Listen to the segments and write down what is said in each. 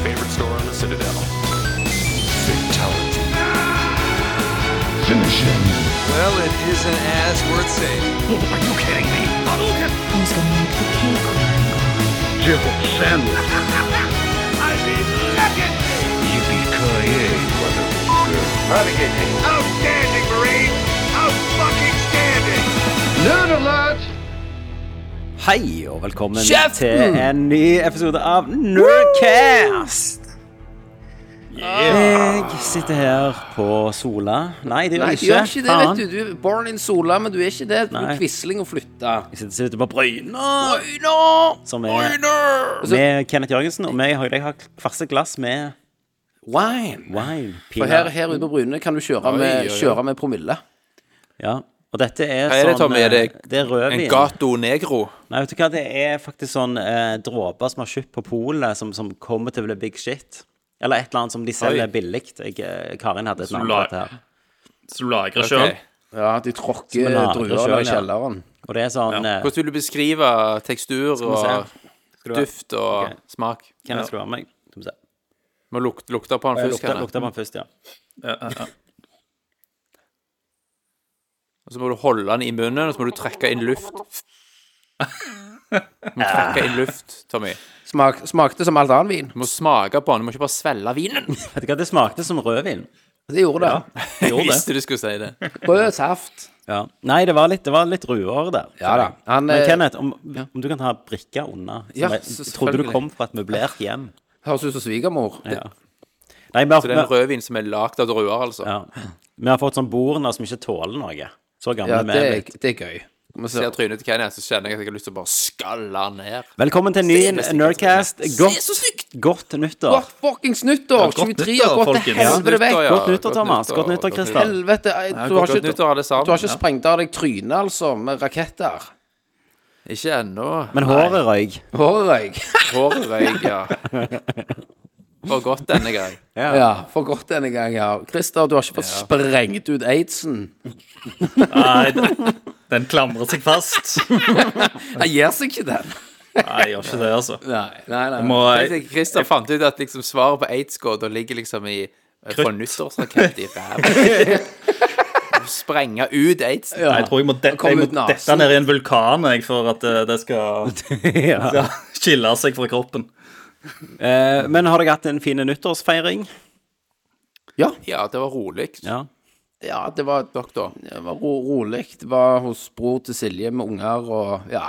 favorite store on the Citadel. Fatality. Finish him. Well, it isn't as worth saving. Oh, are you kidding me? Hadouken! Who's gonna make the cake run? Jibble sandwich. I mean, legendary! Yippee-ki-yay, motherfucker. Navigating. Outstanding, Marine! Out-fucking-standing! Nerd alert! Hei og velkommen Kjeften! til en ny episode av Nerdcast. Jeg sitter her på Sola. Nei, det gjør Nei, jeg du ikke. gjør ikke det, vet du. Du er born in Sola, men du er ikke det. Du Nei. er quisling og flytta. Jeg sitter, sitter på Bryna, Øyne! som er med Kenneth Jørgensen. Og meg, jeg har hvert glass med Wine. wine. For her, her ute på Bryne kan du kjøre med, kjøre med promille. Ja. Og dette er Hva er det, sånn Tommy? Er det eh, Det er rødvin. En gato negro. Nei, vet du hva, det er faktisk sånn eh, dråper som har kjøpt på polet, som, som kommer til å bli big shit. Eller et eller annet som de selger billig. Jeg, eh, Karin hadde et Som navn la- på dette her. Så du lagrer Ok. sjøl? Ja, de tråkker Som en druer selv, i ja. kjelleren. Og det er sånn eh, Hvordan vil du beskrive tekstur og se. Skal du ha- duft og Ok. smak? Hvem skal være med meg. Skal vi se. Må lukte, lukte på den først, lukter, Kenneth. lukter på den først, ja. Ja, ja, ja. Og så må du holde den i munnen, og så må du trekke inn luft. Du må trekke inn luft, Tommy. Smak, smakte som alt annen vin. Du må smake på den, du må ikke bare svelge vinen. Vet du hva, det smakte som rødvin. Det gjorde det. Det Jeg gjorde det. visste du skulle si det. Rød saft. Ja. Nei, det var litt, det var litt ruere der. Ja da. Han, Men eh, Kenneth, om, om du kan ta brikka unna som Ja, jeg, trodde du kom fra et møblert hjem. høres ut som svigermor. Ja. Nei, har, Så det er en rødvin som er lagd av druer, altså. ja. vi har fått sånn bordene som ikke tåler noe. Så gamle Ja, vi det er det er gøy. Når jeg. Ser trynet til Kenneth, så kjenner jeg at jeg har lyst til å bare skalle han ned. Velkommen til en ny Nerdcast. Godt, godt nyttår. Godt fuckings nyttår! godt 23 nyttår, godt gått til helvete vekk! ja. Godt nyttår, Thomas. Godt nyttår, Christer. Helvete, jeg- Ja, du har godt ikke, nyttår, du har ikke sprengt av deg trynet, altså, med raketter. Ikke ennå. Men håret røyk. Håret røyk. Håret røyk, ja. For godt denne gang. Ja, for godt denne gang, ja. Christer, du har ikke fått sprengt ut aidsen. Nei, den, den klamrer seg fast. Han gir seg ikke den. Nei, jeg gjør ikke det, altså. Nei, nei, nei. Må Jeg Christer fant ut at liksom svaret på aids-gåta ligger liksom i eh, Få nyttårsrakett i ræva. Sprenge ut aids. Ja. jeg tror jeg må, de, jeg må dette ned i en vulkan jeg, for at eh, det skal, ja. skal skille seg fra kroppen. Eh, men har dere hatt en fin nyttårsfeiring? Ja. Ja, det var rolig. Ja. ja, det var, Doktor. det var ro rolig. Det var hos bror til Silje med unger og ja.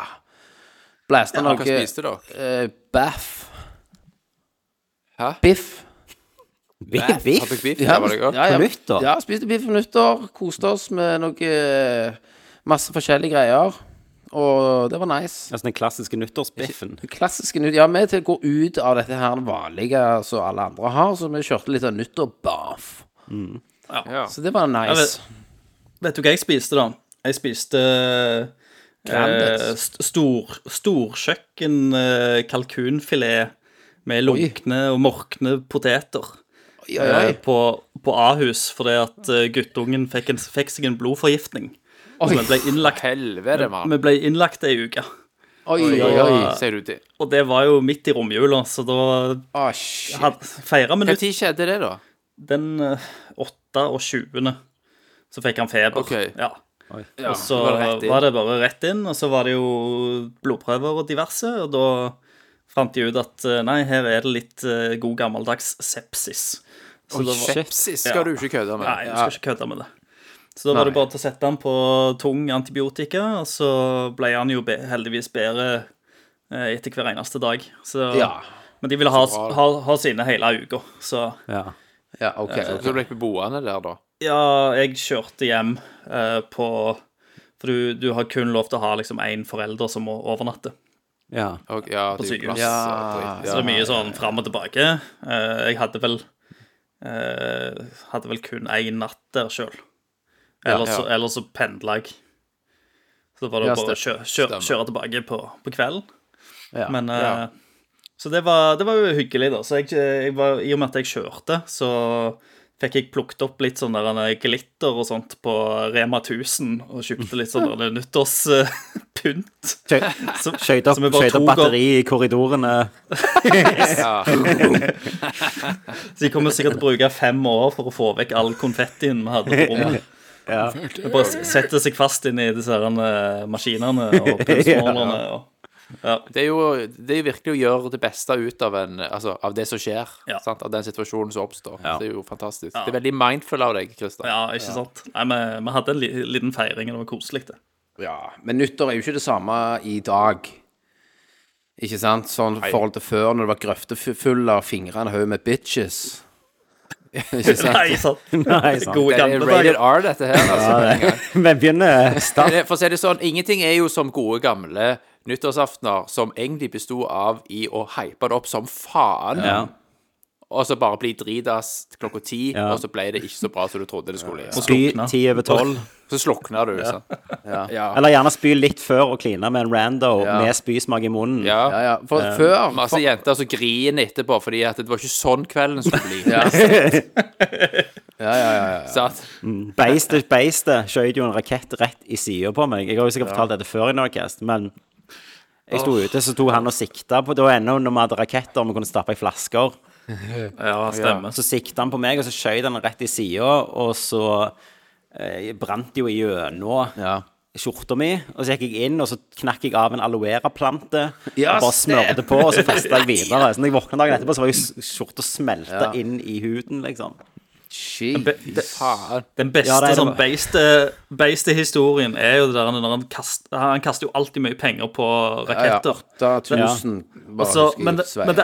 Blæste Hva noe spiste dere? eh, baff. Hæ? Biff. Biff? Hadde dere biff? Ja, Ja, var det godt? ja, ja. På nyttår? Ja, spiste biff på nyttår. Koste oss med noe eh, Masse forskjellige greier. Og det var nice. Altså den klassiske nyttårsbiffen. Klassiske nytt. Ja, vi til å gå ut av dette her vanlige som alle andre har, så vi kjørte litt av nyttår-baff. Ja. Så det var nice. Vet du hva jeg spiste, da? Jeg spiste eh, stor, storkjøkken eh, kalkunfilet med lunkne og morkne poteter. Oi, oi, oi. eh, på, på Ahus fordi at eh, guttungen fikk, en, fikk seg en blodforgiftning. Så vi ble innlagt, helvede, mann. vi ble innlagt ei uke. Oi, oi, oi. Ser du til. Og det var jo midt i romjula, så da oh, shit. feira vi Når nytt skjedde det, da? den eh, 28. Så fikk han feber. Okay. Ja. Ja, Og så var det var det bare rett inn, og så var det jo blodprøver og diverse, og da fant de ut at eh, nei, her er det litt eh, god gammeldags sepsis. Så da var, Sepsis skal du ikke kødde med. nei, jeg skal ikke kødde med det. Så da var det bare til å sette han på tung antibiotika, og så ble han jo be heldigvis bedre eh, etter hver eneste dag. Så, Ja. Men de ville ha, ha, ha sine hele uka, så Ja. Ja, OK. Så ble du boende der, da? Ja, jeg kjørte hjem eh, på For du, du har kun lov til å ha liksom én forelder som må overnatte. ja. Og, ja, På sykehus. Ja. Så det er mye sånn fram og tilbake. Eh, jeg hadde vel eh, Hadde vel kun én natt der sjøl. Eller, så- ja. eller så pendla jeg. Så var det Ja, bare å kjøre, kjøre, kjøre tilbake på, på kvelden. Ja. Men eh, Ja. Så det var, det var jo hyggelig, da. Så jeg, jeg var, I og med at jeg kjørte, så fikk jeg plukket opp litt sånn der glitter og sånt på Rema 1000, og kjøpte litt sånn der nyttårspynt skjøt opp, opp batteri i korridorene. Så de kommer sikkert til å bruke fem år for å få vekk all konfettien vi hadde på rommet. Ja. Det bare setter seg fast inn i disse her, eh, maskinene og pølsemålerne. Og, ja. Det er jo det er jo virkelig å gjøre det beste ut av, en, altså, av det som skjer. Ja. Sant? Av den situasjonen som oppstår. Ja. Det er jo fantastisk. Det er veldig mindful av deg, Christer. ja, ikke sant? Nei, vi, vi hadde en li, liten feiring, og det var koselig, det. Ja, men nyttår er jo ikke det samme i dag. Ikke sant? Sånn i forhold til før, når det var grøftefulle av fingrene haug med bitches. Ikke sant? Nei, sant? Nei, sant. Gode Det er gamle rated dager. R, dette her. Altså. Vi begynner start. For å si det sånn, ingenting er jo som gode gamle nyttårsaftener som egentlig besto av i å hype det opp som faen. Ja. Og så bare bli dritas klokka ti, Ja. og så ble det ikke så bra som du trodde det skulle. bli. Spy ti over tolv. Så slukna du, sant. Ja. Eller gjerne spy litt før og kline med en rando Ja. med spysmak i munnen. Ja. Ja, ja. For før Masse jenter som griner etterpå fordi at det var ikke sånn kvelden skulle bli. Ja. Ja, ja, ja, ja. Sant? Beistet, beistet skjøt jo en rakett rett i sida på meg. Jeg har jo sikkert fortalt dette før i Norcast, men jeg sto ute, så sto han og sikta på Det var ennå når vi hadde raketter og vi kunne stappe i flasker. Ja, stemmer. Så sikta han på meg, og så skjøt han rett i sida, og så eh, brant det jo gjennom Ja. skjorta mi. Og så gikk jeg inn, og så knakk jeg av en aloe vera-plante. Ja, og bare smørte på, og så festa jeg videre. Så når jeg våkna dagen etterpå, så var jo skjorta smelta Ja. inn i huden, liksom. Be- det- Den beste Ja, det er det sånn beiste, beiste historien er jo det der når han kaster Han kaster jo alltid mye penger på raketter. Ja, 8000 bare Altså, husker jeg men det, men det,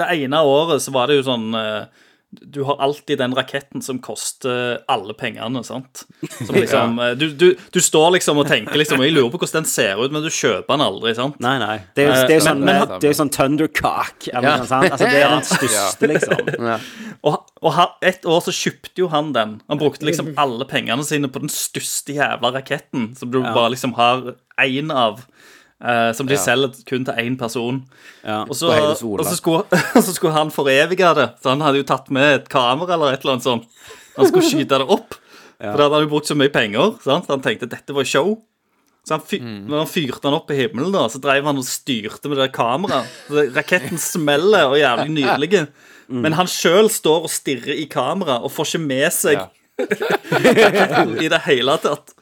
det ene året så var det jo sånn eh, Du har alltid den raketten som koster alle pengene, sant? Som liksom ja. du, du, du står liksom og tenker liksom Jeg lurer på hvordan den ser ut, men du kjøper den aldri, sant? Nei, nei. Det er jo, Eh, det er sånn, men- men- det er sånn Thundercock, eller Ja. noe sånt. Altså, det er den største, liksom. ja. Og, og et år så kjøpte jo han den. Han brukte liksom alle pengene sine på den største jævla raketten, som du bare liksom har én av. eh, som de selger kun til én person. Ja. Og så, og, så skulle, og så skulle han forevige det. Så han hadde jo tatt med et kamera eller et eller annet sånt. Han skulle skyte det opp. For da hadde han jo brukt så mye penger. Sant? Han tenkte dette var show. Så han fy når han fyrte han opp i himmelen, da, så drev han og styrte med det kameraet. Raketten smeller og er jævlig nydelig. Men han sjøl står og stirrer i kamera og får ikke med seg Ja. i det hele tatt.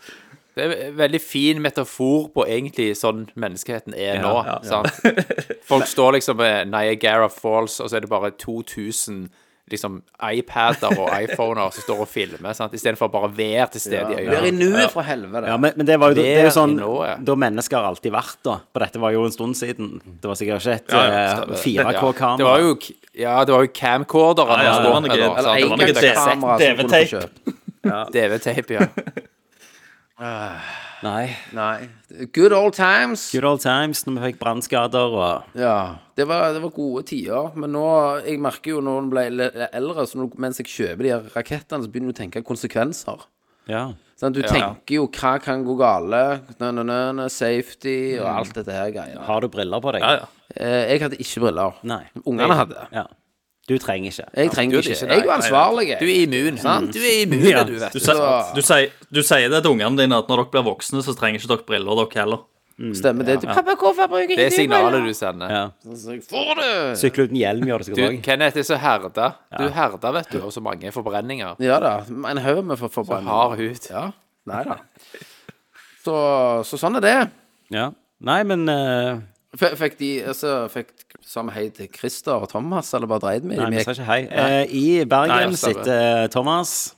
Det er en veldig fin metafor på egentlig sånn menneskeheten er nå. ja, Sant? Folk står liksom ved Niagara Falls, og så er det bare 2000 liksom iPader og iPhoner som står og filmer, sant? istedenfor bare å være til stede i Vær i nuet, for helvete. Ja, men, men det, var jo, det er jo sånn. Da mennesker har alltid vært, da. For dette var jo en stund siden. Det var sikkert ikke et Ja, ja, eh, 4K-kamera. Det var jo Ja, det var jo camcorderen. Ja, ja, det var noe- eller det Det var kamera som kunne få DV-tape. kjøpt. DV-tape, ja. Nei. Nei. Good old times. Good old times når vi fikk brannskader og Ja, det var, det var gode tider. Men nå, jeg merker jo når en ble eldre, så mens jeg kjøper de her rakettene, så begynner du å tenke konsekvenser. Ja. Sånn, du tenker jo hva kan gå gale, nø, nø, nø, nø, safety og alt dette her greiene. Har du briller på deg? Ja, ja. Eh, jeg hadde ikke briller. Nei. Ungene hadde. Ja. Du trenger ikke. Jeg trenger ikke. ikke, Jeg er jo ansvarlig. Du er immun, sant? Du er immun, Ja. du, vet Du, du. sier- du, sier, du sier det til ungene dine at når dere blir voksne, så trenger ikke dere briller, dere heller. Stemmer det. Pappa, hvorfor bruker Det er signalet du sender. Ja. Så jeg får det! Sykle uten hjelm gjør det Du, sikkert òg. Kenneth er så herda. Du er herda, vet du, og så mange forbrenninger. Ja da. En haug med for Så Hard hud. Ja. Nei da. Så, så sånn er det. Ja. Nei, men uh... F fikk de altså, Fikk sa vi hei til Christer og Thomas, eller bare dreide vi Nei, vi sa ikke hei. Eh, I Bergen Nei, sitter Thomas.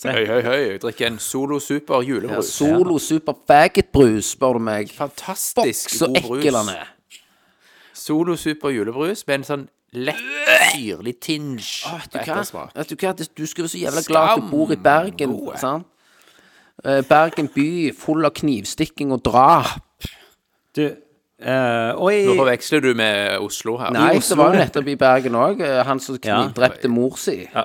Høy, høy, høy. Drikker en Solo Super Ja, julebrus. Solo Super Faggot-brus, spør du meg. Fantastisk Så god ekkel han er. Solo Super julebrus med en sånn lett syrlig tinge Vet du hva? Vet du hva? Du skulle være så jævla glad at du bor i Bergen. Gode. Sant? Eh, Bergen by full av knivstikking og drap. Du eh, Og i Nå forveksler du med Oslo her. Nei, Oslo- det var jo nettopp i Bergen òg. Han som Ja. knivdrepte mor si. Ja.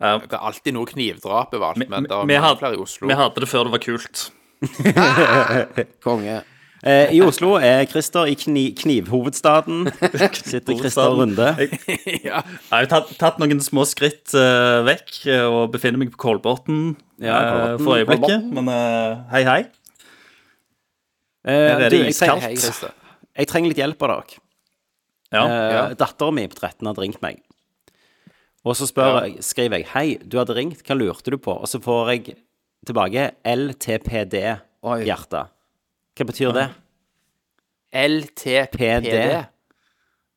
Det er alltid noe knivdrap overalt, men det er vi, mange hadde, flere i Oslo. vi hadde det før det var kult. Konge. eh, I Oslo er Christer i kni, knivhovedstaden. Sitter Christer Runde. ja. Jeg har tatt, tatt noen små skritt uh, vekk eh, og befinner meg på Kolbotn Ja, uh, for øyeblikket. Men uh, hei, hei. Eh, Her er det iskaldt. Jeg trenger litt hjelp av dere. Ja. ja. Datteren min på 13 hadde ringt meg. Og så spør jeg, skriver jeg Hei, du hadde ringt, hva lurte du på? Og så får jeg tilbake. LTPD-hjerte. Hva betyr det? LTPD. PD.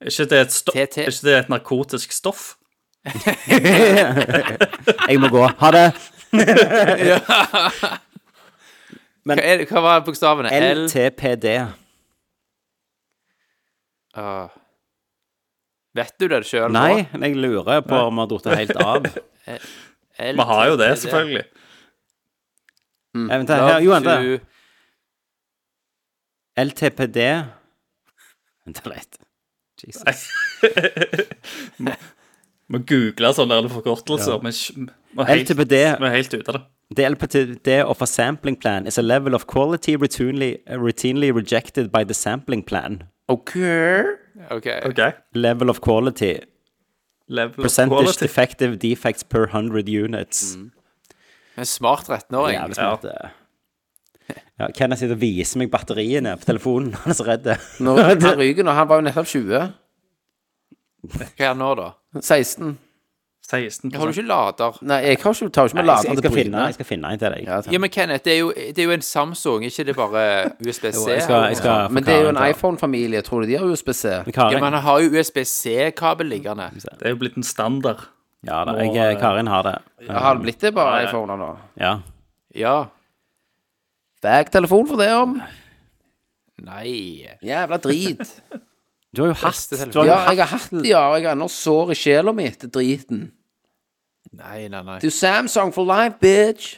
Er ikke det et, er ikke det et narkotisk stoff? Jeg må gå. Ha det! Hva, er, hva var bokstavene? LTPD. Ah. Vet du det sjøl nå? Nei, men jeg lurer på om vi har datt helt av. Vi har jo det, selvfølgelig. Mm. Vent, her, jo, vent. da. LTPD Vent litt. Jesus. Må google sånne forkortelser. Ja. Vi er helt, LTPD vi er helt ute av det. The LPTD of a sampling plan is a level of quality routinely, routinely rejected by the sampling plan. OK. okay. OK. Level of quality. Level of Percentage quality. defective defects per 100 units. En smart 13-åring. Jævlig smart. det. Ja, Kenneth sitter og viser meg batteriene på telefonen. Han er så redd. Nå, han ryker nå, han var jo nettopp 20. Hva er han nå, da? 16. 16 Har du ikke lader? Nei, jeg har ikke, tar jo ikke med lader jeg, til skal finne, Bryne. jeg skal finne en til deg. Ja. Ja, men Kenneth, det er jo, det er jo en Samsung, ikke det bare USBC? Jo, jeg skal, jeg skal få Men det er jo en iPhone-familie. Tror du de har USBC? Ja, men han har jo USB-C-kabel liggende. Det er jo blitt en standard. ja, da, jeg, Karin har det. Har det blitt det bare iPhoner nå? Ja. Ja. Bag telefon for det om. Nei. Jævla drit. Du har jo hatt du har jo Ja, hatt- jeg har hatt det, ja. Jeg har ennå sår i sjela mi etter driten. Nei, nei, nei. Du Samsung for life, bitch.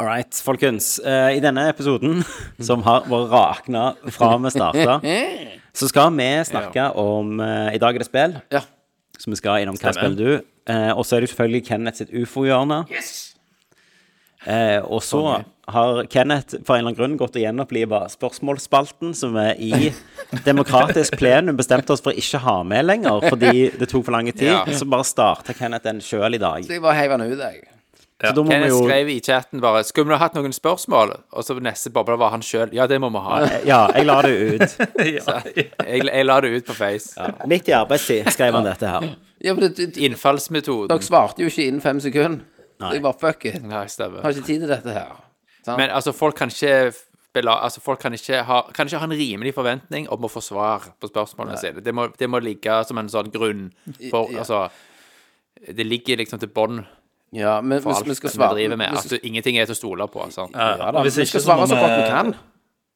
All right, folkens. Eh, I denne episoden, som har vært rakna fra vi starta, så skal vi snakke om eh, I dag er det spill, Ja. så vi skal innom hva spiller du. Eh, og så er det jo selvfølgelig Kenneth sitt ufo-hjørne. Eh, og så har Kenneth for en eller annen grunn gått og gjenoppliva spørsmålsspalten, som vi i demokratisk plenum bestemte oss for å ikke ha med lenger, fordi det tok for lang tid. Ja. Så bare starta Kenneth den sjøl i dag. Så jeg bare heiv den ut, jeg. Så da må vi Kenneth jo skrev i chatten bare Skulle vi ha hatt noen spørsmål? Og så neste boble var han sjøl. Ja, det må vi ha. Ja, jeg la det ut. Jeg, jeg la det ut på Face. Midt i arbeidstid skrev han dette her. Ja, men det, det, Innfallsmetoden. dere svarte jo ikke innen fem sekunder. Så jeg bare fuck it. Nei, stemmer. Har ikke tid til dette her. Sant? Men altså, folk kan ikke bela, altså, folk kan ikke, ha, kan ikke ha en rimelig forventning om å få svar på spørsmålene sine. Det må, det må ligge som en sånn grunn for Ja. Altså Det ligger liksom til bånn ja, men for hvis alt vi skal vi svare driver med. vi At ingenting er til å stole på. Sant? Ja da, Hvis vi skal svare så vi- godt vi kan.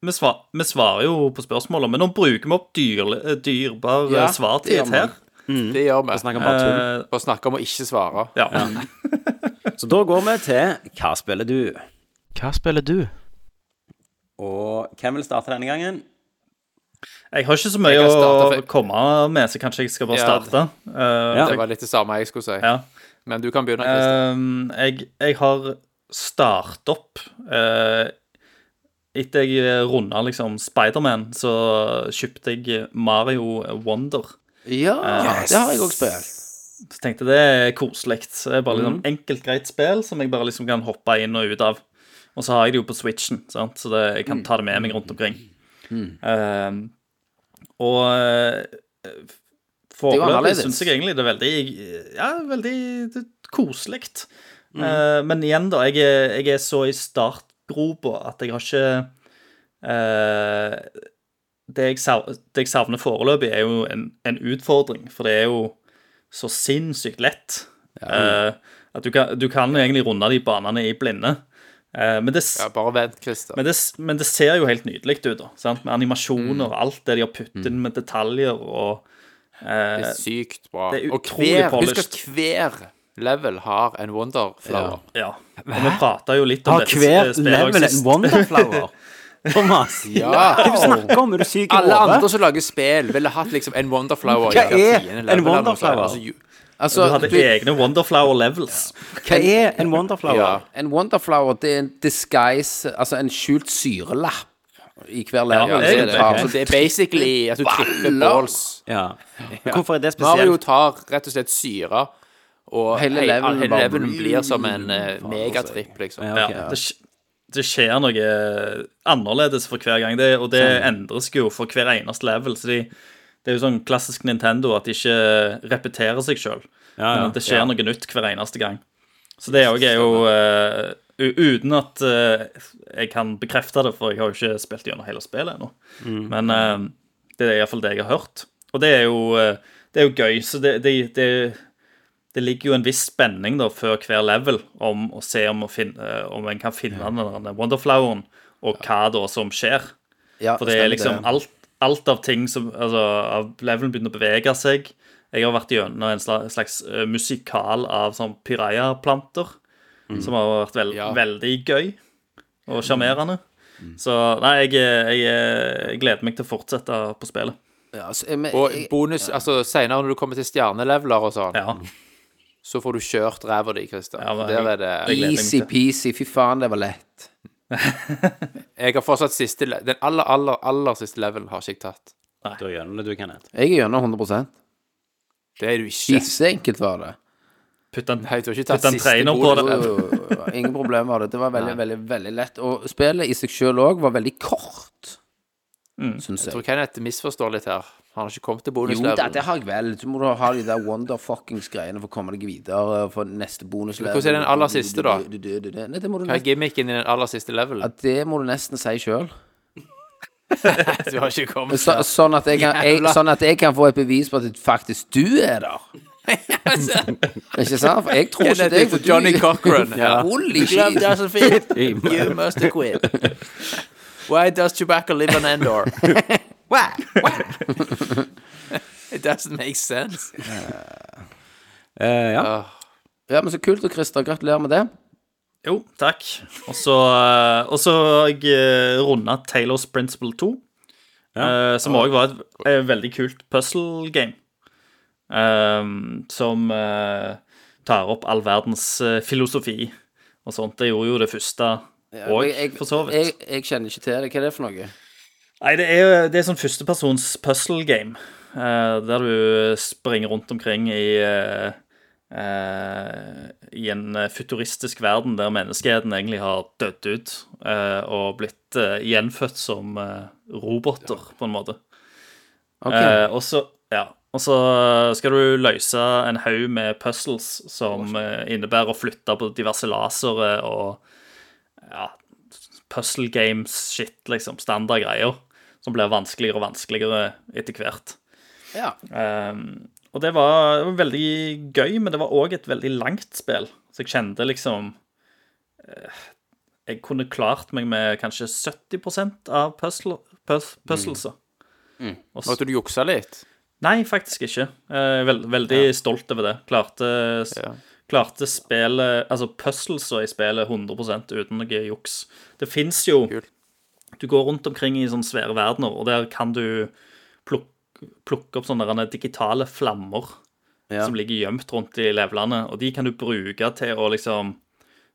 Vi, svar, vi svarer jo på spørsmålene, men nå bruker vi opp dyr, dyrbar Ja, ja, svartid her. Mm. Det gjør vi. Snakker bare tull. Eh, Bare om å ikke svare. ja. Så da går vi til Hva spiller du? Hva spiller du? Og hvem vil starte denne gangen? Jeg har ikke så mye å komme med, så kanskje jeg skal bare Ja. starte. Eh, Ja. Det var litt det samme jeg skulle si. ja. Men du kan begynne. Um, jeg, jeg har startet opp eh, Etter jeg runda liksom Spiderman, så kjøpte jeg Mario Wonder. Ja, det har jeg òg spilt. Så tenkte jeg det er koselig. Bare liksom mm. enkelt, greit spill som jeg bare liksom kan hoppe inn og ut av. Og så har jeg det jo på Switchen, sant? så det, jeg kan ta det med meg rundt omkring. Og uh, Det er foreløpig syns jeg egentlig det er veldig Ja, veldig koselig. Mm. Eh, men igjen, da. Jeg jeg er så i startgropa at jeg har ikke uh, det, jeg sav, det jeg savner foreløpig, er jo en, en utfordring, for det er jo så sinnssykt lett. Eh, at du kan, du kan egentlig runde de banene i blinde. Uh, men, det, Ja, bare vent, Christer. men, det, men det ser jo helt nydelig ut, da. Sant? Med animasjoner og alt det de har puttet inn med detaljer og Det eh, er sykt bra. det er Og hver, husk at hver level har en wonderflower. Ja. Og vi prata jo litt om Har dette hver spillet også level en. Wonderflower? Thomas, Ja. hva er det du snakker om? Er du syk i Alle andre som lager spill, ville hatt liksom en wonderflower Hva er en wonderflower? Altså, ju- Altså, Du hadde du, egne Wonderflower levels. Hva er en Wonderflower? Ja. en Wonderflower, det er en disguise Altså en skjult syrelapp i hver level. Ja, det, er det. Så det er basically at du tripper Baller. balls. Ja. Men hvorfor er det Mario spesielt? tar rett og slett syre, og Hele levelen hele bare- blir som en uh, megatripp, liksom. Ja, Ja, ok. det, det skjer noe annerledes for hver gang, det, og det endres jo for hver eneste level. Så de, det er jo sånn klassisk Nintendo at de ikke repeterer seg sjøl. Ja, ja. Det skjer noe nytt hver eneste gang. Så det òg er jo uh, Uten at uh, jeg kan bekrefte det, for jeg har jo ikke spilt gjennom hele spillet ennå. Men uh, det er iallfall det jeg har hørt. Og det er jo, det er jo gøy. Så det, det, det, det ligger jo en viss spenning da før hver level om å se om, å finne, eh, om en kan finne den der Wonderfloweren, og hva da som skjer. Ja, For det er liksom alt, alt av ting som Altså, av levelen begynner å bevege seg. Jeg har vært gjennom en sla- slags eh, musikal av sånn piraya-planter, som har vært veld, Ja. veldig gøy og sjarmerende. Så nei, jeg, jeg, jeg gleder meg til å fortsette på spillet. Ja, altså, eh, men, Og jeg, bonus, altså senere når du kommer til stjerneleveler og sånn, Ja. Så får du kjørt ræva di, Christer. Ja, men Der er det. Easy-peasy. Fy faen, det var lett. Jeg har fortsatt siste le- Den aller, aller, aller siste level har ikke jeg tatt. Du gjør gjennom det, du, Kenneth. Jeg er gjennom 100% Det er du ikke. Kisseenkelt var det. Putt en, Nei, du har ikke putt en siste trainer på det. Jo, jo, jo, Ingen problem var det. Det var veldig, veldig, veldig lett. Og spillet i seg sjøl òg var veldig kort, syns Jeg jeg. tror. Kenneth misforstår litt her. Han har ikke kommet til Jo da, det har jeg vel. Så må du ha de der wonderfuckings-greiene for å komme deg videre for neste bonuslevel. Hvordan er den aller siste, da? Nei, det må du Hva er gimmicken i den aller siste level? ja, det må du nesten si sjøl. Du har ikke kommet Så, sånn, at jeg kan, jeg, sånn at jeg kan få et bevis på at faktisk du er der. Ikke sant? For jeg tror ikke det. For Johnny Cochran. Holy shit. You must have quit. Why does tobacco live on Endor? Why? wah. It doesn't make sense. Eh, ja. Åh, Ja, men så kult, og Christer. Gratulerer med det. Jo, takk. Og så eh, og så har jeg uh, runda Taylors Principle 2, eh, som òg var et, et veldig kult puzzle game. ehm, som eh, tar opp all verdens eh, filosofi og sånt. Det gjorde jo det første òg, jeg, for så vidt. jeg, jeg kjenner ikke til det. Hva er det for noe? Nei, det er, det er sånn førstepersons puzzle game. Uh, der du springer rundt omkring i uh, uh, I en futuristisk verden der menneskeheten egentlig har dødd ut og blitt gjenfødt som roboter, på en måte. Okay. Og så ja, og så skal du løse en haug med puzzles som innebærer å flytte på diverse lasere og ja, puzzle games-shit, liksom. Standard greier. Som blir vanskeligere og vanskeligere etter hvert. Ja. Um, og det var, det var veldig gøy, men det var òg et veldig langt spill. Så jeg kjente liksom uh, Jeg kunne klart meg med kanskje 70% av puzzle, puz, puzzleser. Og s- Måtte du jukse litt? Nei, faktisk ikke. Jeg er veld, veldig stolt over det. Klarte, Ja. klarte spillet Altså puzzleser i spillet 100 uten noe juks. Det fins jo Kult. Du går rundt omkring i sånne svære verdener, og der kan du plukke, plukke opp sånne digitale flammer Ja. som ligger gjemt rundt i levelene, og de kan du bruke til å liksom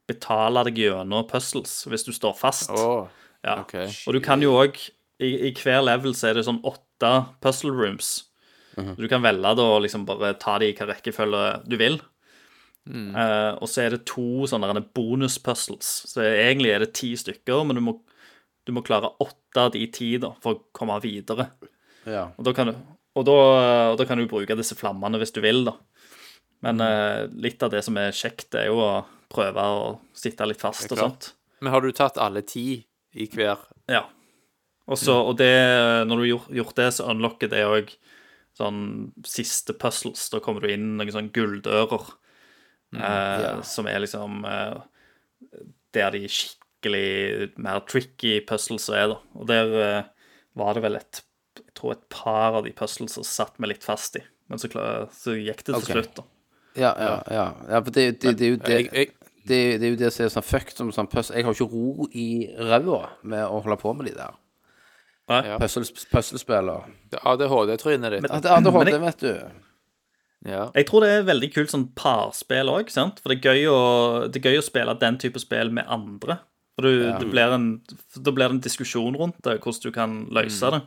betale deg gjennom puzzles hvis du står fast. Oh, Ja. okay. Og du kan jo òg i, I hver level så er det sånn åtte puzzle rooms. Så Du kan velge da å liksom bare ta de i hva rekkefølge du vil. Eh, og så er det to sånne bonus-puzzles. Så egentlig er det ti stykker, men du må, du må klare åtte av de ti da, for å komme videre. ja. Og da kan du, og da, og da kan du bruke disse flammene hvis du vil, da. Men eh, litt av det som er kjekt, er jo å prøve å sitte litt fast og sånt. Men har du tatt alle ti i hver? Ja. Også, og det, når du har gjort, det, så unlocker det òg sånn siste puzzles. Da kommer du inn noen sånne gulldører, eh, ja. som er liksom eh, Der de skikkelig mer tricky puzzles er, da. Og der eh, var det vel et Jeg tror et par av de puzzles som satt meg litt fast i. Men så, klar, så gikk det til okay. slutt, da. Ja, ja, ja. ja for det, det, det er jo det Jeg, jeg, det, det er jo det som er sånn fucked som sånn puzzle. Jeg har ikke ro i ræva med å holde på med de der Ja. puzzles- puzzlespillene. ADHD-trynet ditt. Ja, det hadde Men holdt, jeg- det, vet du. Ja. Jeg tror det er veldig kult sånn parspill òg, sant? For det er, gøy å, det er gøy å spille den type spill med andre. For du, det blir en, da blir det en diskusjon rundt det, hvordan du kan løse det.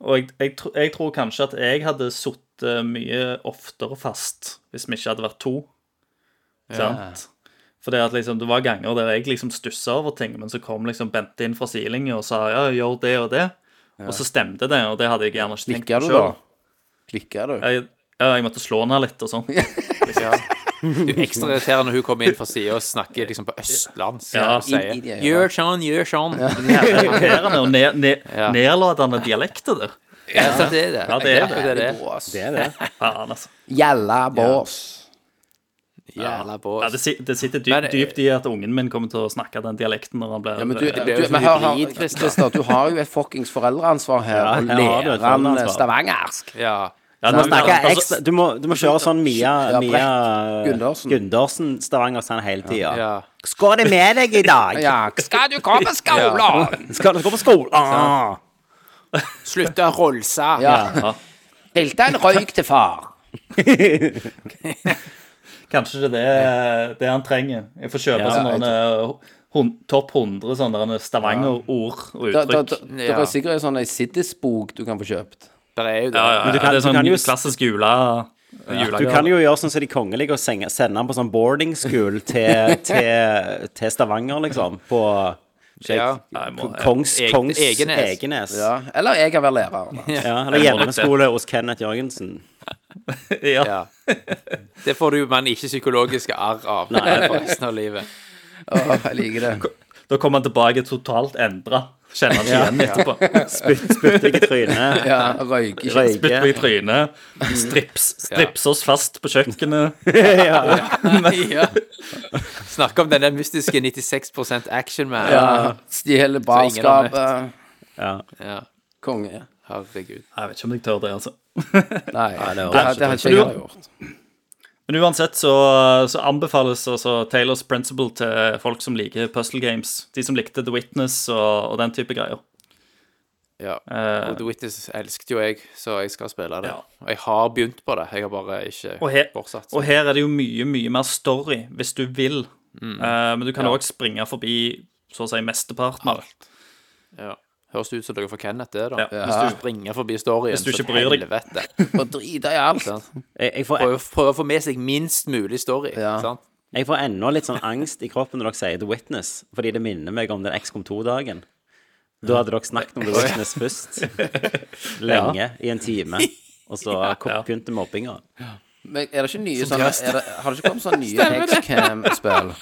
Og jeg, jeg, jeg tror kanskje at jeg hadde sittet mye oftere fast hvis vi ikke hadde vært to. Sant? For det, at liksom, det var ganger der jeg liksom stussa over ting, men så kom liksom Bente inn fra sidelinja og sa ja, gjør det og det. Og så stemte det, og det hadde jeg gjerne ikke tenkt Klikka på du, da? sjøl. Klikka du? Jeg, ja, jeg måtte slå henne litt og sånn. Ja. Det er ekstra irriterende når hun kommer inn fra sida og snakker liksom på østlands. Ja. sier ja. 'gjør sånn, gjør sånn'. Jævlig irriterende og ned, ned, nedlatende dialekter der. Ja, så det er det. Ja, det er det. det, er det. Det det. Faen, altså. Gjella bås. Jævla bås. Ja, det, det sitter dypt, Men, dypt i at ungen min kommer til å snakke den dialekten når han blir Ja, men du, du, du, men hør, hør, Christer. Du har jo et fuckings foreldreansvar her, Ja, og lærer han stavangersk. Ja. Ja, Du må, snakke ekstra, du, må, du må kjøre sånn Mia, Ja, Mia Gundersen. Gundersen Stavanger-sang hele tida. ja. Skal det med deg i dag? Ja, skal du komme på skolen? Skal du gå på skolen? Ah. Slutte å rolse. Ja. Helte en røyk til far. Kanskje det er det, det han trenger. Jeg får kjøpe Ja, sånne hun- topp 100 sånne Stavanger-ord og uttrykk. det er sikkert en sånn Siddis-bok du kan få kjøpt. Der er jo det. Ja, ja, Men du kan- det er du sånn kan jo- klassisk jule, Du kan jo gjøre sånn som de kongelige og sende han på sånn boarding school til, til, til Stavanger, liksom. På Ja. Kongs, Kongs Egenes. Egenes. Ja. Eller jeg kan være lærer. Ja, eller hjemmeskole hos Kenneth Jørgensen. ja. Ja. Det får du men ikke psykologiske arr av Nei. for resten av livet. Åh, jeg liker det. Da kommer han tilbake totalt endra. Kjenner ikke igjen etterpå. Spytt, spytt deg i trynet. Ja, røyke. Spytt meg i trynet. Strips, strips oss fast på kjøkkenet. Ja. Snakke om den der mystiske 96 action man. Ja, Stjele barskapet. Ja. Ja. Konge. Herregud. Jeg vet ikke om jeg tør det, altså. Nei, det det, det, det hadde ikke jeg gjort. Men uansett så, så anbefales altså Taylors Principle til folk som liker puzzle games. De som likte The Witness og, og den type greier. Ja. Eh, Og The Witness elsket jo jeg, så jeg skal spille det. Ja. Og jeg har begynt på det. Jeg har bare ikke Og her, fortsatt. og her er det jo mye, mye mer story, hvis du vil. Mm. Uh, men du kan Ja. springe forbi så å si mesteparten av det. Ja. Høres ut som dere får Kenneth, det, da. Ja. Hvis du springer forbi storyen. Hvis du ikke bryr deg. helvete. Og driter i alt. Jeg, jeg, får, prøver, prøver, å få med seg minst mulig story. Ja. Sant? jeg får ennå litt sånn angst i kroppen når dere sier The Witness, fordi det minner meg om den XCOM 2-dagen. Da hadde dere snakket om The Witness først. Lenge, i en time. Og så begynte mobbinga. Men er det ikke nye sånne er det, Har det ikke kommet sånne nye Hexcam-spill?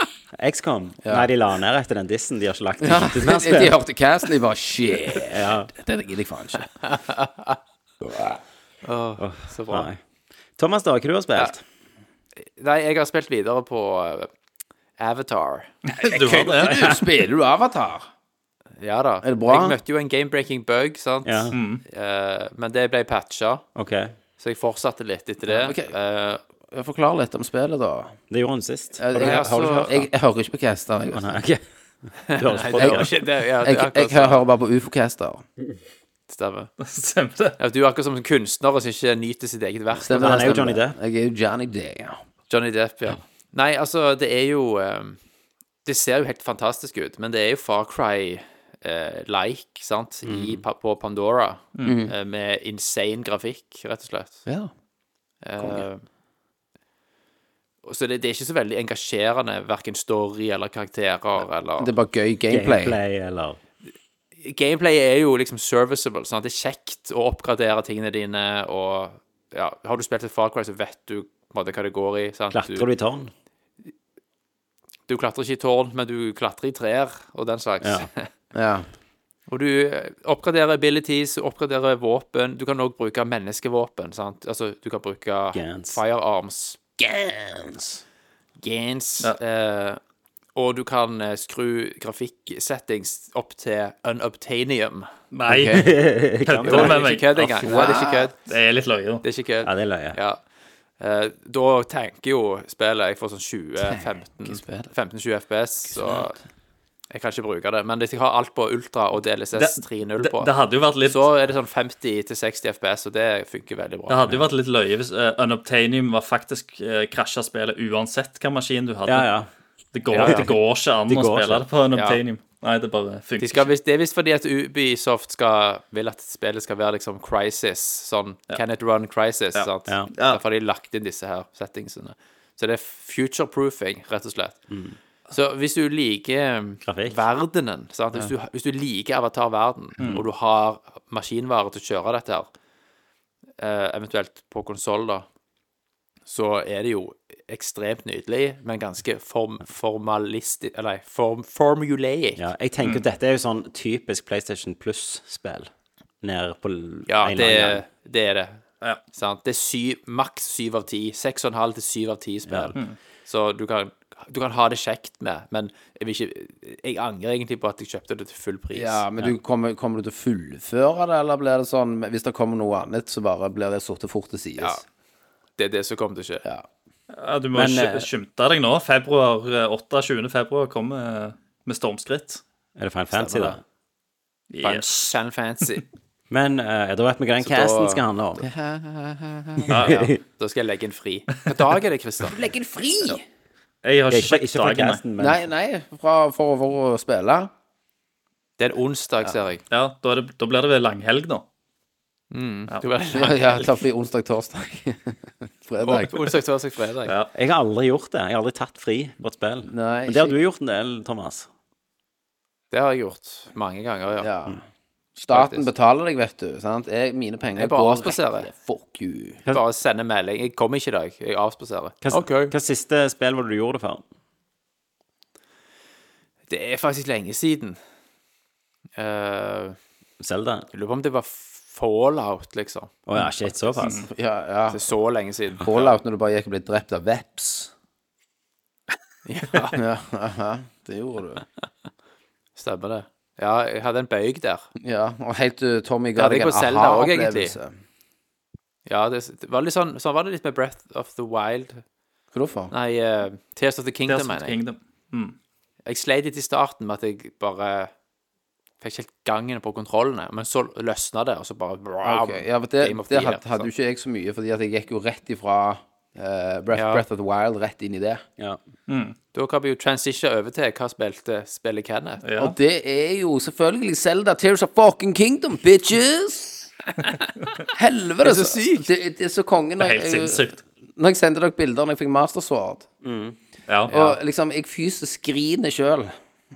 XCOM? Nei, de la ned etter den dissen. De har ikke lagt Ja, de, de hørte casten, de bare Shit, Ja. dette gidder jeg faen ikke. oh, så bra. Nei. Thomas, da, hva du har du spilt? Nei, jeg har spilt videre på uh, Avatar. Du har det? Du, spiller du Avatar? Ja da. Er det bra? Jeg møtte jo en game-breaking bug, sant. Ja, Uh, men det ble patcha, OK. Så jeg fortsatte litt etter det. Okay. Eh, Forklar litt om spillet, da. Det gjorde hun sist. Har du, jeg, har du ikke hørt det? jeg, jeg hører ikke på caster. Jeg, Å, nei, ok. Du hører ikke på det det? var ikke det. Ja, det jeg, er jeg, akkurat hører bare på ufo-caster. Stemmer. Stemmer det? Ja, du er akkurat som en kunstner som ikke nyter sitt eget verk. Stemmer Han er jo Johnny. Depp. Jeg er jo Johnny Depp. Ja. Johnny Depp, ja. Nei, altså, det er jo eh, Det ser jo helt fantastisk ut, men det er jo Far Cry-like, sant, I, på Pandora. eh, med insane grafikk, rett og slett. ja. Eh, så det, det er ikke så veldig engasjerende, verken story eller karakterer eller Det er bare gøy gameplay. Gameplay, eller Gameplay er jo liksom serviceable. Sant? Det er kjekt å oppgradere tingene dine, og ja, har du spilt et Far Cry, så vet du på en måte hva det går i. Sant? Klatrer du i tårn? Du klatrer ikke i tårn, men du klatrer i trær og den slags. Ja. Ja. Og du eh, oppgraderer abilities, oppgraderer våpen. Du kan òg bruke menneskevåpen. Sant? Altså, du kan bruke Gans. firearms. Gans. Gans. Eh, og du kan eh, skru grafikksettings opp til unobtainium. Nei. Okay. Kødder Det du er med meg? ikke kødd engang. Nei, det er ikke kødd. Det er litt løye. da. Det er ikke kødd. Ja, det er løye. Ja. Eh, da tenker jo spillet Jeg får sånn 20-15 15-20 FPS, så jeg kan ikke bruke det. Men hvis jeg har alt på ultra og DLSS 3.0 på, det hadde jo vært litt så er det sånn 50-60 FPS, og det funker veldig bra. Det hadde jo vært litt løye hvis uh, Unobtainium var faktisk uh, krasja spillet uansett hvilken maskin du hadde. Ja, ja. Det, går, Ja, ja. det går ikke an Det å spille ikke. det på Unobtainium. Nei, det bare De skal, ikke. det er visst fordi at Ubisoft skal, vil at spillet skal være liksom Crisis. Sånn Can it run Crisis? Sant? Ja. Ja. Derfor har de lagt inn disse her settingsene. Så det er future-proofing, rett og slett. Mm. Så hvis du liker Grafikk. verdenen sant? Hvis, du, hvis du liker Avatar-verden, og du har maskinvare til å kjøre dette her, eh, eventuelt på konsoll, da, så er det jo ekstremt nydelig, men ganske form, formalistisk Eller form, formulaic. Ja, jeg tenker at dette er jo sånn typisk PlayStation Plus-spill. Nede på Ja, en det, eller annen gang. det er det. Ja. Sant? Det er syv, maks syv av ti. Seks og en halv til syv av ti spill. Så du kan, du kan ha det kjekt med, men jeg, vil ikke, jeg angrer egentlig på at jeg kjøpte det til full pris. Ja, men du, kommer, kommer du til å fullføre det, eller blir det sånn Hvis det kommer noe annet, så bare blir det sorte fort til sides? Ja. Det er det som kommer til å skje. Ja. Ja, du må Men, eh, skynde deg nå. Februar, eh, 8. 20. februar kommer med stormskritt. Er det Final Fantasy, da? Yes. Final Fantasy. Men uh, da vet vi hva den casten skal handle om. Da skal jeg legge en fri. Hva dag er det, Christer? Legg en fri! Jeg har Ikke, sjekket dagene. casten, men Nei, nei, fra, for, for å spille. Det er en onsdag, ser jeg. Ja, da, er det, da blir det vel langhelg, da. Du er- Ja, ta fri onsdag, torsdag, fredag. Onsdag, torsdag, fredag. Ja. jeg har aldri gjort det. Jeg har aldri tatt fri på et spill. Nei, Men det har ikke- du gjort en del, Thomas. Det har jeg gjort mange ganger, ja. Ja. Staten Faktisk. betaler deg, vet du. Sant? Jeg, mine penger Jeg bare går avspaserer. rett- Fuck you. Bare sende melding. Jeg kommer ikke i dag. Jeg avspaserer. Hva, hva siste spill var det du gjorde det for? Det er faktisk lenge siden. Eh, Zelda? jeg lurer på om det var Fallout, liksom. Å ja, shit, såpass. Ja, ja. Det er så lenge siden. Fallout når du bare gikk og ble drept av veps. Ja, Ja, aha, det gjorde du. stemmer det. Ja, jeg hadde en bøyg der. Ja, og helt til Tommy ga deg en aha-opplevelse. Ja, det, det var litt sånn Sånn var det litt med Breath of the Wild. Hvorfor? Nei, uh, Tears of the Kingdom, Tears of the mener jeg. Kingdom. Jeg sleit litt i starten med at jeg bare fikk ikke helt gangen på kontrollene, men så løsna det, og så bare okay. ja, men det, det hadde, hadde jo ikke jeg så mye, fordi at jeg gikk jo rett ifra eh, Breath, Ja. Breath of the Wild rett inn i det. Ja. Da kan vi jo transition over til hva spilte spiller Kenneth. Ja. Og det er jo selvfølgelig Zelda Tears of fucking Kingdom, bitches! Helvete, Det er så sykt. Det, det er så kongen. Det er helt sinnssykt. Når jeg sendte dere bilder når jeg fikk Mastersword, Ja. og liksom, jeg fysisk griner sjøl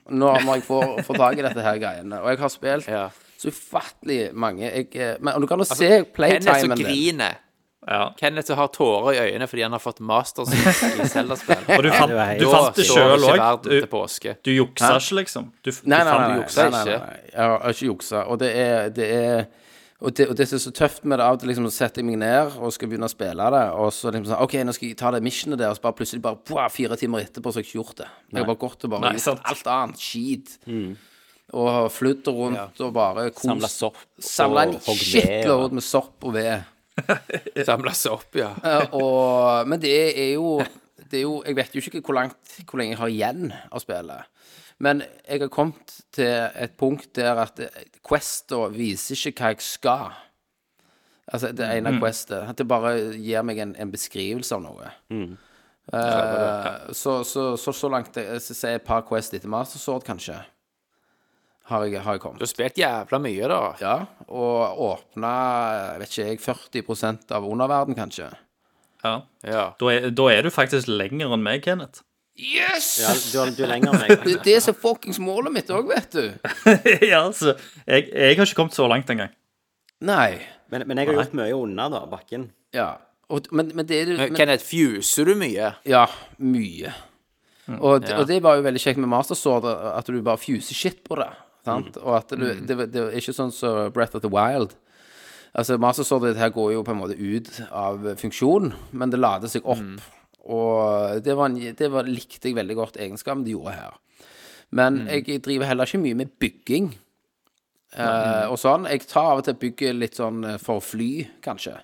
når, når jeg får, får tak i dette her greiene. Og jeg har spilt Ja. så ufattelig mange jeg, eh, Men og du kan jo se Altså, Kenneth som playtimen din. griner. Ja. Kenneth har tårer i øynene fordi han har fått masters i Zelda-spill. Og du fant, du fant det sjøl òg. Du, du juksa ikke, liksom. Du, Nei, nei, nei, du juksa nei, nei, ikke. nei. Jeg har ikke juksa. Og det er, det er og det, og det som er så tøft med det, av og til liksom så setter jeg meg ned og skal begynne å spille det, og så liksom sånn OK, nå skal jeg ta det missionet der, og så bare plutselig bare pua, fire timer etterpå så har jeg ikke gjort det. Jeg har bare gått og bare gjort alt annet. Skit. Og flydd rundt og bare kos. Samla sopp Samla en shitload med sopp og ved. Samla seg opp, ja. Og, men det er jo det er jo, Jeg vet jo ikke hvor, langt, hvor lenge jeg har igjen av spillet. Men jeg har kommet til et punkt der at Questa viser ikke hva jeg skal. Altså det ene Questet. At det bare gir meg en, en beskrivelse av noe. Eh, så, så, så så langt jeg så så et par Quest etter Master Sword, kanskje, har jeg, har jeg kommet. Du har spilt jævla mye, da. Ja, og åpna, vet ikke jeg, 40% av underverden, kanskje. Ja. Ja. Da, er, da er du faktisk lenger enn meg, Kenneth. Yes! Ja, du, er- du er lenger enn meg. Det er det er fuckings målet mitt òg, vet du. ja, altså, jeg, jeg har ikke kommet så langt engang. Nei. Men, men jeg har gjort mye unna, da, bakken. Ja. Og, men, men det er Men, Kenneth, fuser du mye? Ja, mye. Og, det- Ja. og det var jo veldig kjekt med Master Sword, at du bare fuser shit på det. Sant? Og at du, det, det er ikke sånn som Breath of the Wild. Altså, Master Sword her går jo på en måte ut av funksjon, men det lader seg opp. Og det, var en, det var, likte jeg veldig godt egenskapen de gjorde her. Men jeg driver heller ikke mye med bygging. Eh, og sånn. Jeg tar av og til bygger litt sånn for for fly, kanskje.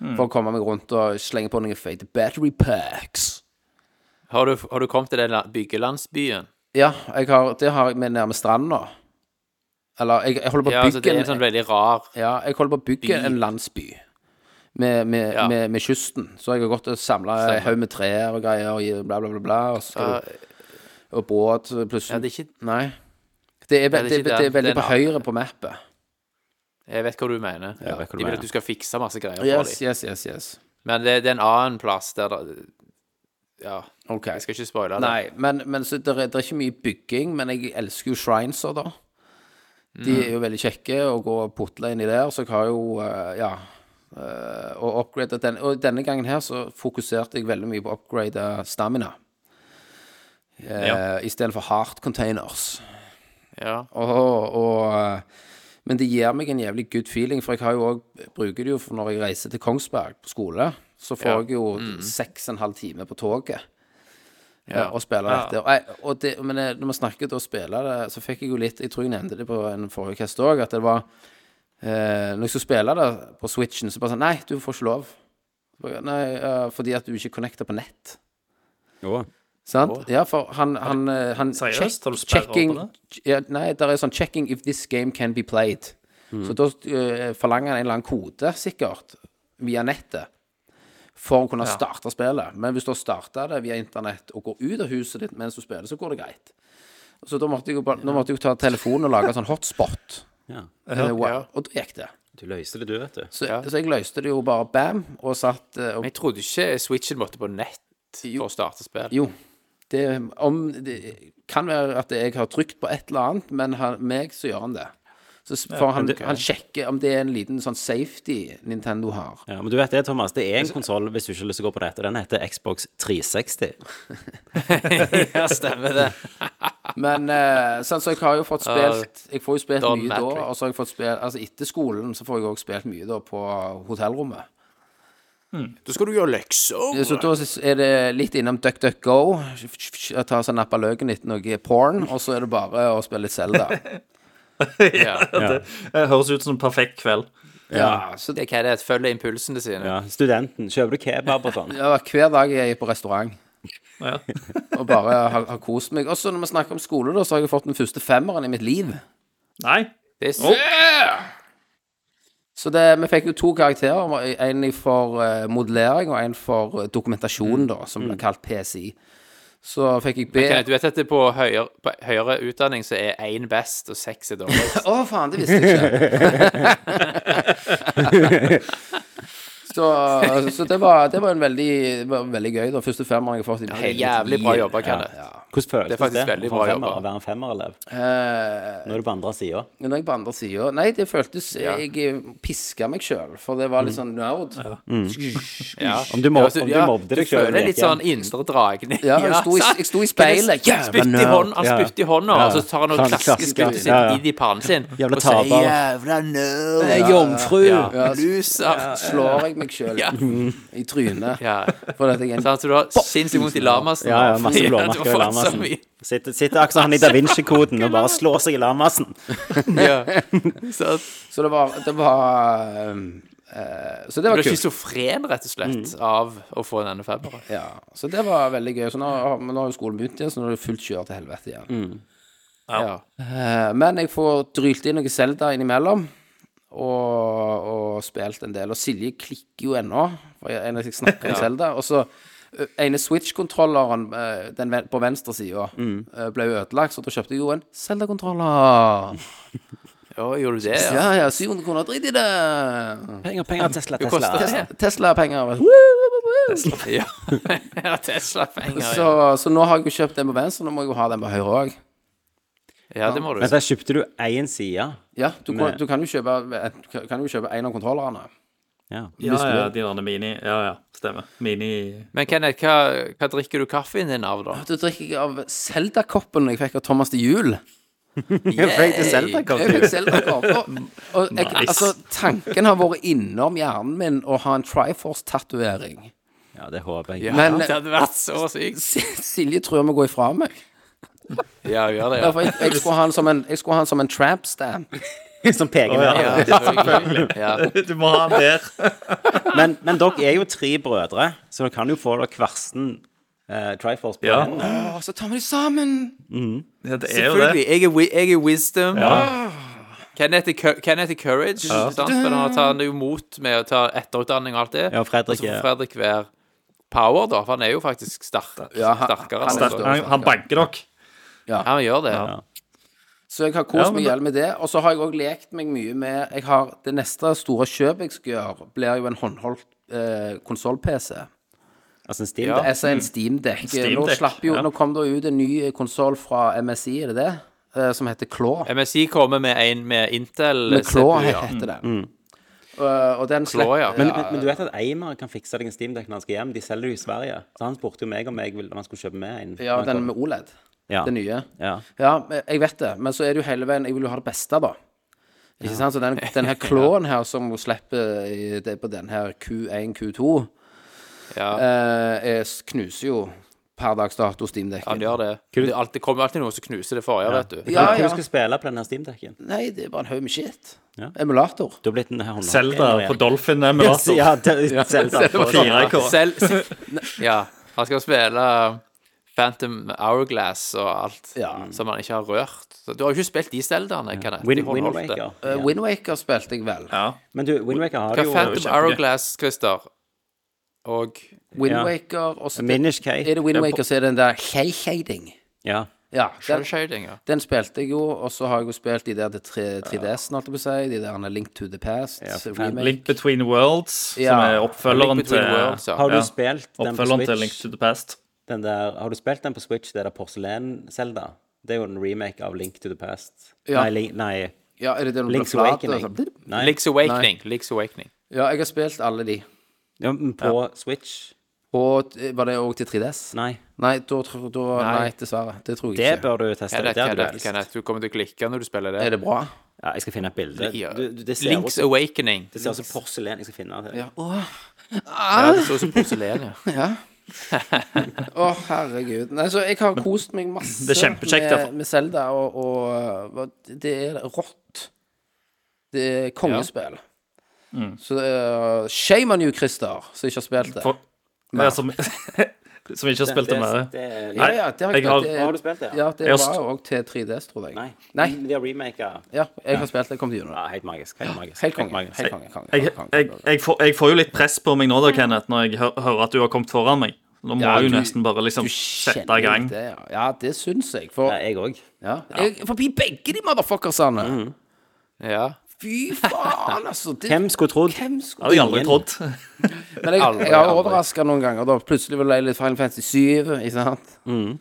For å komme meg rundt og slenge på noen fate battery packs. Har du, har du kommet til den byggelandsbyen? Ja, har, det har jeg med nærme stranda. Eller jeg, jeg holder på å Ja, altså, det bygge er en sånn veldig rar Ja, jeg holder på å bygge by. en landsby med, med, Ja. med, med kysten. Så jeg har gått og samla en haug med trær og greier og bla, bla, bla, bla og, så skal du, og båt plutselig Ja, det er ikke Nei. Det er, det det, det, det. er veldig på høyre på mappet. Jeg vet hva du mener. Ja, hva du De vil at du skal fikse masse greier Yes, for dem. yes, yes, yes. Men det, det er en annen plass der det Ja. Okay. Jeg skal ikke spoile det. Nei, men, men så det er, det er ikke mye bygging, men jeg elsker jo shrineser, da. De er jo veldig kjekke å gå og putle inni der, så jeg har jo eh, Ja. Og upgrade den, og denne gangen her så fokuserte jeg veldig mye på å upgrade stamina. Uh, Ja. Istedenfor hard containers. Ja. Og, og, eh, men det gir meg en jævlig good feeling, for jeg har jo også, bruker det jo for når jeg reiser til Kongsberg på skole. Så får Ja. jeg jo seks og en halv time på toget ja. og spille dette. Og, og det, men jeg, når vi snakket og spille det, så fikk jeg jo litt Jeg tror jeg nevnte det på en forrige kast òg, at det var eh, Når jeg skulle spille det på Switchen, så bare sånn Nei, du får ikke lov. Nei, uh, fordi at du ikke connecter på nett. Jo. Sant? Ja, for han, han, eh, han Seriøst? Har du checking, på ja, Nei, det er sånn 'checking if this game can be played'. Så da uh, forlanger han en eller annen kode, sikkert, via nettet, for å kunne starte spillet. Men hvis du har starta det via internett og går ut av huset ditt mens du spiller, så går det greit. Så da måtte jeg jo, bare, nå måtte jeg jo ta telefonen og lage sånn hotspot. Ja. Uh, wow. Og da gikk det. Du løste det, du, vet du. Så, så jeg løste det jo bare bam, og satt eh, og Men jeg trodde ikke Switchen måtte på nett Jo. for å starte spill. Jo. Det, om, det kan være at jeg har trykt på et eller annet, men han, meg så gjør han det. Så for han, han sjekker om det er en liten sånn safety Nintendo har. Ja, men du vet det, Thomas. Det er en konsoll, hvis du ikke har lyst til å gå på dette. Den heter Xbox 360. ja, stemmer det. Men uh, sånn, så jeg har jo fått spilt Jeg får jo spilt Don mye da, og så har jeg fått spilt Altså etter skolen så får jeg også spilt mye da på hotellrommet. Da skal du gjøre lekser. Så da er det litt innom DuckDuckGo, ta seg nappa løken etter noe porn, og så er det bare å spille litt Zelda. Ja. Det høres ut som en perfekt kveld. Ja, så Det er hva det er. Følge impulsene sine. Ja, Studenten. Kjøper du kebab og sånn? Ja, hver dag er jeg på restaurant. Ja. Og bare har, har kost meg. Også når vi snakker om skole, da, så har jeg fått den første femmeren i mitt liv. Nei. Det er Så det, vi fikk jo to karakterer. En for uh, modellering og en for eh, dokumentasjon, da, som ble kalt PSI. Så fikk jeg B Kenneth, du vet at det på høyere, på høyere utdanning så er én best og seks er dårligst. Å, faen, det visste jeg ikke. så, så det var, det var en veldig, var veldig gøy. Den Første femmeren jeg har fått i mitt jævlig bra jobba, Kenneth. Ja. Hvordan føltes Det er faktisk veldig bra femmer, å være en femmerelev? Uh, Nå er du på andre sida. er jeg på andre sida Nei, det føltes Jeg piska meg sjøl, for det var litt sånn nerd. Ja. Om du mob- altså, om du mobbet deg Du føler litt sånn indre dragning. Ja, jeg sto i- jeg sto i speilet. Spytt i hånden, Han Ja. spytter i hånda, Ja. og så tar han og klasker spyttet sitt ja, ja. inn i pannen sin. Jævla og sier taper. 'jævla nerd'. Er jomfru. Ja. Ja. Loser. Slår jeg meg sjøl i trynet for at jeg er en så du har sinnssykt vondt i lamasen. Ja, ja, masse blåmerker i lamasen. Mye. Sitter, sitter akkurat som han i Da Vinci-koden og bare slår seg i lamasen. Ja. Så Så det var Det var um, Uh, Så det du var er Ble schizofren, rett og slett, av å få denne femmeren. Ja, så det var veldig gøy. Så nå, nå har jo skolen begynt igjen, så nå er det fullt kjør til helvete igjen. Ja. Eh, men jeg får drylt inn noe Selda innimellom. Og, og spilt en del. Og Silje klikker jo ennå, for jeg, jeg snakker om Selda. Og så ene Switch-kontrolleren eh, den på venstre side mm. ble ødelagt, så da kjøpte jeg jo en Zelda-kontroller. ja, gjorde du det? Ja. Ja, ja, 700 kroner, drit i det! Penger, penger, Tesla, Tesla. Tesla-penger. Ja, ja Tesla-penger. Så, Ja. så nå har jeg jo kjøpt den på venstre, nå må jeg jo ha den på høyre òg. ja, det må du. Men der kjøpte du én side. Ja, du, kan, Med- du kan jo kjøpe en av kontrollerne. Ja. Ja, ja, de der mini Ja, ja, stemmer. Mini Men Kenneth, hva, hva drikker du kaffen din av, da? Du drikker jeg av Zelda-koppen jeg fikk av Thomas til jul. Jeg fikk det takk. Jeg fikk Zelda-kopp. Og, og nice. altså, tanken har vært innom hjernen min å ha en Triforce-tatovering. Ja, det håper jeg. Ja, Men- det hadde vært så sykt. Silje tror jeg må gå ifra meg. Ja, gjør det, Ja, ja. jeg, jeg, skulle ha den som en, en tramp stamp. Som peker Å, ja. ned. Ja, selvfølgelig. Ja. Du må ha den der. Men, men dere er jo tre brødre, så dere kan jo få dere kvarsen uh, Triforce på Ja. hendene. Oh, så tar vi dem sammen. Ja, det er jo Selvfølgelig. det. Jeg er, jeg er wisdom. Er, Kenneth er courage. Ja. For han tar det jo mot med å ta etterutdanning og alt det. Ja, Fredrik og så får er- Fredrik være power, da. For han er jo faktisk sterk, Ja, han- sterkere. han altså. Han, han banker dere. Ja, han gjør det. Ja. Så jeg har kost Ja, men meg gjeld med det. Og så har jeg òg lekt meg mye med jeg har, Det neste store kjøpet jeg skal gjøre, blir jo en håndholdt eh, konsoll-PC. Altså en Steam. Deck. Ja, sier en Steamdeck. Steam Nå Deck, slapp jo ja. Nå kom det jo ut en ny konsoll fra MSI, er det det? Eh, som heter Claw. MSI kommer med en med Intel Med Claw CPU, ja. heter den. Og, og den Klå, ja. Men, men, men du vet at Eimer kan fikse deg en Steam Deck når han skal hjem? De selger det i Sverige. Så han spurte jo meg om jeg ville, om han skulle kjøpe med en. Ja, den med OLED. Ja. Det nye. Ja. Ja, jeg vet det, men så er det jo hele veien Jeg vil jo ha det beste, da. Ikke sant? Så den, den her klåen her som hun slipper i, det på den her Q1, Q2, Ja, eh, er, knuser jo per dags dato Steamdekken. han gjør det. Det, er alltid, det kommer alltid noe som knuser det forrige, vet du. Ja, Hva skal du spille på denne Steam Decken? Nei, det er bare en haug med shit. Ja. Emulator. Du har blitt en Zelda på Dolphin-emulator. Ja, Selda på- 4K. Selv, ja, han skal spille Phantom Hourglass og alt Ja. som man ikke har rørt. Du har jo ikke spilt de Zeldaene, Kenneth. Win, Wind. Waker. Uh, Ja. Windwaker spilte jeg vel. Ja. Men du, Wind Waker har Hva jo Phantom. Hourglass, Christer? Og Windwaker, og så Minish K. Er det Windwaker, så er det den der Shell Shading. Ja. Ja, den, Shading, ja. den spilte jeg jo, og så har jeg jo spilt de der til 3- 3DS-en, holdt jeg på å si. De der Link to the Past. Ja, remake. Link Between Worlds, som er oppfølgeren til Worlds, ja. Har du Ja. spilt den på Oppfølgeren til Link to the Past. Den der, har du spilt den på Switch, det der porselen-Selda? Det er jo en remake av Link to the Past. Ja. Nei, Link, nei, Ja, er det det Link's Awakening. altså? nei. Link's Awakening. Link's Awakening. Ja, jeg har spilt alle de. Ja, men på Switch? Og eh, var det òg til 3DS? Nei. Nei, da, da, Nei. nei, dessverre. Det tror jeg Det ikke. bør du teste. Kenneth, Det har du Kenneth, du kommer til å klikke når du spiller det. Er det bra? Ja, jeg skal finne et bilde. Du, du, det ser Link's også, Awakening. det ser ut som porselen jeg skal finne. det. Ja. Åh, Ja, det så ut som porselen, ja. ja. Å, herregud. Nei, så jeg har kost meg masse Det er kjempekjekt, med, med Zelda, og, og det er rått. Det er kongespill. Mm. Så uh, shame on you, Christer, som ikke har spilt det. For, ja, som, ikke har spilt det mer. det, det, ja, ja, det har jeg, jeg har- det, Har du spilt det? Ja, det Jeg var òg til 3DS, tror jeg. Nei. Nei. De har remaka. Ja, jeg har spilt det. Kom til gjennom. Ja, helt magisk. Helt magisk. Helt konge. Helt konge. konge, Jeg, jeg, jeg, får, jeg får jo litt press på meg nå, da, Kenneth, når jeg hører at du har kommet foran meg. Nå må Ja, jeg jo du- nesten bare liksom Du sette i gang. Det, ja. ja, det syns jeg. For Ja, jeg òg. ja. Forbi begge de motherfuckersene. Mm. ja. Fy faen, altså. Det, Hvem skulle trodd? hvem Det skulle hadde jeg aldri trodd. Men jeg, jeg har overraska noen ganger. da Plutselig ble det litt Final Fantasy 7, ikke sant? Men,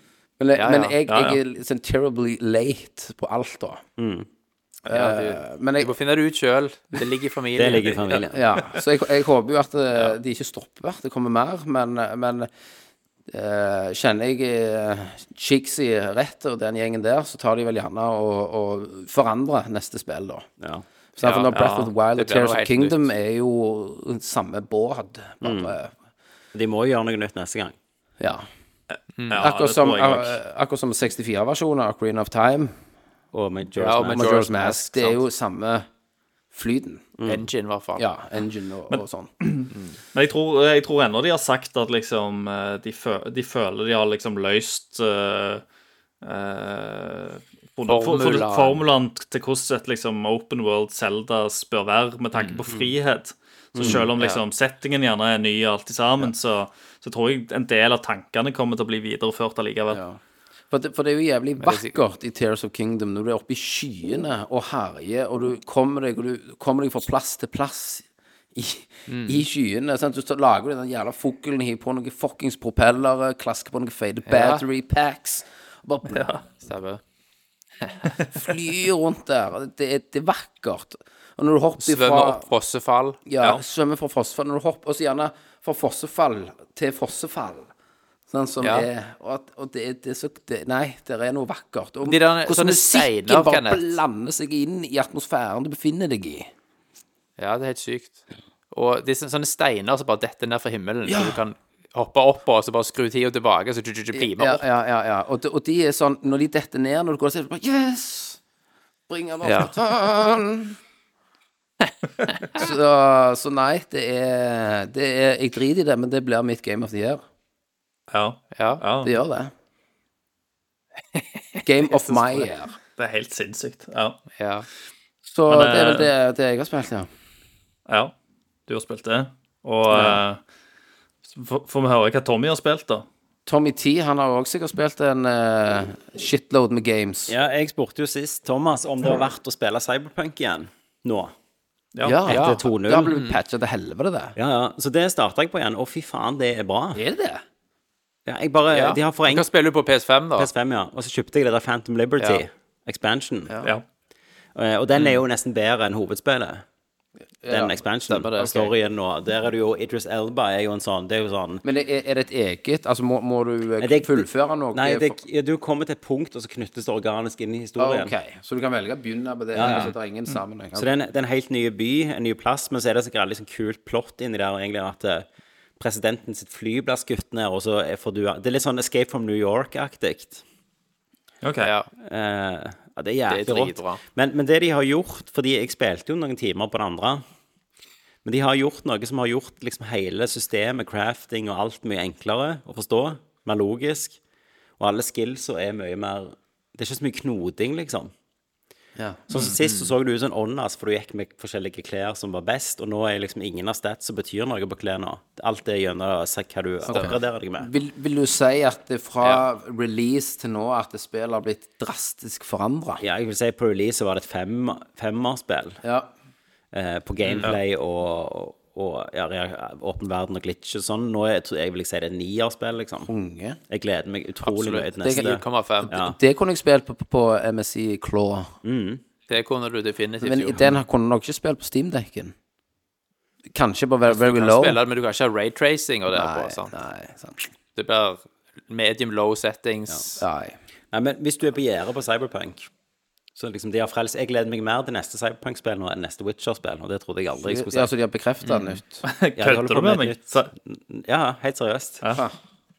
jeg, Ja, ja. men jeg, Ja, ja. jeg er sånn terribly late på alt, da. ja du, uh, du må finne det ut sjøl. Det ligger i familien. Det ligger i familien. Ja, så jeg, jeg håper jo at eh, de ikke stopper. Det kommer mer. Men, men Uh, kjenner jeg uh, Chigsy rett, og den gjengen der, så tar de vel gjerne og, og forandrer neste spill, da. Ja. Så for Ja, når Breath of the Wild og blir Tears noe of helt Kingdom nytt. er jo samme båt. Bare, De må jo gjøre noe nytt neste gang. ja. Ja, Akkurat det som, tror jeg også. ak- akkurat som 64-versjonen av Green of Time Og med Ja, og med Mask. Majora's Mask, Mask. Det er jo samme flyten. Engine, i hvert fall. Ja, engine og, og sånn. Men jeg tror, jeg tror ennå de har sagt at liksom eh, de, fø de føler de har liksom løst uh, Formulaen. Til hvordan et liksom open world Zelda bør være, med tanke på frihet. Så selv om liksom settingen gjerne er ny og alt i sammen, så, så tror jeg en del av tankene kommer til å bli videreført allikevel. Ja. For det, for det er jo jævlig er vakkert i Tears of Kingdom når du er oppe i skyene og herjer, og du kommer deg, og du kommer deg fra plass til plass i, i skyene. Sant? Du lager den jævla fuglen, hiver på noen fuckings propellere, klasker på noen fade battery packs. Og bare Stemmer. flyr rundt der. Det er, det er vakkert. Og når du hopper Svømme ifra opp fossefall. Ja, svømme fra fossefall. Når du hopper, og så gjerne fra fossefall til fossefall. Sånn som Ja. er Og, at, og det, det er så det, Nei, det er noe vakkert. Og De der- hvordan musikken bare Kenneth. blander seg inn i atmosfæren du befinner deg i. Ja, det er helt sykt. Og det er sånne steiner som bare detter ned fra himmelen, så du kan hoppe opp og så bare skru tida tilbake, så plimer Ja, opp. ja, ja. ja. Og, de, og de er sånn Når de detter ned, når du går og ser bare Yes! Bring han opp Ja. på så, så nei, det er, det er Jeg driter i det, men det blir mitt game of the year. Ja, Ja. ja. Det gjør det. Game of my year. Det er helt sinnssykt. Ja. ja. Så Men, det er vel eh, det, det jeg har spilt, ja. ja. Du har spilt det. Og eh, så får vi høre hva Tommy har spilt, da. Tommy T han har også sikkert spilt en uh, shitload med games. Ja, jeg spurte jo sist Thomas om det var verdt å spille Cyberpunk igjen nå. Ja, Etter 2-0. Da ble vi patcha til helvete, det. Ja, ja. Så det starta jeg på igjen. Å, fy faen, det er bra. Er det det? Ja, jeg bare, Ja. De har Du forenklet kan spille på PS5, da. PS5, ja. Og så kjøpte jeg det der Phantom Liberty Ja. expansion. Ja. Eh, Og den er jo nesten bedre enn hovedspillet. Den Ja, expansionen. stemmer det, ok. Storyen nå. Der er det jo Idris Elba er jo en sånn Det er jo sånn Men er, er det et eget Altså, må, må du eh, det- fullføre noe? Nei, det, ja, du kommer til et punkt, og så knyttes det organisk inn i Ah, historien. OK. Så du kan velge å begynne på det? Ja, ja. Så det er ingen sammenheng? Så det er, en, det er en helt ny by, en ny plass, men så er det sikkert litt sånn kult plott inni der, egentlig at eh, presidenten sitt fly blir skutt ned, og så får du Det er litt sånn Escape from New York-aktig. OK. Ja. Eh, ja, det er jævlig Det er rått. Men, men det de har gjort Fordi jeg spilte jo noen timer på det andre. Men de har gjort noe som har gjort liksom hele systemet, crafting og alt mye enklere å forstå. Mer logisk. Og alle skillsa er mye mer Det er ikke så mye knoding, liksom. Ja. Sånn som Sist så så du ut som en åndas, for du gikk med forskjellige klær som var best, og nå er liksom ingen av stats som betyr noe på klærne. Alt er gjennom hva du oppgraderer deg med. Vil, vil du si at det fra release til nå at det spillet har blitt drastisk forandra? Ja, jeg vil si på release så var det et fem, femmerspill. Ja. eh, på gameplay og, og ja, åpen verden og glitch og sånn. Nå er, jeg vil jeg si det er nierspill, liksom. Unge. Jeg gleder meg utrolig mye til Det kan- neste. 0,5. Ja. Det kunne jeg spilt på, på, MSI Claw. Det kunne du definitivt Men gjort. den kunne nok ikke spilt på Steam-dekken. Kanskje på very, Du very kan low. spille men du kan ikke ha raytracing og det Nei, på. Sant? nei, sant. Det blir medium low settings. Nei. Nei, men hvis du er på gjerdet på Cyberpunk så liksom de har frelst Jeg gleder meg mer til neste Cyberpunk-spill nå enn neste Witcher-spill, og det trodde jeg aldri jeg skulle si. Ja, så de har bekrefta nytt. Ja, Kødder du med meg? nytt- Ja, helt seriøst.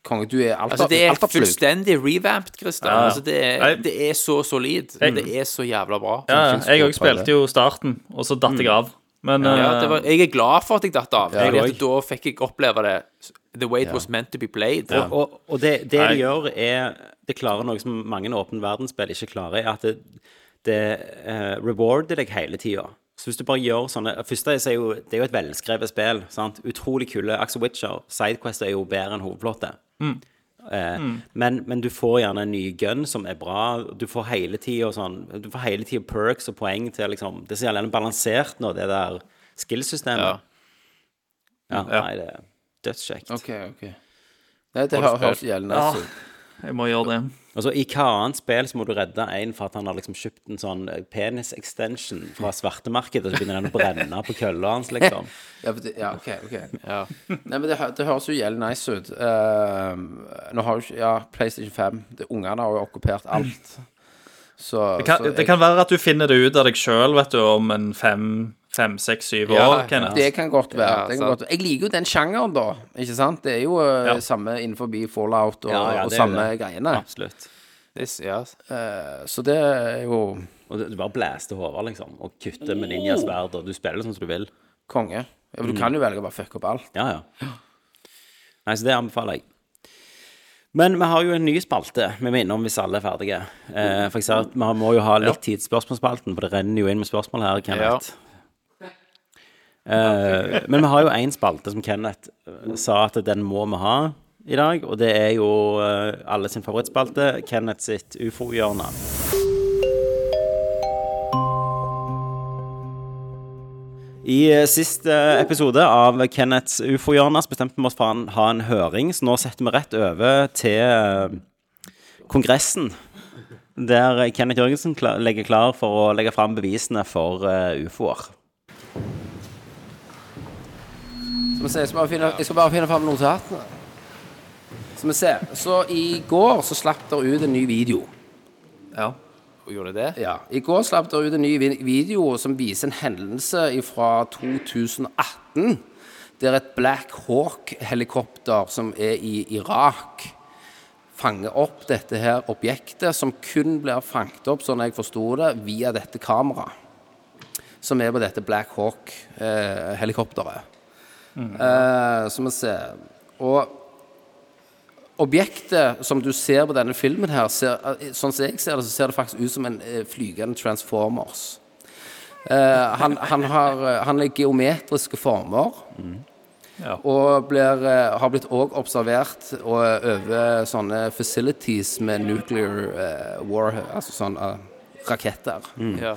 Konge, du er alt Altså, det er fullstendig revamped, Christian. Ja. Altså, det, er, det er så solid. Det er så jævla bra. Ja, jeg òg spilte jo starten, og så datt jeg av. Men Ja, eh, det var, jeg er glad for at jeg datt av. jeg fordi da fikk jeg oppleve det The way it was meant to be played. Og, og, og det, det de gjør, er Det klarer noe som mange åpne verdensspill ikke klarer, er at det, det eh, rewarder deg hele tida. Så hvis du bare gjør sånne Først er jo, Det er jo et velskrevet spill. sant? Utrolig kule. Axel Witcher, Sidequest er jo bedre enn hovedplottet. Eh, Men, men du får gjerne en ny gun som er bra. Du får hele tida sånn Du får hele tida perks og poeng til liksom Det er så jævlig balansert nå, det der skillsystemet. Ja. nei, det er dødskjekt. OK, OK. Nei, det har høres gjeldende ut. Jeg må gjøre det. Altså, I hva annet spill så må du redde en for at han har liksom kjøpt en sånn eh, penis-extension fra svartemarkedet, og så begynner den å brenne på kølla hans, liksom. Ja, det, ja, OK. ok Ja. Nei, men det, det høres jo jævlig nice ut. Uh, nå har jo ikke Ja, PlayStation 5. Ungene har jo okkupert alt. Så, Det kan, så det kan være at du finner det ut av deg sjøl om en fem, fem, seks, syv Ja, år. Kenneth. Det kan godt være. Ja, det kan godt være. Jeg liker jo den sjangeren, da. Ikke sant? Det er jo eh, Ja. samme innenfor Fallout og, Ja, ja, og samme det. greiene. Absolutt. This, yes. ja. Eh, så det er jo Og du, bare blæster hodet, liksom, og kutter med ninjasverd, og du spiller sånn som du vil. konge. Ja, men du kan jo velge å bare fucke opp alt. Ja, ja. Nei, så det anbefaler jeg. Men vi har jo en ny spalte vi må innom hvis alle er ferdige. Eh, for eksempel, Vi må jo ha litt tid til spørsmålsspalten, for det renner jo inn med spørsmål her, Kenneth. Eh, men vi har jo én spalte som Kenneth eh, sa at den må vi ha i dag, og det er jo eh, alle sin favorittspalte, Kenneth sitt ufo-hjørne. I siste episode av Kenneths ufo-hjørne bestemte vi oss for å ha en høring, så nå setter vi rett over til Kongressen. Der Kenneth Jørgensen legger klar for å legge fram bevisene for ufoer. Skal vi se, jeg skal bare finne, jeg skal bare finne fram notatene. Skal vi ser. Så i går så slapp dere ut en ny video. Ja. Og gjorde det? Ja, I går slapp dere ut en ny video som viser en hendelse fra 2018, der et Black Hawk-helikopter som er i Irak, fanger opp dette her objektet, som kun blir fanget opp, sånn jeg forsto det, via dette kameraet. Som er på dette Black Hawk-helikopteret. Eh, så vi ser Og objektet som du ser på denne filmen her, ser, eh, sånn som jeg ser det, så ser det faktisk ut som en eh, flygende Transformers. Eh, han, han, har, eh, han er geometriske former. Ja. Og blir, har blitt òg observert over sånne facilities med nuclear uh, war Altså sånn eh, raketter. Ja.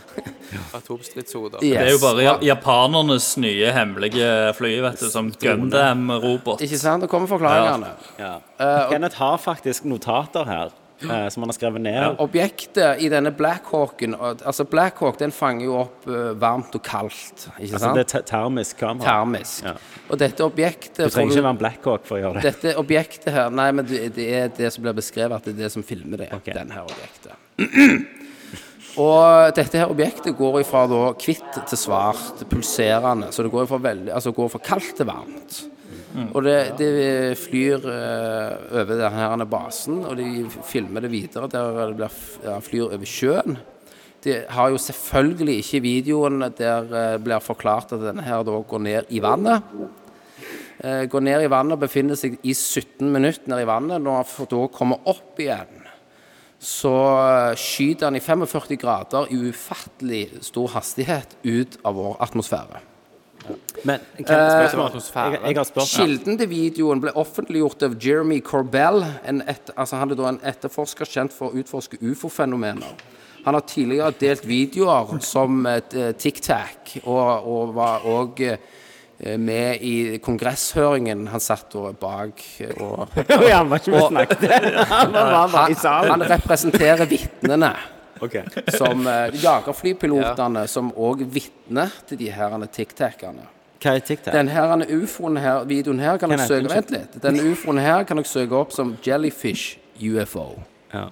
Atomstridshoder. Yes. Det er jo bare ja- japanernes nye hemmelige fly, vet du, som Gundam-robot. Ikke sant? Det kommer forklaringene. Ja. Eh, Kenneth har faktisk notater her eh, som han har skrevet ned. Objektet i denne Blackhawken Altså Blackhawk den fanger jo opp eh, varmt og kaldt, ikke Altså, det er termisk kamera. Termisk. Ja. Og dette objektet Du trenger får ikke være en Blackhawk for å gjøre det. Dette objektet her Nei, men det, det er det som blir beskrevet, at det er det som filmer det. Okay. Den her objektet. Og dette her objektet går fra da hvitt til svart, pulserende. Så det går fra, veldig, altså går fra kaldt til varmt. Og det, det flyr eh, over denne basen, og de filmer det videre der det ja, flyr over sjøen. De har jo selvfølgelig ikke videoen der det blir forklart at denne her da går ned i vannet. Eh, går ned i vannet og befinner seg i 17 minutter nede i vannet. Når han da kommer opp igjen, så eh, skyter han i 45 grader i ufattelig stor hastighet ut av vår atmosfære. Men atmosfære. Jeg, jeg har spørsmål. Kilden til videoen ble offentliggjort av Jeremy Corbell. En et, altså han er da en etterforsker kjent for å utforske ufo-fenomener. Han har tidligere delt videoer som eh, Tic Tac, og, og var òg med i kongresshøringen. Han satt da bak Og, og Ja, han var ikke med og snakket. Han var bare i salen. han representerer vitnene. Okay. Som eh, jagerflypilotene, som òg vitner til de her Tic Tacene. Hva er? Den Denne ufoen her, videoen her kan dere søke Vent litt. Denne ufoen her kan dere søke opp som Jellyfish UFO. Ja.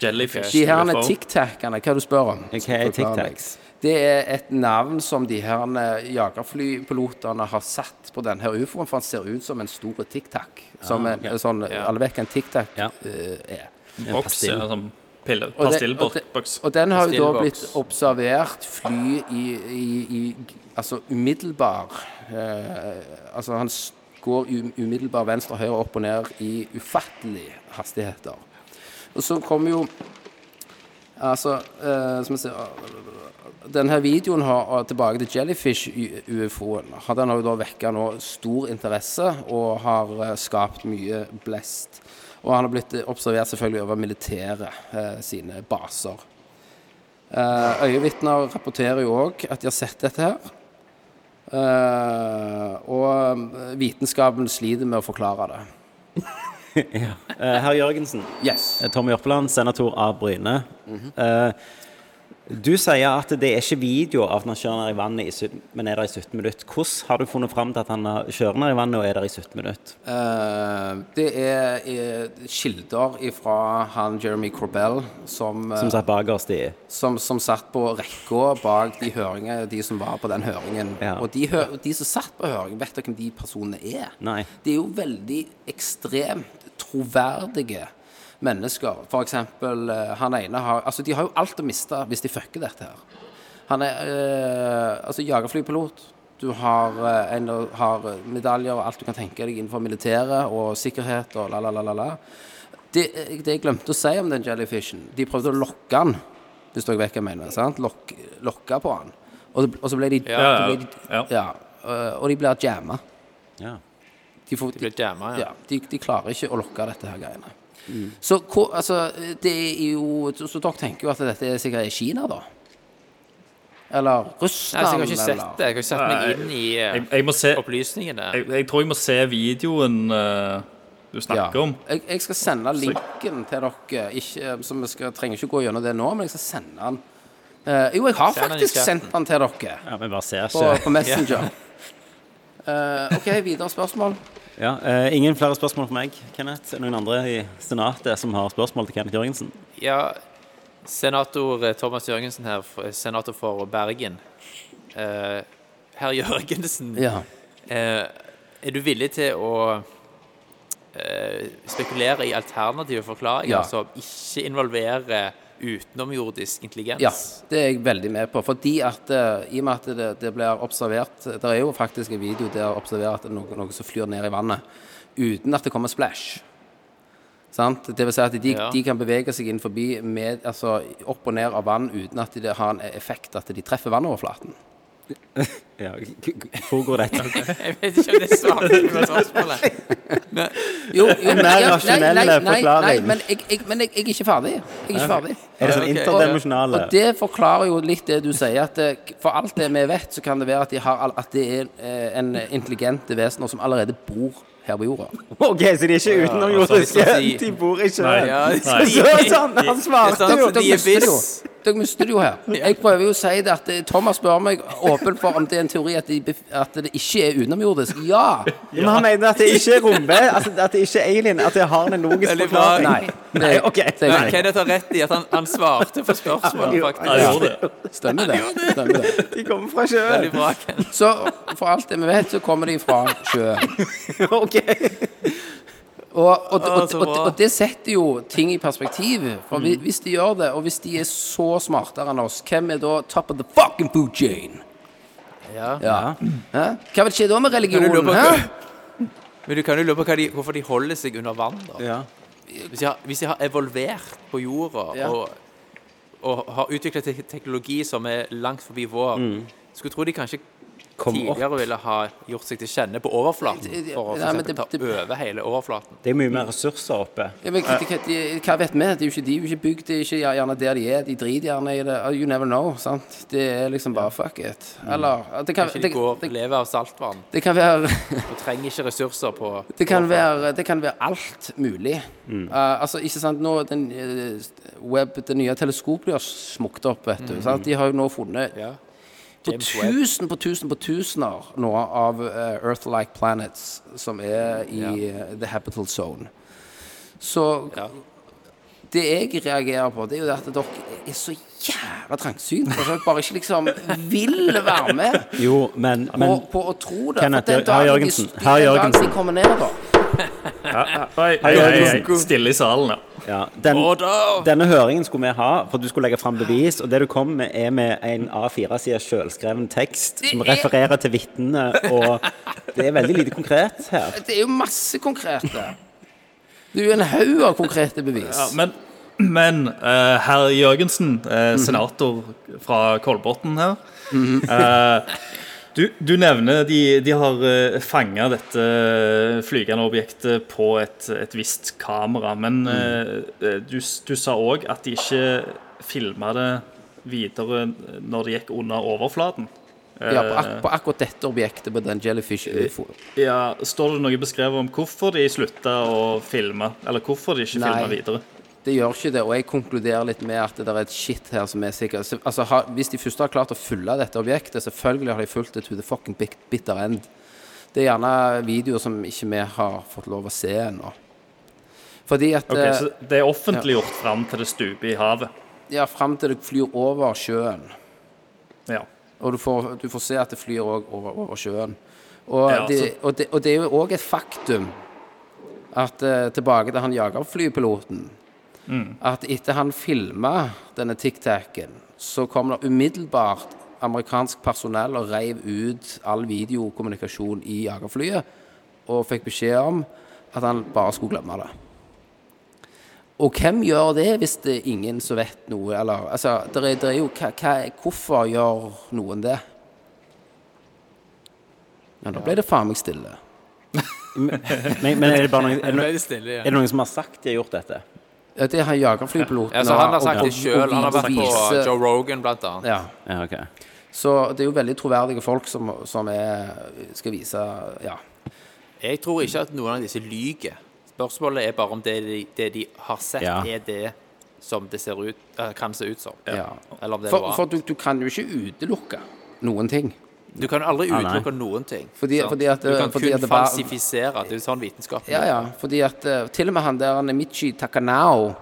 Jellyfish. De her tic-tacene, hva er det du spør om? Hva er tic-tacs? Det er et navn som de her eh, jagerflypilotene har satt på denne ufoen, for han ser ut som en stor tic-tac. Som en, ok. sånn, Alle vet hva en tic-tac Ja. uh, er. Boks, pastill. ja, sånn pille, Og det- og pastillboks. Og den har jo da blitt observert fly i, i, i Altså umiddelbar uh, Altså han går umiddelbar venstre, høyre, opp og ned i ufattelige hastigheter. Og så kommer jo Altså eh, som vi se denne videoen har, tilbake til Jellyfish-ufoen. har Den jo da vekka stor interesse og har eh, skapt mye blest. Og han har blitt eh, observert selvfølgelig over militæret eh, sine baser. Eh, øyevitner rapporterer jo òg at de har sett dette her. Eh, og eh, vitenskapen sliter med å forklare det. ja. Herr Jørgensen, Yes. eh, Tommy Jørpeland, senator av Bryne. Eh, Du sier at det er ikke video av at han kjører ned i vannet, i, sytt- men er der i 17 minutter. Hvordan har du funnet fram til at han kjører ned i vannet og er der i 17 minutter? Uh, det er, er kilder fra han Jeremy Corbell som, eh, Som satt bakerst i som, som satt på rekka bak de høringene, de som var på den høringen. Ja. Og de, de som satt på høring, vet dere hvem de personene er? Nei. De er jo veldig ekstremt troverdige mennesker. For eksempel eh, han ene har Altså, de har jo alt å miste hvis de fucker dette her. Han er eh, altså jagerflypilot. Du har, eh, en, har medaljer og alt du kan tenke deg innenfor militæret og sikkerhet og la, la, la, la. la. Det, det jeg glemte å si om den jellyfishen De prøvde å lokke han, hvis dere vet hva jeg mener. sant? Lok, lokke på han. Og, og så ble de Ja, ja, ble de, ja. ja, øh, Og de blir jamma. Ja. De, får, De ble jamma, ja. ja, de, de klarer ikke å lokke dette her greiene. Så hvor, altså, det er jo Så, så dere tenker jo at dette er sikkert i Kina, da? Eller Russland, så jeg har ikke sett det. Jeg har ikke satt meg inn i eh, Jeg, jeg må se opplysningene. jeg, jeg tror jeg må se videoen uh, du snakker om. Jeg, jeg skal sende linken til dere, ikke, så vi skal, trenger ikke gå gjennom det nå, men jeg skal sende den. Uh, jo, jeg har faktisk sendt den til dere ja, men bare ser på, ikke. på Messenger. uh, OK, videre spørsmål. Ja, eh, ingen flere spørsmål for meg, Kenneth. Er det noen andre i senatet som har spørsmål til Kenneth Jørgensen? Ja, senator eh, Thomas Jørgensen her, senator for Bergen. Eh, Herr Jørgensen, Ja. eh, er du villig til å eh, spekulere i alternative forklaringer Ja. som ikke involverer utenomjordisk intelligens? Ja, det er jeg veldig med på. Fordi at eh, i og med at det, det blir observert Det er jo faktisk en video der observerer at noe, noe som flyr ned i vannet uten at det kommer splash. Sant? Det vil si at de, Ja. de kan bevege seg inn forbi med, altså, opp og ned av vann uten at det har en effekt at de treffer vannoverflaten. Ja, hvor går dette? Jeg vet ikke om det er svar på spørsmålet. Jo, jo, En mer ja, nei, rasjonell nei, nei, forklaring. Nei, men jeg, jeg, men jeg, jeg er ikke ferdig. Jeg er ikke ferdig. Er det sånn interdimensjonale Og det forklarer jo litt det du sier, at for alt det vi vet, så kan det være at, de har, at det er eh, en intelligente vesener som allerede bor her på jorda. OK, så de er ikke utenomjordiske? altså, si- De bor ikke Nei. Ja. Så sånn, han svarte Det er sånn, de er Dere mister det jo her. Jeg prøver jo å si det at eh, Thomas spør meg åpen for om det er en teori at, de, at det ikke er utenomjordisk. Ja! Men han mener at det ikke er rombe, altså at det ikke er alien, at det har en logisk forklaring. Nei. Nei, OK. Men. Kenneth har rett i at han, han svarte på spørsmålet, Han gjorde det. Stemmer det. Stemmer det. De kommer fra sjøen. Veldig bra, Kenneth. Så for alt det vi vet, så kommer de fra sjøen. OK. Og, og, og, og, og, det setter jo ting i perspektiv. For mm. hvis de gjør det, og hvis de er så smartere enn oss, hvem er da top of the fucking food chain? Ja. Ja. Hæ? Hva vil skje da med religionen? på, Hæ? men du kan jo lure på hva de, hvorfor de holder seg under vann, da. Ja. Hvis de har, hvis de har evolvert på jorda Ja. og, og har utviklet teknologi som er langt forbi vår, skulle tro de kanskje Kom opp. tidligere ville ha gjort seg til kjenne på overflaten Det- det- for å for eksempel det- ta det- over hele overflaten. Det er mye mer ressurser oppe. Ja, men, hva, hva, de, hva vet vi? De er jo ikke, de er jo ikke bygd det er ikke gjerne der de er. De driter gjerne i det. You never know. sant? Det er liksom bare fuck it. Eller det kan, Kanskje det, de går, det, lever av saltvann det kan være og trenger ikke ressurser på Det kan, være, det kan være alt mulig. Uh, altså, ikke sant, nå den, eh, web, Det nye teleskopet har smukt opp, vet du. Sant? De har jo nå funnet Ja. På tusen på tusen på tusener nå av uh, Earth-like planets som er i eh, the habitable zone. Så Ja. det jeg reagerer på, det er jo at dere er så jævla trangsynte. At dere bare ikke liksom vil være med Jo, men, på, men på å tro det. Kenneth, For den dagen Jørgensen, de, herr den dagen Jørgensen. de kommer ned, da Hei, hei, hei, hei. Stille i salen, ja. Ja, den, denne høringen skulle vi ha, for du skulle legge fram bevis. Og det du kom med, er med en A4-sida selvskreven tekst som er- refererer til vitnene. Og det er veldig lite konkret her. Det er jo masse konkrete. Det er jo en haug av konkrete bevis. ja men men uh, herr Jørgensen, uh, senator fra Kolbotn her eh, du, du nevner de, de har uh, fanga dette flygende objektet på et, et visst kamera. Men mm. du, du sa òg at de ikke filma det videre når det gikk under overflaten. Ja, på, ak på akkurat dette objektet, på den jellyfish ufo. Ja, Står det noe beskrevet om hvorfor de slutta å filme? Eller hvorfor de ikke filma videre? Det gjør ikke det, og jeg konkluderer litt med at det er et shit her som er sikkert Altså, har, Hvis de først har klart å fylle dette objektet, selvfølgelig har de fulgt det to the fucking bitter end. Det er gjerne videoer som ikke vi har fått lov å se ennå. Fordi at Ok, eh, Så det er offentliggjort fram til det stuper i havet? Ja, fram til det flyr over sjøen. Ja. Og du får, du får se at det flyr òg over, over sjøen. Og, Ja, det, så- og, de, og det er jo òg et faktum at uh, Tilbake til han jagerflypiloten. At etter han filma denne tic-tacen, så kom det umiddelbart amerikansk personell og reiv ut all videokommunikasjon i jagerflyet. Og fikk beskjed om at han bare skulle glemme det. Og hvem gjør det hvis det er ingen som vet noe, eller Altså, der er, der er jo hva, hva, Hvorfor gjør noen det? Ja, da ble det faen meg stille. Men, men er det bare noen, er det, noen, er det noen som har sagt de har gjort dette? Ja, det er han jagerflypiloten. Ja, så han har sagt det sjøl. Han har vært på Joe Rogan, blant annet. Ja. Ja, ok. Så det er jo veldig troverdige folk som, som er, skal vise Ja. Jeg tror ikke at noen av disse lyver. Spørsmålet er bare om det de, det de har sett, Ja. er det som det ser ut, eh, kan se ut som. ja. Eller om det er For, noe for annet. du, du kan jo ikke utelukke noen ting. Du kan aldri Ah, noen ting. Fordi- fordi at- du kan fordi kun at det falsifisere. Det er sånn vitenskap Ja, ja. Fordi at eh, til og med han der Michi Takanao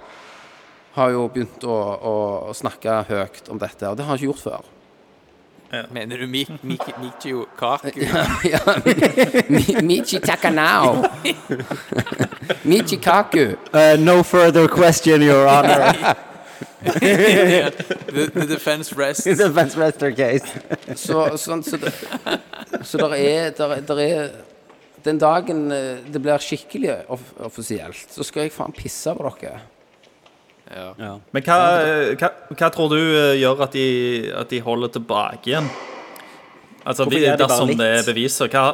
har jo begynt å, å, å snakke høyt om dette, og det har han ikke gjort før. Mener du Mik- Mik- Michio Kaku? ja, ja. Michi Takanao. Michi Kaku. Uh, no further question, your honor. the, the defense rests. A Vance Wester case. Så, så, så, det, så der er, der, der er Den dagen eh, det blir skikkelig off offisielt, så skal jeg faen pisse på dere. Ja. Men hva, hva, hva tror du eh, gjør at de, at de holder tilbake igjen? Altså, Hvorfor gjør de bare dersom litt? det er beviser, hva,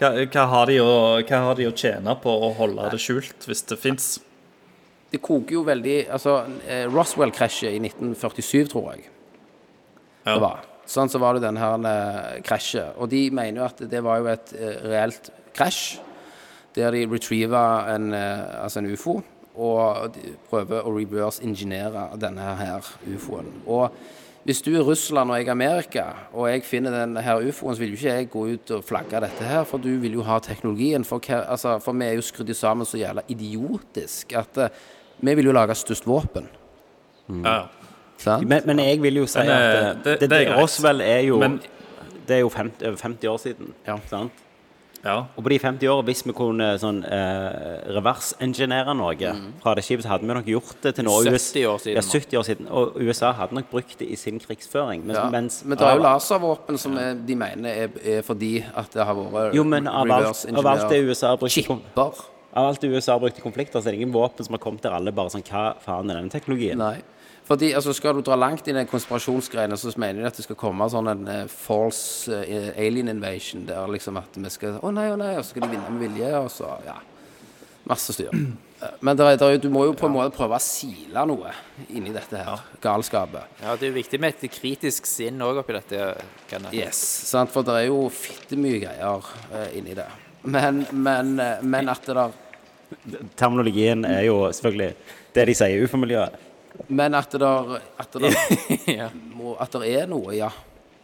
hva, hva, har de å, hva har de å tjene på å holde det skjult, hvis det fins? Det koker jo veldig Altså, eh, Roswell-krasjet i 1947, tror jeg Ja. det var. Sånn så var det denne her eh, krasjet. Og de mener jo at det var jo et eh, reelt krasj, der de retriever en, altså en ufo, og prøver å reverse-ingeniere denne her ufoen. Og hvis du er Russland og jeg er Amerika, og jeg finner denne her ufoen, så vil jo ikke jeg gå ut og flagge dette her, for du vil jo ha teknologien. For, altså, for vi er jo skrudd sammen så jævla idiotisk at vi vil jo lage størst våpen. Ja. Sant? Men, men jeg vil jo si Men, at det, eh, det- det, det er. Roswell er jo Men- Det er jo 50, over 50 år siden. Ja. Sant? ja. Og på de 50 årene, hvis vi kunne sånn eh, reverse-engineere mm. fra det skipet, så hadde vi nok gjort det til nå. 70 år siden Ja, 70 år siden. Og USA hadde nok brukt det i sin krigsføring. Mens, Ja. mens men det er jo laservåpen som er, de mener er, er fordi at det har vært Jo, men av alt, av alt det USA har brukt i Chipper. Av alt USA har brukt i konflikter, så er det ingen våpen som har kommet der alle bare sånn Hva faen er denne teknologien? Nei. Fordi, altså, Skal du dra langt inn i konspirasjonsgreiene, så mener de at det skal komme sånn en uh, false uh, alien invasion, der liksom at vi skal Å nei, å nei, og så skal de vinne med vilje, og så Ja. Masse styr. Men der, er, det er, jo- du må jo på en måte prøve å sile noe inni dette her galskapet. Ja, det er jo viktig med et kritisk sinn òg oppi dette. Kenneth. Yes, sant? for det er jo fitte mye greier uh, inni det. Men, men, men at det der Terminologien er jo selvfølgelig det de sier i ufo-miljøet. Men at det der, at det der Ja. må, At det er noe, ja.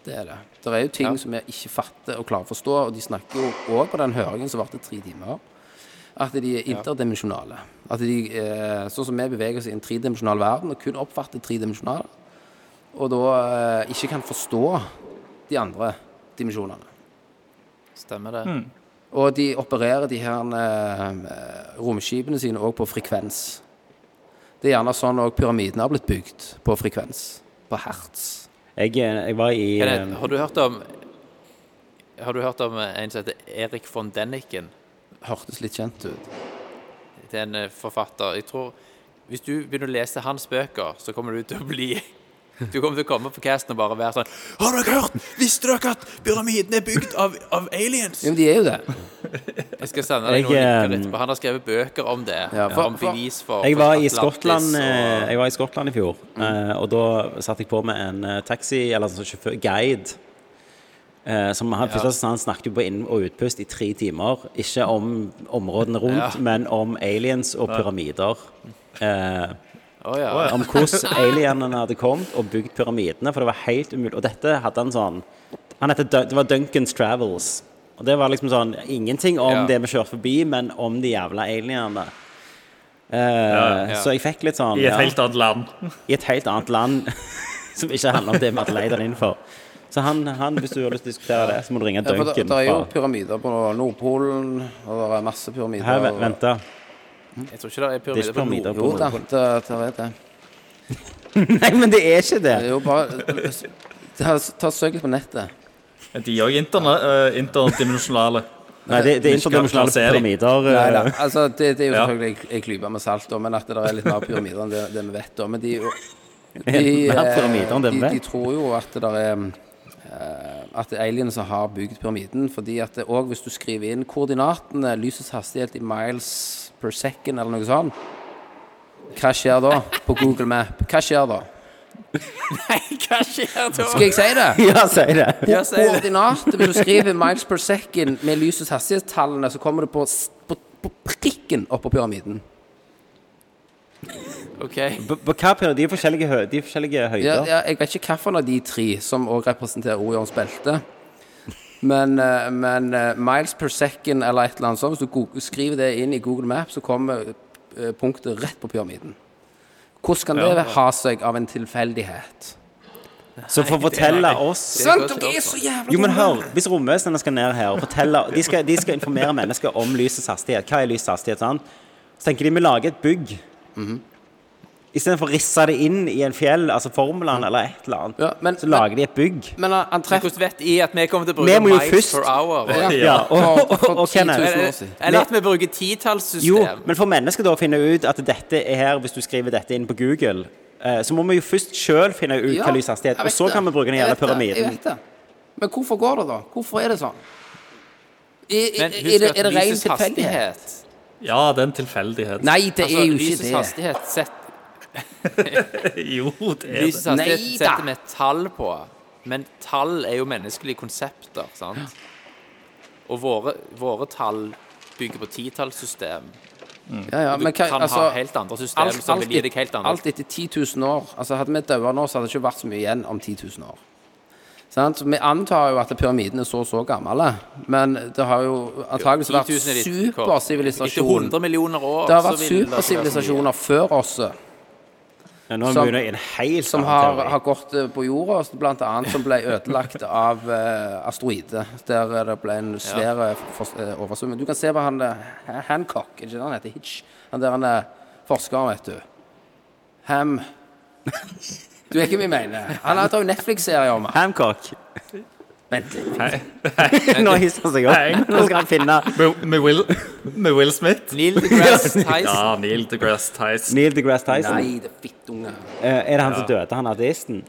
Det er det. Det er jo ting Ja. som vi ikke fatter og klarer å forstå, og de snakker jo òg på den høringen som varte tre timer, at de er interdimensjonale. At de, eh, sånn som vi beveger oss i en tredimensjonal verden og kun oppfatter tredimensjonale, og da eh, ikke kan forstå de andre dimensjonene. Stemmer det. Hmm. Og de opererer de her eh, romskipene sine òg på frekvens. Det er gjerne sånn òg pyramidene har blitt bygd, på frekvens. På hertz. Jeg, eh, jeg var i Kenneth, eh, har du hørt om Har du hørt om en som heter Erik von Denniken? Hørtes litt kjent ut. Det er en forfatter. Jeg tror Hvis du begynner å lese hans bøker, så kommer du til å bli Du kommer til å komme på casten og bare være sånn Har dere hørt? Visste dere at pyramiden er bygd av, av aliens? Ja, men de er jo det. Jeg skal sende deg noen linker eh, etterpå. Han har skrevet bøker om det. Ja, for- om bevis for Jeg for var i Atlantis Skottland, og- eh, jeg var i Skottland i fjor, mm. og da satte jeg på med en eh, taxi, eller sånn sjåfør, guide. eh, Som han, først han snakket jo på inn- og utpust i tre timer. Ikke om områdene rundt, Ja. men om aliens og pyramider. Eh, Å ja. om hvordan alienene hadde kommet og bygd pyramidene, for det var helt umulig. Og dette hadde han sånn han heter, Det var Duncan's Travels. Og det var liksom sånn Ingenting om Ja. det vi kjørte forbi, men om de jævla alienene. Uh, ja. Så jeg fikk litt sånn I et ja, helt annet land. I et helt annet land som ikke handler om det vi hadde leid han inn for. Så han, han, hvis du har lyst til å diskutere det, så må du ringe Ja, det, Duncan. det er jo pyramider på Nordpolen, og det er masse pyramider. Her, vent- vent da. Jeg tror ikke det er Det er pyramider på pyramider Jo da, Nordpolen. det, det er det. Nei, men det er ikke det! Det er jo bare Ta, ta Søk litt på nettet. Er De òg interdimensjonale. Nei, det, det er interdimensjonale pyramider. Nei, eh, da. Altså, det, det er jo Ja. selvfølgelig Jeg, klype med salt, da, men at det er litt mer pyramider enn det, det vi vet. da Men de, de, Mer eh, pyramider enn det vi de, de tror jo at det der er eh, At det er aliens som har bygd pyramiden. Fordi at det, og hvis du skriver inn koordinatene, lysets hastighet i miles per second eller noe sånt Hva skjer da på Google Map? Hva skjer da? Nei, hva skjer da? Skal jeg si det? Ja, si det! Ja, si det. Koordinatet, hvis du skriver miles per second med lysets hastighetstallene, så kommer det på, på, på prikken oppå pyramiden. OK. På på hva pyramide? De er forskjellige, hø de er forskjellige høyder. Ja, ja, jeg vet ikke hvilken av de tre som òg representerer Orions belte. Men, eh, men eh, miles per second eller et eller annet sånt, hvis du skriver det inn i Google Maps, så kommer eh, punktet rett på pyramiden. Hvordan kan det ha seg av en tilfeldighet? Så for å fortelle oss Sant, dere er så jævla Jo, men hør, hvis romvesenene skal ned her og fortelle De skal, de skal informere mennesker om lysets hastighet. Hva er lysets hastighet? sant? Så tenker de vi lager et bygg. Istedenfor å risse det inn i en fjell, altså formelen eller et eller annet, Ja, men- så lager de et bygg. Men han, Men treffer Hvordan vet I at vi kommer til å Vi bruke må jo miles per hour? Ja, Ja, og, for- og, og, 10 000 Kenneth år Eller, at vi bruker titallssystem. Jo, men for mennesker da å finne ut at dette er her, hvis du skriver dette inn på Google, eh, så må vi jo først sjøl finne ut Ja, hva lyshastighet og så det. kan vi bruke den gjerne jævla pyramiden. vet det. Men hvorfor går det, da? Hvorfor er det sånn? Er, Men er, det, er det ren tilfeldighet? Ja, det er en tilfeldighet. Nei, det Altså, er jo ikke lysets det. hastighet sett, Jo, det er det. Nei da. setter vi tall på. Men tall er jo menneskelige konsepter, sant? Og våre, våre tall bygger på titallssystem. Ja, ja, Du men hva, kan altså, ha helt andre system alt, som vil gi deg helt andre alt etter 10 000 år. Altså, hadde vi daua nå, så hadde det ikke vært så mye igjen om 10 000 år. Sant? Så vi antar jo at pyramiden er så og så gamle, men det har jo antakeligvis vært 10 000 er litt kort. Etter supersivilisasjon. 100 millioner år Det har vært supersivilisasjoner før oss Ja, nå Som- en helt som har, har gått eh, på jorda, annet som ble ødelagt av uh, asteroide, der det ble en svær ja. uh, eh, oversvømming. Du kan se på han eh, Hancock, ikke det han heter? Hitch. Han der han er forsker, vet du. Ham Du er ikke hva jeg mener? Han har jo Netflix-serie om ham. Hancock. Vent litt. Nå hisser han seg opp. Nå skal han finne Med, med, Will, med Will Smith? Neil deGrasse Tyson. Ja, Neil deGrasse Tyson. Neil deGrasse Tyson. Nei, det er fittunge. Uh, er det han som døde, han ateisten?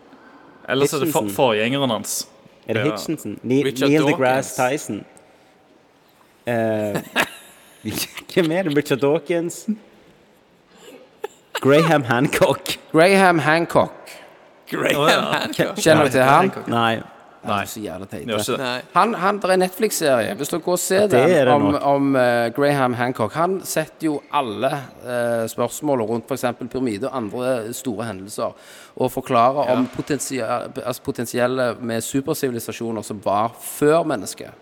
Eller så er det for, forgjengeren hans. Er det Ja. Hitchinson? Neil, Richard Neil deGrasse Tyson. Uh, hvem er det? Richard Dawkins? Graham Hancock. Graham Hancock. Graham Hancock. Kjenner du til han? Nei. Nei. Så jævla teit. Gjør ikke det. Nei. Han, han, der er en Netflix-serie. Hvis dere går og ser er den om, om uh, Graham Hancock Han setter jo alle uh, spørsmål rundt f.eks. pyramide og andre store hendelser, og forklarer om potensia- altså potensielle med supersivilisasjoner som var før mennesket.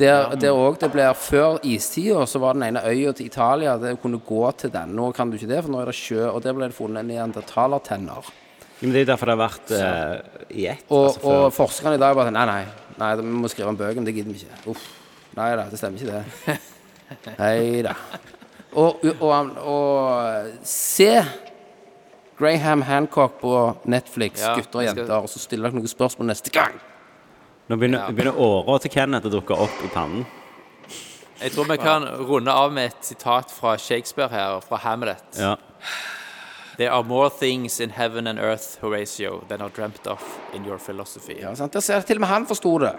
Der, der også det blir Før istida så var den ene øya til Italia Det kunne gå til den. Nå kan du ikke det, for nå er det sjø, og der ble det funnet neandertalertenner. Men det er derfor det har vært uh, i ett. Og, altså, for... og forskerne i dag bare sånn Nei, nei, nei, vi må skrive om bøkene. Det gidder vi ikke. Uff. Nei da, det stemmer ikke, det. Nei da. Og, og, og, og se Graham Hancock på Netflix, Ja, gutter og jenter', skal- og så stiller dere noen spørsmål neste gang. Nå begynner, begynner åra til Kenneth å dukke opp i pannen. Jeg tror vi kan runde av med et sitat fra Shakespeare her, fra Hamlet. Ja. There are more things in heaven and earth, Horatio, than are dreamt of in your philosophy. Ja, sant? Der ser til og med han forsto det.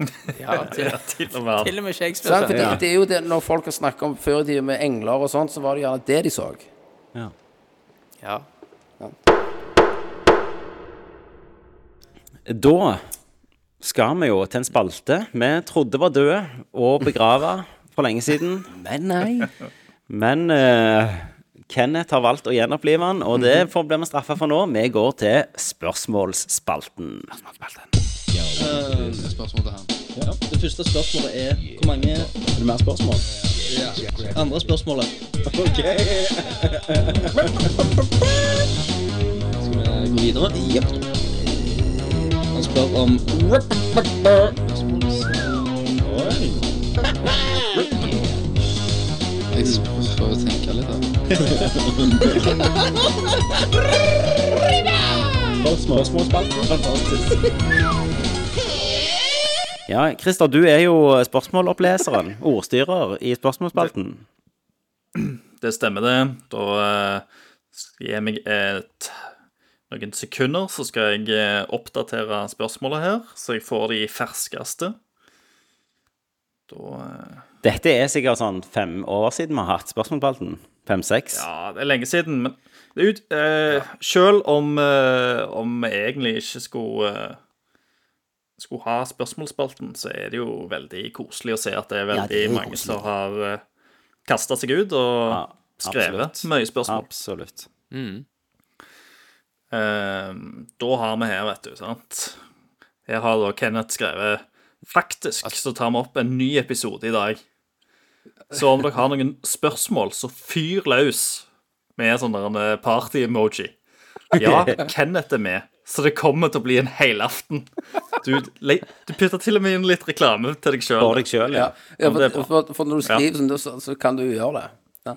Ja, til, Til og med. til og med Shakespeare. Sant? Fordi Ja. det, er jo det Når folk har snakket om før i tiden med engler og sånt, så var det gjerne det de så. ja. Ja. Da skal vi jo til en spalte vi trodde var død og begrava for lenge siden. Men nei. Men eh, Kenneth har valgt å gjenopplive han, og det får blir vi straffa for nå. Vi går til spørsmålsspalten. Det første spørsmålet er hvor mange Er det mer spørsmål? Andre spørsmålet. Ok. Skal vi gå videre? Jepp. Han spør om Oi. Jeg prøver å tenke litt, da. Spørsmålsspalten. Fantastisk. Ja, Christer, du er jo spørsmåloppleseren, ordstyrer i spørsmålsspalten. Det stemmer, det. Da gir skal jeg meg et, noen sekunder, så skal jeg eh, oppdatere spørsmålet her, så jeg får de ferskeste. Da eh, Dette er sikkert sånn fem år siden vi har hatt spørsmålspalten. Fem-seks. Ja, det er lenge siden, men det er ut, eh, selv om, eh, om vi egentlig ikke skulle, eh, skulle ha spørsmålsspalten, så er det jo veldig koselig å se at det er veldig det er mange koselig. som har eh, kastet seg ut og Ja, skrevet mye spørsmål. Absolutt. Eh, da har vi her, vet du, sant? Her har da Kenneth skrevet Faktisk så tar vi opp en ny episode i dag. Så om dere har noen spørsmål, så fyr løs med sånn eh, party-emoji. Ja, Kenneth er med, så det kommer til å bli en helaften. Du, du putter til og med inn litt reklame til deg sjøl. For deg sjøl, ja. Ja, for, for, for når du skriver ja. så, så kan du gjøre det. Ja.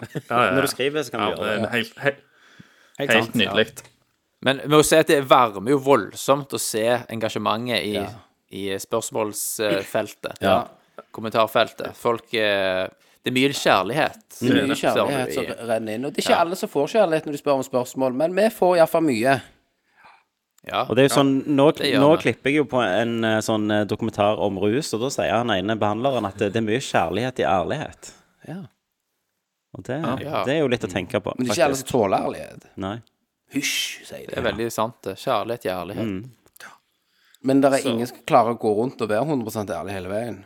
Når du skriver, så kan du gjøre det. helt, helt, Helt helt sant. nydelig. Men vi må si at det varmer jo voldsomt å se engasjementet i, i spørsmålsfeltet. Ja. Kommentarfeltet. Folk eh, Det er mye kjærlighet. Det er mye kjærlighet som renner inn. Og det er ikke alle som får kjærlighet når de spør om spørsmål, men vi får iallfall mye. Ja. Og det er jo sånn, nå, det nå klipper jeg jo på en eh, sånn eh, dokumentar om rus, og da sier han ene behandleren at det, det er mye kjærlighet i ærlighet. Ja. Og det, Ja. det er jo litt å tenke på. Men det er ikke alle som tåler ærlighet. Nei. Hysj, sier Det er veldig sant, det. Kjærlighet, kjærlighet. Mm. Men det er ingen som klarer å gå rundt og være 100 ærlig hele veien.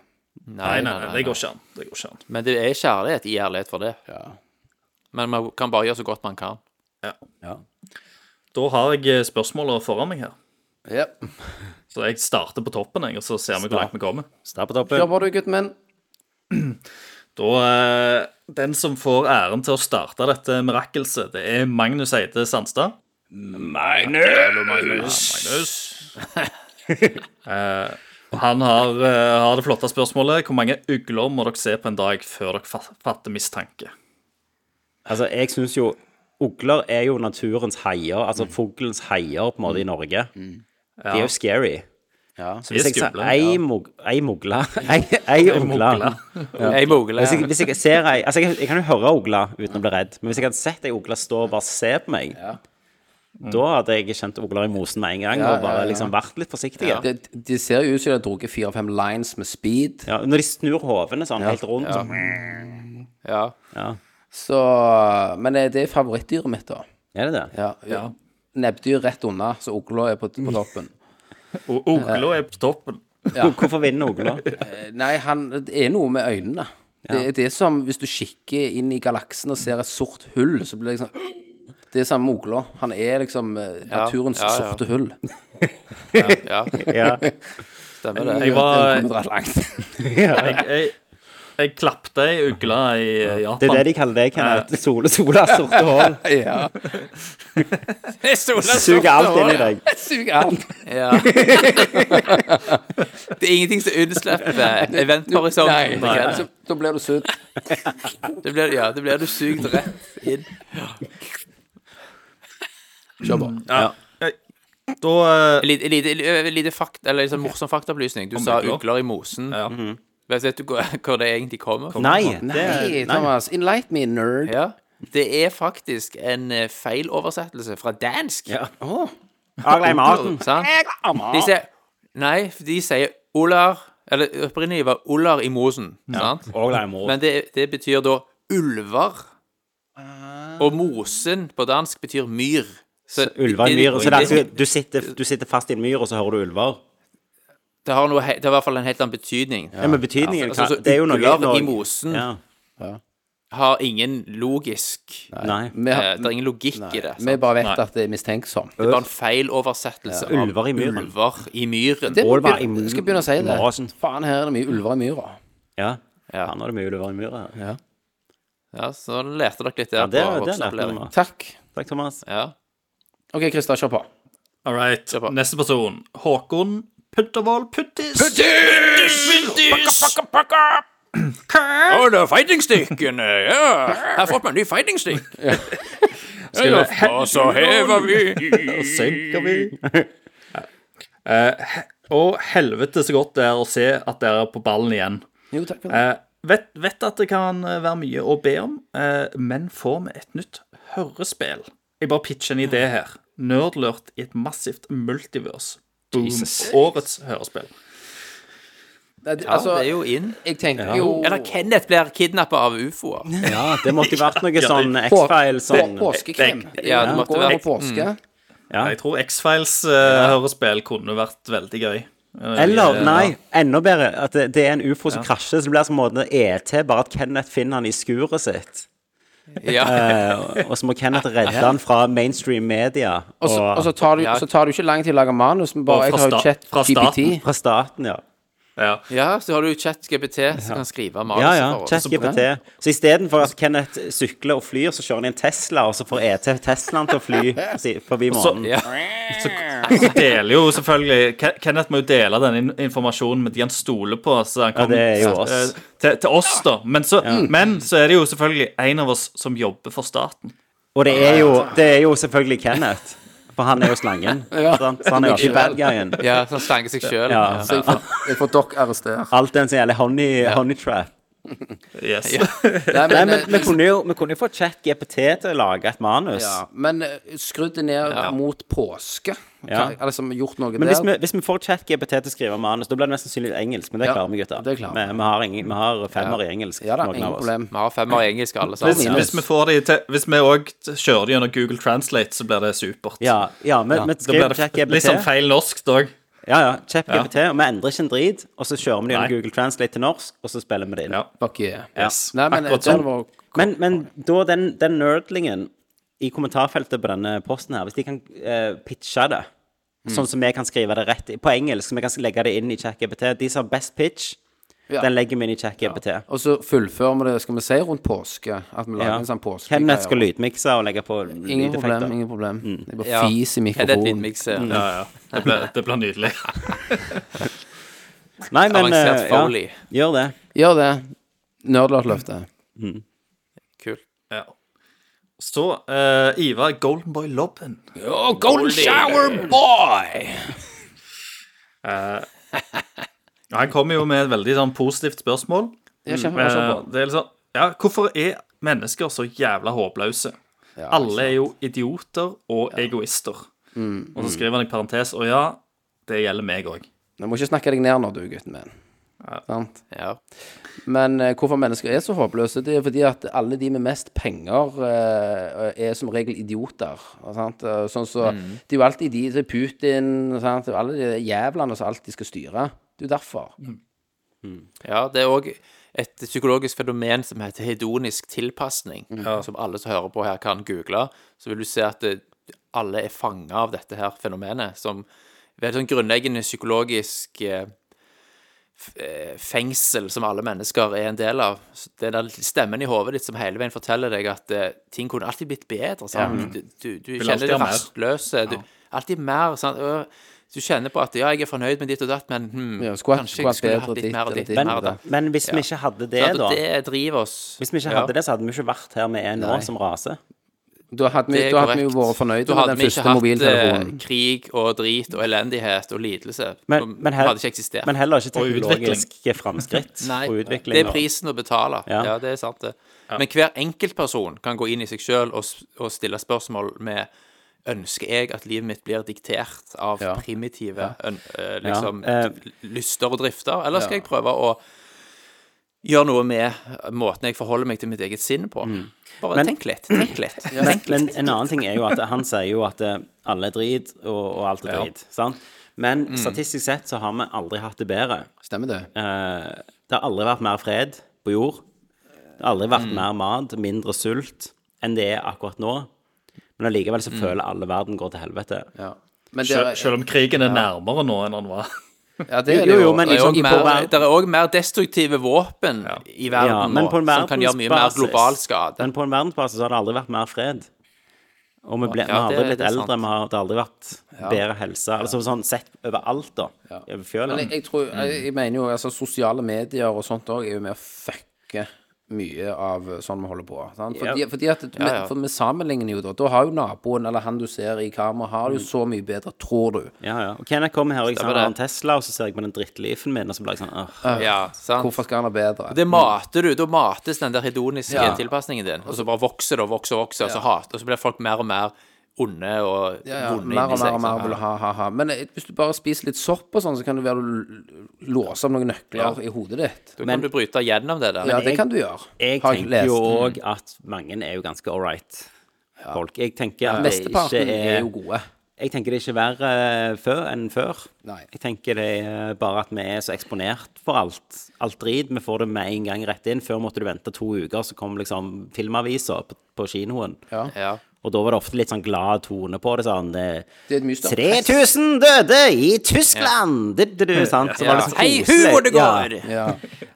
Nei, nei, nei, det går ikke an. Det går ikke an. Men det er kjærlighet i ærlighet for det. Ja. Men man kan bare gjøre så godt man kan. Ja. Da har jeg eh, spørsmålet foran meg her. ja. Så jeg starter på toppen, jeg, og så ser vi hvor langt vi kommer. Start på Kjør på du, gutten min. Da, eh, Den som får æren til å starte dette mirakelset, det er Magnus Eide Sandstad. Magnus. Magnus. Ja, og han har, eh, har det flotte spørsmålet Hvor mange ugler må dere se på en dag før dere fatter mistanke? Altså, jeg syns jo Ugler er jo naturens haier, altså fuglens haier på en måte i Norge. De er jo scary. Ja. Så hvis jeg sier ei, mug, ei mugle Ei, ei ugle Jeg mogler. hvis jeg, ser ei Altså, jeg, jeg kan jo høre ugla uten å bli redd, men hvis jeg hadde sett ei ugle stå og bare se på meg, da hadde jeg kjent Ogler i mosen med en gang Ja, og bare ja, ja. liksom vært litt forsiktig. Ja. De, de ser jo ut som de har drukket fire-fem lines med speed. når de snur hovene sånn helt rundt, Ja. så Ja. ja. Så Men det er favorittdyret mitt, da. Er det det? Ja. ja. Nebbdyr rett unna, så ugla er på, på toppen. Og ugla er på toppen. Hvorfor vinner ugla? Eh, Nei, han, det er noe med øynene. Det, er- det er som hvis du kikker inn i galaksen og ser et sort hull, så blir det liksom Det er samme med ugla. Han er liksom naturens Ja, naturens ja, ja. sorte hull. ja. Ja. Stemmer det. Jeg var. Jeg, jeg, jeg klapte ei ugle i Japan. Det er det de kaller det, Kenneth. Sole, sola, sorte hull. ja. Suger alt inn i deg. Suger alt. Ja. det er ingenting som unnslipper eventhorisonten. Da blir du sugd. Ja, da blir du sugd rett inn. Kjør på. Ja. Jeg- Da eh, Lite, lite, lite fakt, eller liksom morsom faktaopplysning. Du sa ugler. ugler i mosen. Ja. Vet vet du hvor hvor det egentlig kommer fra? Nei, det Nei, nei. Thomas. Enlight me, nerd. Ja. Det er faktisk en eh, feiloversettelse fra dansk. Ja. Agla i maten. Sant? De sier Nei, de sier Olar Eller opprinnelig var Olar i mosen. Sant? Mor. Men det, det betyr da ulver. Og mosen på dansk betyr myr. Så Ulver i myr. Så det er det- du, sitter, du sitter fast i en myr, og så hører du ulver? Det har, noe, det har i hvert fall en helt annen betydning. Ja, men betydningen ja, for, altså, Det er jo noe Ulver noe- i mosen Ja. har ingen logisk Nei. Eh, Det er ingen logikk i det. vi bare vet Nei. at det er mistenksomt. Det er bare en feiloversettelse ja. Ulver i myren. ulver i myren. Det Ulver i jeg skal begynne å si det. mosen. Faen, her er det mye ulver i myra. Ja. Ja. Nå er det mye ulver i myra Ja. Ja, så lærte dere litt der Ja, det, på vi Takk. Takk, Thomas. Ja. OK, Christer, kjør på. All right. Kjør på. Neste person. Håkon Puttervold Puttis. Puttis! Puttis! Oh, det er fightingstikken, ja. Her har fått meg en ny fightingstick. ja. Og så hever vi og senker vi. Eh, og helvete så godt det er å se at dere er på ballen igjen. Jo, takk for det. Eh, vet, vet at det kan eh, være mye å be om, uh, men får vi et nytt hørespill? Jeg bare pitcher en idé her. Nerdlurt i et massivt multiverse. Boom. Årets hørespill. Ja, altså, det er jo inn. jeg tenker jo Eller Kenneth blir kidnappa av ufoer. Ja, det måtte vært noe Ja, sånn X-File sånn på- Påskekrim. Ja, det måtte vært være- over påske. ja. Jeg tror X-Files-hørespill kunne vært veldig gøy. Eh, Eller, nei, enda bedre, at det, det er en ufo som krasjer, så det blir som en måte ET, bare at Kenneth finner han i skuret sitt. Ja. Eh, og så må Kenneth redde han fra mainstream media. Og så, Og og så tar du Ja. så tar det jo ikke lang tid å lage manus, men Og bare jeg fra har jo sta- chat fra GPT. staten. fra staten, ja. Ja. ja, så har du ChatGPT som kan skrive manus Ja, ja. ChatGPT. Så istedenfor at Kenneth sykler og flyr, så kjører han i en Tesla, og så får ET Teslaen til å fly forbi månen. Ja. Så deler jo selvfølgelig Kenneth må jo dele den informasjonen med de han stoler på. Så han Ja, det er jo oss. eh, Til, til oss, da. Men så, men så er det jo selvfølgelig en av oss som jobber for staten. Og det er jo, det er jo selvfølgelig Kenneth. For han er jo slangen. sant? Så han er jo ikke bad guyen. ja, så han slanger seg sjøl. Ja. Så jeg får, jeg får dere arrestert. Alt den som gjelder honey, honey trap. Yes. Nei, Nei, men, men eh, vi kunne jo, vi kunne jo fått ChatGPT til å lage et manus. ja, men eh, skrudd det ned Ja. mot påske. Ja. Kan, Liksom gjort noe Men hvis vi, hvis vi får ChatGPT til å skrive manus, da blir det mest sannsynlig engelsk. Men det Ja, klarer vi, gutter. vi. vi. Har ingen, vi har femmer i engelsk. Ja da, noen ingen av oss. problem. Vi har femmer i engelsk, alle Hvis, sammen. hvis vi får de til Hvis vi òg kjører det gjennom Google Translate, så blir det supert. Ja, ja, vi, vi skriver ChatGPT. litt sånn feil norsk òg. Ja, ja, ChatGPT, og vi endrer ikke en drit. Og så kjører vi det gjennom Nei. Google Translate til norsk, og så spiller vi det inn. Ja. Yeah. Yes. Nei, men Akkurat sånn. Men, men da den, den nerdlingen i kommentarfeltet på denne posten her, hvis de kan uh, pitche det, sånn som vi kan skrive det rett på engelsk, så vi kan legge det inn i ChatGPT De som har best pitch, Ja. den legger vi inn i ChatGPT. Og så fullfører vi det, skal vi si, rundt påske. At vi lager Ja. en sånn påske. Kenneth skal lydmikse og legge på Ingen problem. ingen problem Det er bare Ja. fis i det mikrofonen. lydmiks? Ja, ja. Det blir, det blir nydelig. Nei, men Avansert eh, ja, Foley. gjør det. Gjør det. Nerdlåtløftet. Kult. Ja. Så uh, Ivar Goldenboy Lobben. Oh, golden shower boy! uh, Han kommer jo med et veldig sånn positivt spørsmål. Jeg kjør Eh, på. det er liksom Ja, hvorfor er mennesker så jævla håpløse? Alle er jo idioter og egoister. Mm. Og så skriver han i parentes Og ja, det gjelder meg òg. Du må ikke snakke deg ned nå, du, gutten min. Sant? Ja. Men eh, hvorfor mennesker er så håpløse, det er fordi at alle de med mest penger eh, er som regel idioter. Sant? Eh, Sånn så, Det er jo alltid de til Putin sant? Det er Alle de jævlene som alltid skal styre. Det er jo derfor. Ja, det er òg et psykologisk fenomen som heter hedonisk tilpasning, Mm. som alle som hører på her, kan google. Så vil du se at det, alle er fanga av dette her fenomenet, som ved et sånn grunnleggende psykologisk eh, fengsel som alle mennesker er en del av. Det er den stemmen i hodet ditt som hele veien forteller deg at uh, ting kunne alltid blitt bedre. Sant? Du, du, du kjenner det rastløse. Du, alltid mer. Sant? Og Du kjenner på at ja, jeg er fornøyd med ditt og datt, men hmm, Ja, skulle kanskje skulle jeg hatt skulle hatt litt mer og ditt. Men, mer det. men hvis vi ikke hadde det, da det driver oss. Hvis vi ikke Ja. hadde det, så hadde vi ikke vært her vi er nå, som rase. Da hadde vi, da hadde vi jo vært fornøyde Da hadde vi ikke hatt mobiltelefonen. eh, krig og drit og elendighet og lidelse. Men, men, hadde ikke eksistert. men heller ikke teknologiske framskritt. Nei, og utvikling. det er prisen å betale. Ja. Ja, det er sant, det. Men hver enkeltperson kan gå inn i seg sjøl og, og stille spørsmål med Ønsker jeg at livet mitt blir diktert av Ja. primitive øn, eh, liksom, Ja, eh, lyster og drifter, eller skal jeg prøve å gjøre noe med måten jeg forholder meg til mitt eget sinn på? Bare Men- tenk litt. Tenk litt. Men, men en annen ting er jo at han sier jo at eh, alle er drit, og, og alt er drit. Sant? Men statistisk sett så har vi aldri hatt det bedre. Stemmer det? Eh, det har aldri vært mer fred på jord. Det har aldri vært mer mat, mindre sult, enn det er akkurat nå. Men allikevel så føler alle verden går til helvete. Ja. Men det Selv, er, selv om krigen er nærmere nå enn han var. Ja, det er Jo, det jo, jo. men Det er liksom mer, det er òg mer destruktive våpen i verden Ja, nå, som kan gjøre mye mer global skade. Men på en verdensbasis har det aldri vært mer fred. Og vi, ble, Ja, vi har aldri blitt eldre, vi har, det har aldri vært bedre helse. Altså sånn sett overalt, da. Over fjølen. Men jeg, jeg tror jeg, jeg mener jo altså sosiale medier og sånt òg er jo med å fucke mye av sånn vi holder på. Sant? Fordi, Ja. fordi at Ja, ja. For vi sammenligner jo da. Da har jo naboen eller han du ser i kamera, har det jo så mye bedre, tror du. Ja, ja. Og Kenneth kommer her og jeg har en. Tesla, og så ser jeg på den drittlifen min, og så blir jeg sånn åh. Ja, sant? Hvorfor skal han ha bedre? Det mater du. Da mates den der hedoniske Ja. tilpasningen din. Og så bare vokser det og vokser og vokser, og så hater Og så blir folk mer og mer onde og Ja, ja, vonde mer og mer seg. og mer vil ha, ha, ha. Men eh, hvis du bare spiser litt sopp og sånn, så kan du være å l- låse opp noen nøkler i hodet ditt. Da kan du bryte gjennom det der. Ja, det jeg- kan du gjøre. Jeg Har tenker lest. jo òg at mange er jo ganske all right folk. Jeg tenker at det ikke er er jo gode. Jeg tenker det er ikke verre før enn før. Nei. Jeg tenker det er bare at vi er så eksponert for alt. Alt drit. Vi får det med en gang rett inn. Før måtte du vente to uker, så kom liksom filmaviser på, på kinoen. Ja. Og da var det ofte litt sånn glad tone på det. sånn det, Det er mye 3000 døde i Tyskland! Du, du, du, sant? Så var det så Hei, hu, hvor det går! Ja.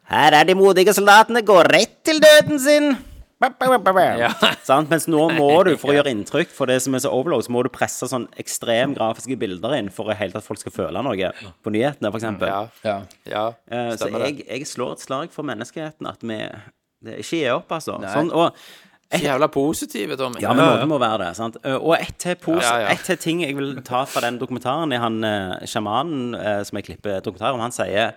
Her er de modige soldatene, går rett til døden sin. Ba, ba, ba, ba, ba. Ja. Sant? Mens nå må du, for å gjøre inntrykk for det som er så overload, så må du presse sånn ekstrem grafiske bilder inn for at folk skal føle noe på nyhetene, for eksempel. Ja, ja. ja Eh, så jeg, jeg slår et slag for menneskeheten, at vi det, ikke gir opp, altså. Nei. Sånn, og Så jævla positive, Tommy. ja, men noen må være det. sant? Eh, Og ett til, pos Ja, ja. et til ting jeg vil ta fra den dokumentaren i han eh, sjamanen eh, som jeg klipper dokumentar om, han sier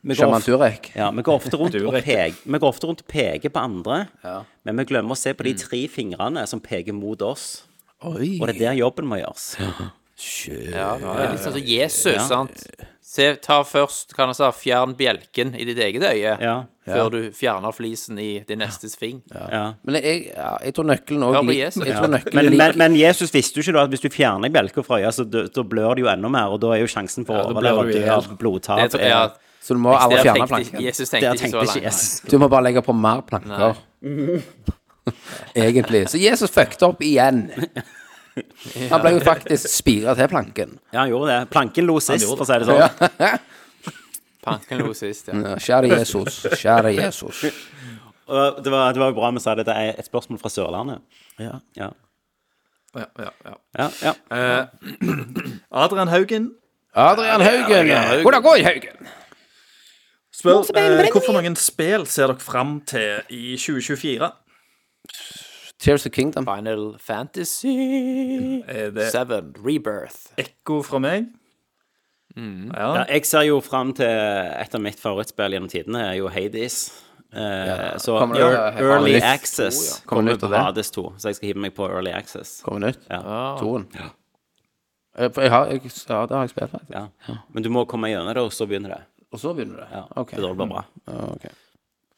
vi går, Shaman of- Turek. ja, vi går ofte rundt og Durek. peker, vi går ofte rundt og peker på andre, Ja. men vi glemmer å se på de tre fingrene som peker mot oss. Oi. Og det er der jobben må gjøres. Ja, det er litt sånn som Jesus, sant? Se, ta først, kan jeg si, fjern bjelken i ditt eget øye, Ja, før du fjerner flisen i din nestes fing. ja. Men jeg, ja, jeg tror nøkkelen òg Men, men, men Jesus visste jo ikke da at hvis du fjerner bjelken fra øyet, så da, da blør det jo enda mer, og da er jo sjansen for å overleve at du og dø av blodtap. Så du må aldri fjerne planker. planken. Jesus Der tenkte ikke så tenkte ikke. Jesus. Du må bare legge på mer planker. Egentlig. Så Jesus fucket opp igjen. Han ble jo faktisk spira til planken. Ja, han gjorde det. Planken lo sist, for å si det sånn. Planken lo sist, ja. Ja, Kjære Jesus. Kjære Jesus. Og det var, det var jo bra vi sa det. Det er et spørsmål fra Sørlandet. Ja. Ja, Ja, ja, ja. ja. ja. Eh, Adrian Haugen Adrian Haugen. Hvordan går det, Haugen? spør eh, hvorfor noen spill ser dere fram til i 2024? Tears of Kingdom. Final Fantasy Seven Rebirth. ekko fra meg? Ja, Ja. jeg ser jo fram til et av mitt favorittspill gjennom tidene, er jo Hades. Eh, så Kommer det- Early nytt? Access Kommer kommer nytt av det? Hades 2, så jeg skal hive meg på Early Access. Kommer nytt? Ja. Toen. Ja. Jeg har, jeg, ja, det har jeg spilt, faktisk. Ja. Men du må komme gjennom det, og så begynner det. Og så begynner det? Ja, Ok. Det blir bra. Mm. ok.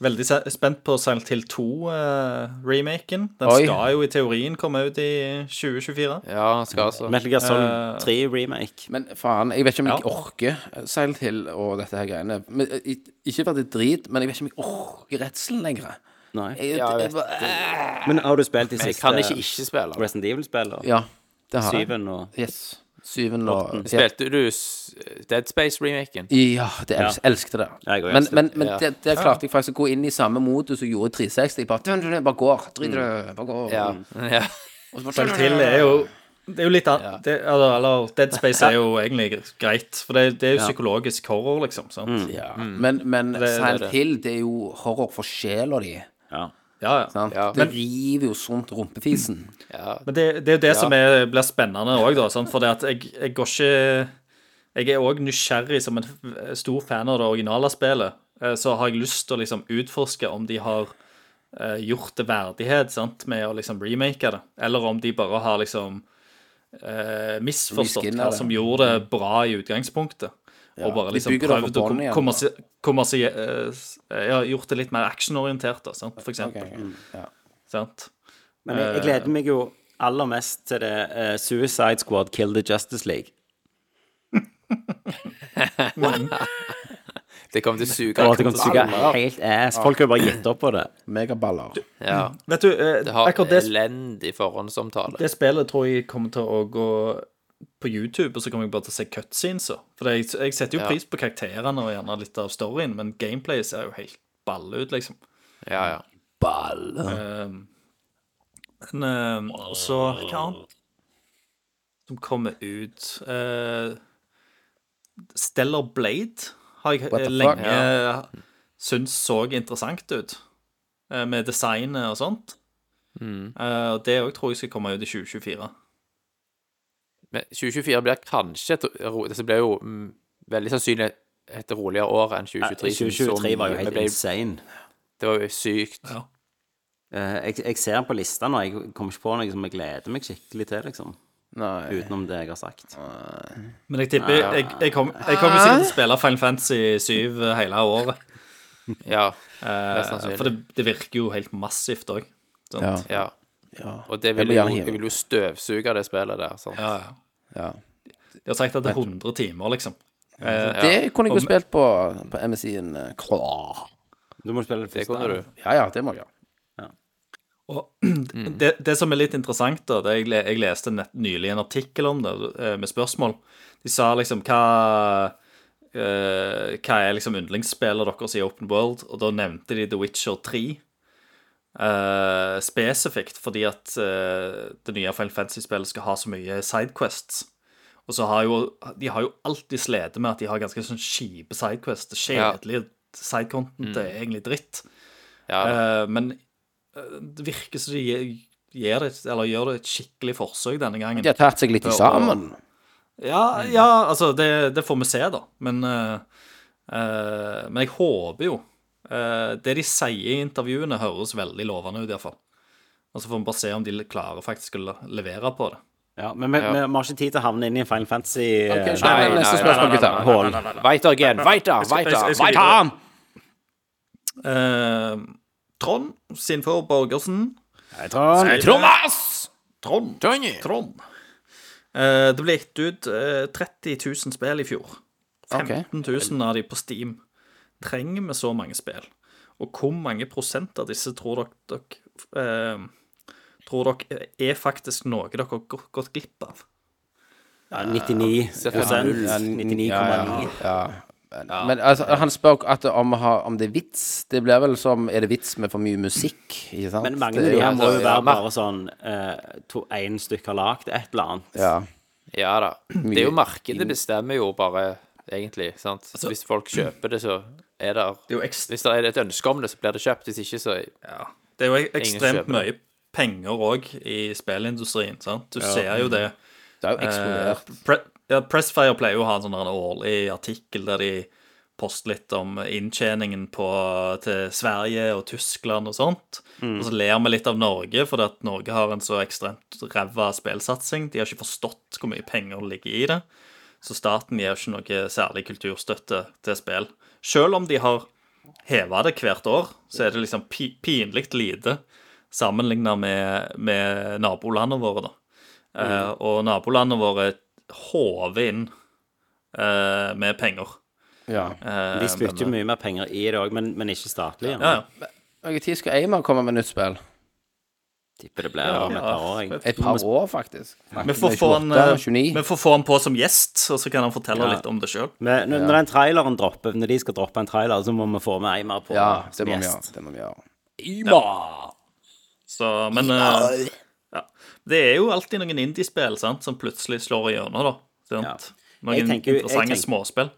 Veldig spent på Silent Hill 2-remaken. Den Oi. skal jo i teorien komme ut i 2024. Ja, skal altså Metal Gear Solid Eh, 3 remake. Men faen, jeg vet ikke om jeg Ja. orker Silent Hill og dette her greiene. Men, eh, ikke for at det er drit, men jeg vet ikke om jeg orker redselen lenger. Nei. Jeg, Ja, jeg jeg, bare- Men har du spilt de siste jeg kan ikke ikke spille. Resident Evil-spillene? ja, det har jeg. Syven og Yes. Syven og åttende. Spilte du Dead Space-remaken? ja, det els elsket det. Jeg Men, men, men Ja. det, der klarte jeg faktisk å gå inn i samme modus og gjorde 360. Bare, dun, dun, dun, bare går. Drit i det. Bare går. Ja. ja. Bare- Silent Hill er jo det er jo litt annet ja. eller, eller Dead Space er jo egentlig greit, for det, det er jo psykologisk horror, liksom. Sant? Ja. Men, men det Silent det. Hill, det er jo horror for sjela di. Ja. Ja, ja. Ja. Det river jo sånt rumpefisen. ja. Men det, det er jo det som er, blir spennende òg, da. Sant? For det at jeg, jeg går ikke Jeg er òg nysgjerrig som en stor fan av det originale spillet. Eh, Så har jeg lyst til å liksom utforske om de har eh, gjort det verdighet sant? med å liksom remake det, eller om de bare har liksom eh, misforstått hva som gjorde det bra i utgangspunktet. Og bare liksom bygger prøvd å komme seg kommersi kommersi eh, ja, gjort det litt mer actionorientert, da, sant? for eksempel. Ja. Sant? Men jeg, jeg gleder meg jo aller mest til det uh, Suicide Squad Kill the Justice League. Det kommer til å suge det kommer til å suge helt ass. Folk har jo bare gitt opp på det. Megaballer. Ja. Vet du, eh, Det har elendig forhåndsomtale. Det spillet tror jeg kommer til å gå på YouTube, og så kommer jeg bare til å se cutscenes. For jeg, jeg setter jo Ja. pris på karakterene og gjerne litt av storyen, men gameplay ser jo helt balle ut, liksom. Ja, ja. Um, men uh, så Hva annet som kommer ut? Uh, Stellar Blade har jeg lenge eh, lenge syntes så interessant ut, uh, med designet og sånt. Mm. Eh, det òg tror jeg skal komme ut i 2024. Men 2024 blir kanskje et Det blir jo mm, veldig sannsynlig et roligere år enn 2023. Ja, så 2023 var jo helt ble- insane. Det var jo sykt. Ja. Eh, jeg, jeg ser på lista nå, jeg kommer ikke på noe som jeg gleder meg skikkelig til, liksom. Nei. Utenom det jeg har sagt. Men jeg tipper Jeg, jeg kommer kom sikkert til å spille Final Fantasy 7 hele året. Ja. Eh, for det, det virker jo helt massivt òg. Ja. ja. Ja. Og det vil jeg, jo, jeg vil jo støvsuge det spillet der. Sant? Ja, ja. ja. De har sagt at det er 100 timer, liksom. Eh, Det kunne jeg jo spilt på, på MSI-en. eh, Du må spille det Det kunne du. Ja ja, det må jeg. Og det, det som er litt interessant, da det jeg, jeg leste nett, nylig en artikkel om det, eh, med spørsmål De sa liksom hva uh, Hva er liksom yndlingsspillet deres i Open World? Og da nevnte de The Witcher 3. eh, spesifikt fordi at uh, det nye Final Fantasy-spillet skal ha så mye sidequests. Og så har jo De har jo alltid slitt med at de har ganske sånn kjipe sidequests. Det Ja. sidecontent sidecontent er egentlig dritt. Ja, Uh, men det virker som de gir- gir det, eller gjør det et skikkelig forsøk denne gangen. De har tatt seg litt i sammen. Ja, ja altså, det, det får vi se, da. Men men jeg håper jo Det de sier i intervjuene, høres veldig lovende ut, iallfall. Og så får vi bare se om de klarer faktisk å levere på det. Ja, men vi, har ikke tid til å havne inn i en Final Fantasy okay, Ok, kjør Nei, neste nei, spørsmål, nei, gutter. Hål. Weiter again. Weiter, weiter, weiter. Eh, Trond Sinfor Borgersen. Thomas! Trond. Tony. Trond. Uh, det ble gitt ut uh, 30 000 spill i fjor. Ok. 15 000 av de på Steam. Trenger vi så mange spill? Og hvor mange prosent av disse tror dere, dere eh, Tror dere er faktisk noe dere har gått, glipp av? Ja, 99 prosent. 99,9. ja, ja. Men, altså, han spør at om, om det er vits. Det blir vel som Er det vits med for mye musikk? Ikke sant? Men mange av de her må jo være bare sånn eh, to, stykke har lagd et eller annet. Ja. Ja da. Det er jo markedet bestemmer jo bare, egentlig. sant? Hvis folk kjøper det, så er det Det er Hvis det er et ønske om det, så blir det kjøpt. Hvis ikke, så Ja. Det er jo ekstremt mye penger òg i spillindustrien. sant? Du ser jo det. Det er jo eksplodert. Eh, Pre ja, Pressfire pleier jo å ha en sånn årlig artikkel der de poster litt om inntjeningen på, til Sverige og Tyskland og sånt. Og så ler vi litt av Norge, fordi at Norge har en så ekstremt ræva spillsatsing. De har ikke forstått hvor mye penger det ligger i det. Så staten gir ikke noe særlig kulturstøtte til spill. Selv om de har heva det hvert år, så er det liksom pi pinlig lite sammenligna med, med nabolandene våre, da. Eh, og nabolandene våre håver inn eh, med penger. Ja. Eh, De spytter jo mye mer penger i det òg, men, men ikke statlig. ja, ja. Når tid skal Eimer komme med nytt spill? Tipper det blir om et par år. jeg. Et par år, faktisk. Vi får, få han, 28, eh, 29. vi får få han på som gjest, og så kan han fortelle Ja. litt om det sjøl. Men når, når den traileren dropper, når de skal droppe en trailer, så må vi få med Eimar på Ja, det som må vi gjest. Det må vi gjøre. Så, men eh, ja. Det er jo alltid noen indiespill sant, som plutselig slår igjennom, da. Sant? Jeg Noen tenker jo- jeg interessante tenker- småspill.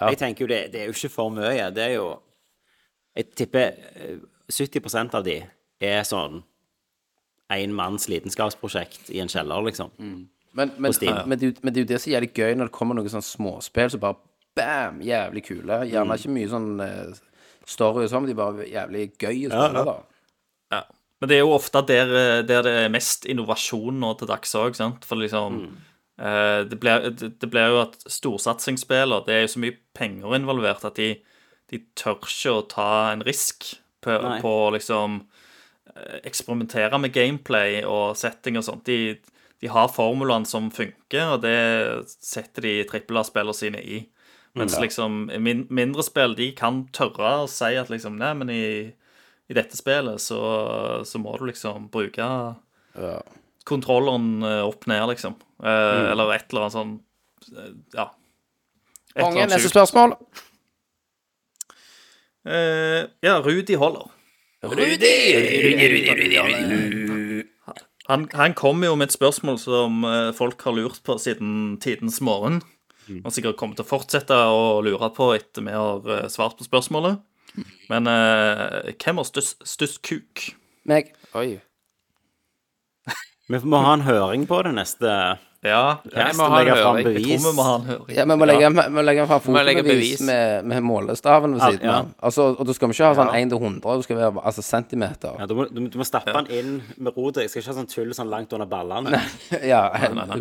Jeg tenker jo det, det er jo ikke for mye. Det er jo Jeg tipper eh, 70% av de er sånn én manns lidenskapsprosjekt i en kjeller, liksom. Men, men, Steam. men, det, men det er jo det som er jævlig gøy når det kommer noen sånne småspill som bare bam, jævlig kule. Gjerne ikke mye sånn eh, story og sånn, men de er bare jævlig gøy å spille, da. Ja. Men det er jo ofte der, eh, der det er mest innovasjon nå til dags òg, sant. For liksom eh, det, blir, det, det blir jo at storsatsingsspiller Det er jo så mye penger involvert at de, de tør ikke å ta en risk på, på liksom eksperimentere med gameplay og setting og sånt. De, de har formulaene som funker, og det setter de trippel A-spillene sine i. Mens liksom min, mindre spill, de kan tørre å si at liksom Nei, men i, i dette spillet så, så må du liksom bruke kontrolleren eh, opp ned, liksom. Eh, Eller et eller annet sånn eh, Ja. Et eller Konge, annet neste sjukt. spørsmål. Eh, ja, Rudi Holler. Han, han kom jo med et spørsmål som eh, folk har lurt på siden tidens morgen. Og sikkert kommer til å fortsette å lure på etter vi har eh, svart på spørsmålet. Men eh, hvem har størst, størst kuk? Meg. Oi. Vi må ha en høring på det neste Ja, Jeg må ha en høring. jeg tror vi må ha en høring. Ja, vi må legge, vi må legge fram fotobevis med, med målestaven ved Ja, siden ja. av. Altså, og du skal vi ikke ha sånn 1 til 100, du skal være altså centimeter. Ja, du, må, du, må- du må stappe den inn med rotet. Jeg skal ikke ha sånn tull sånn langt under ballene. Ja,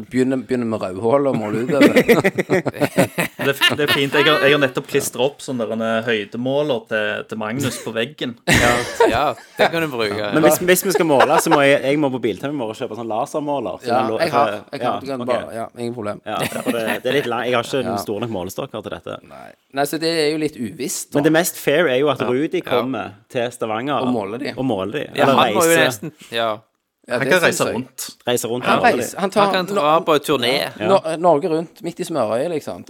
begynner, begynner med rødhål og måle utover. Det, det er fint. Jeg har, jeg har nettopp klistra opp sånn høydemåler til, til Magnus på veggen. Ja, det kan du bruke. Men hvis, hvis vi skal måle, så må jeg, jeg må på i morgen og kjøpe sånn lasermåler. Så Ja, jeg har. Jeg ja, du bare, ja, ingen problem. Ja, for det, det er litt lang. Jeg har ikke den store nok målestokker til dette. Nei, så det er jo litt uvisst. Men det mest fair er jo at Rudi kommer til Stavanger Og måler de. Og måler de. ja, Eller han må jo nesten Ja. Ja, Han kan reise rundt. Reise rundt Han, reiser, han tar Han kan dra på turné. Nor- Norge rundt, midt i smørøyet, liksom.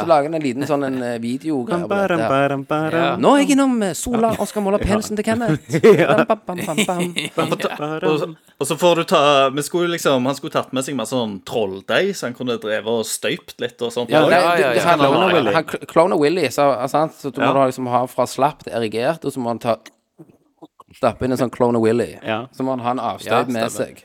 Så lager han en liten sånn en eh, Ja. Nå er jeg innom eh, Sola og skal måle penisen til Kenneth. Bam, bam, bam, bam, bam. Og, så- og så får du ta vi skulle liksom, Han skulle tatt med seg masse sånn trolldeig, så han kunne drevet og støypt litt og sånt. Ja, det, ja, det, ja, det ja. han- Clone Willy, så, altså, så du må liksom ha fra slapp til erigert, og så må han ta Stappe inn en sånn Clone Willy. Ja. Så må han ha en avstøt Ja, med stemmer. seg.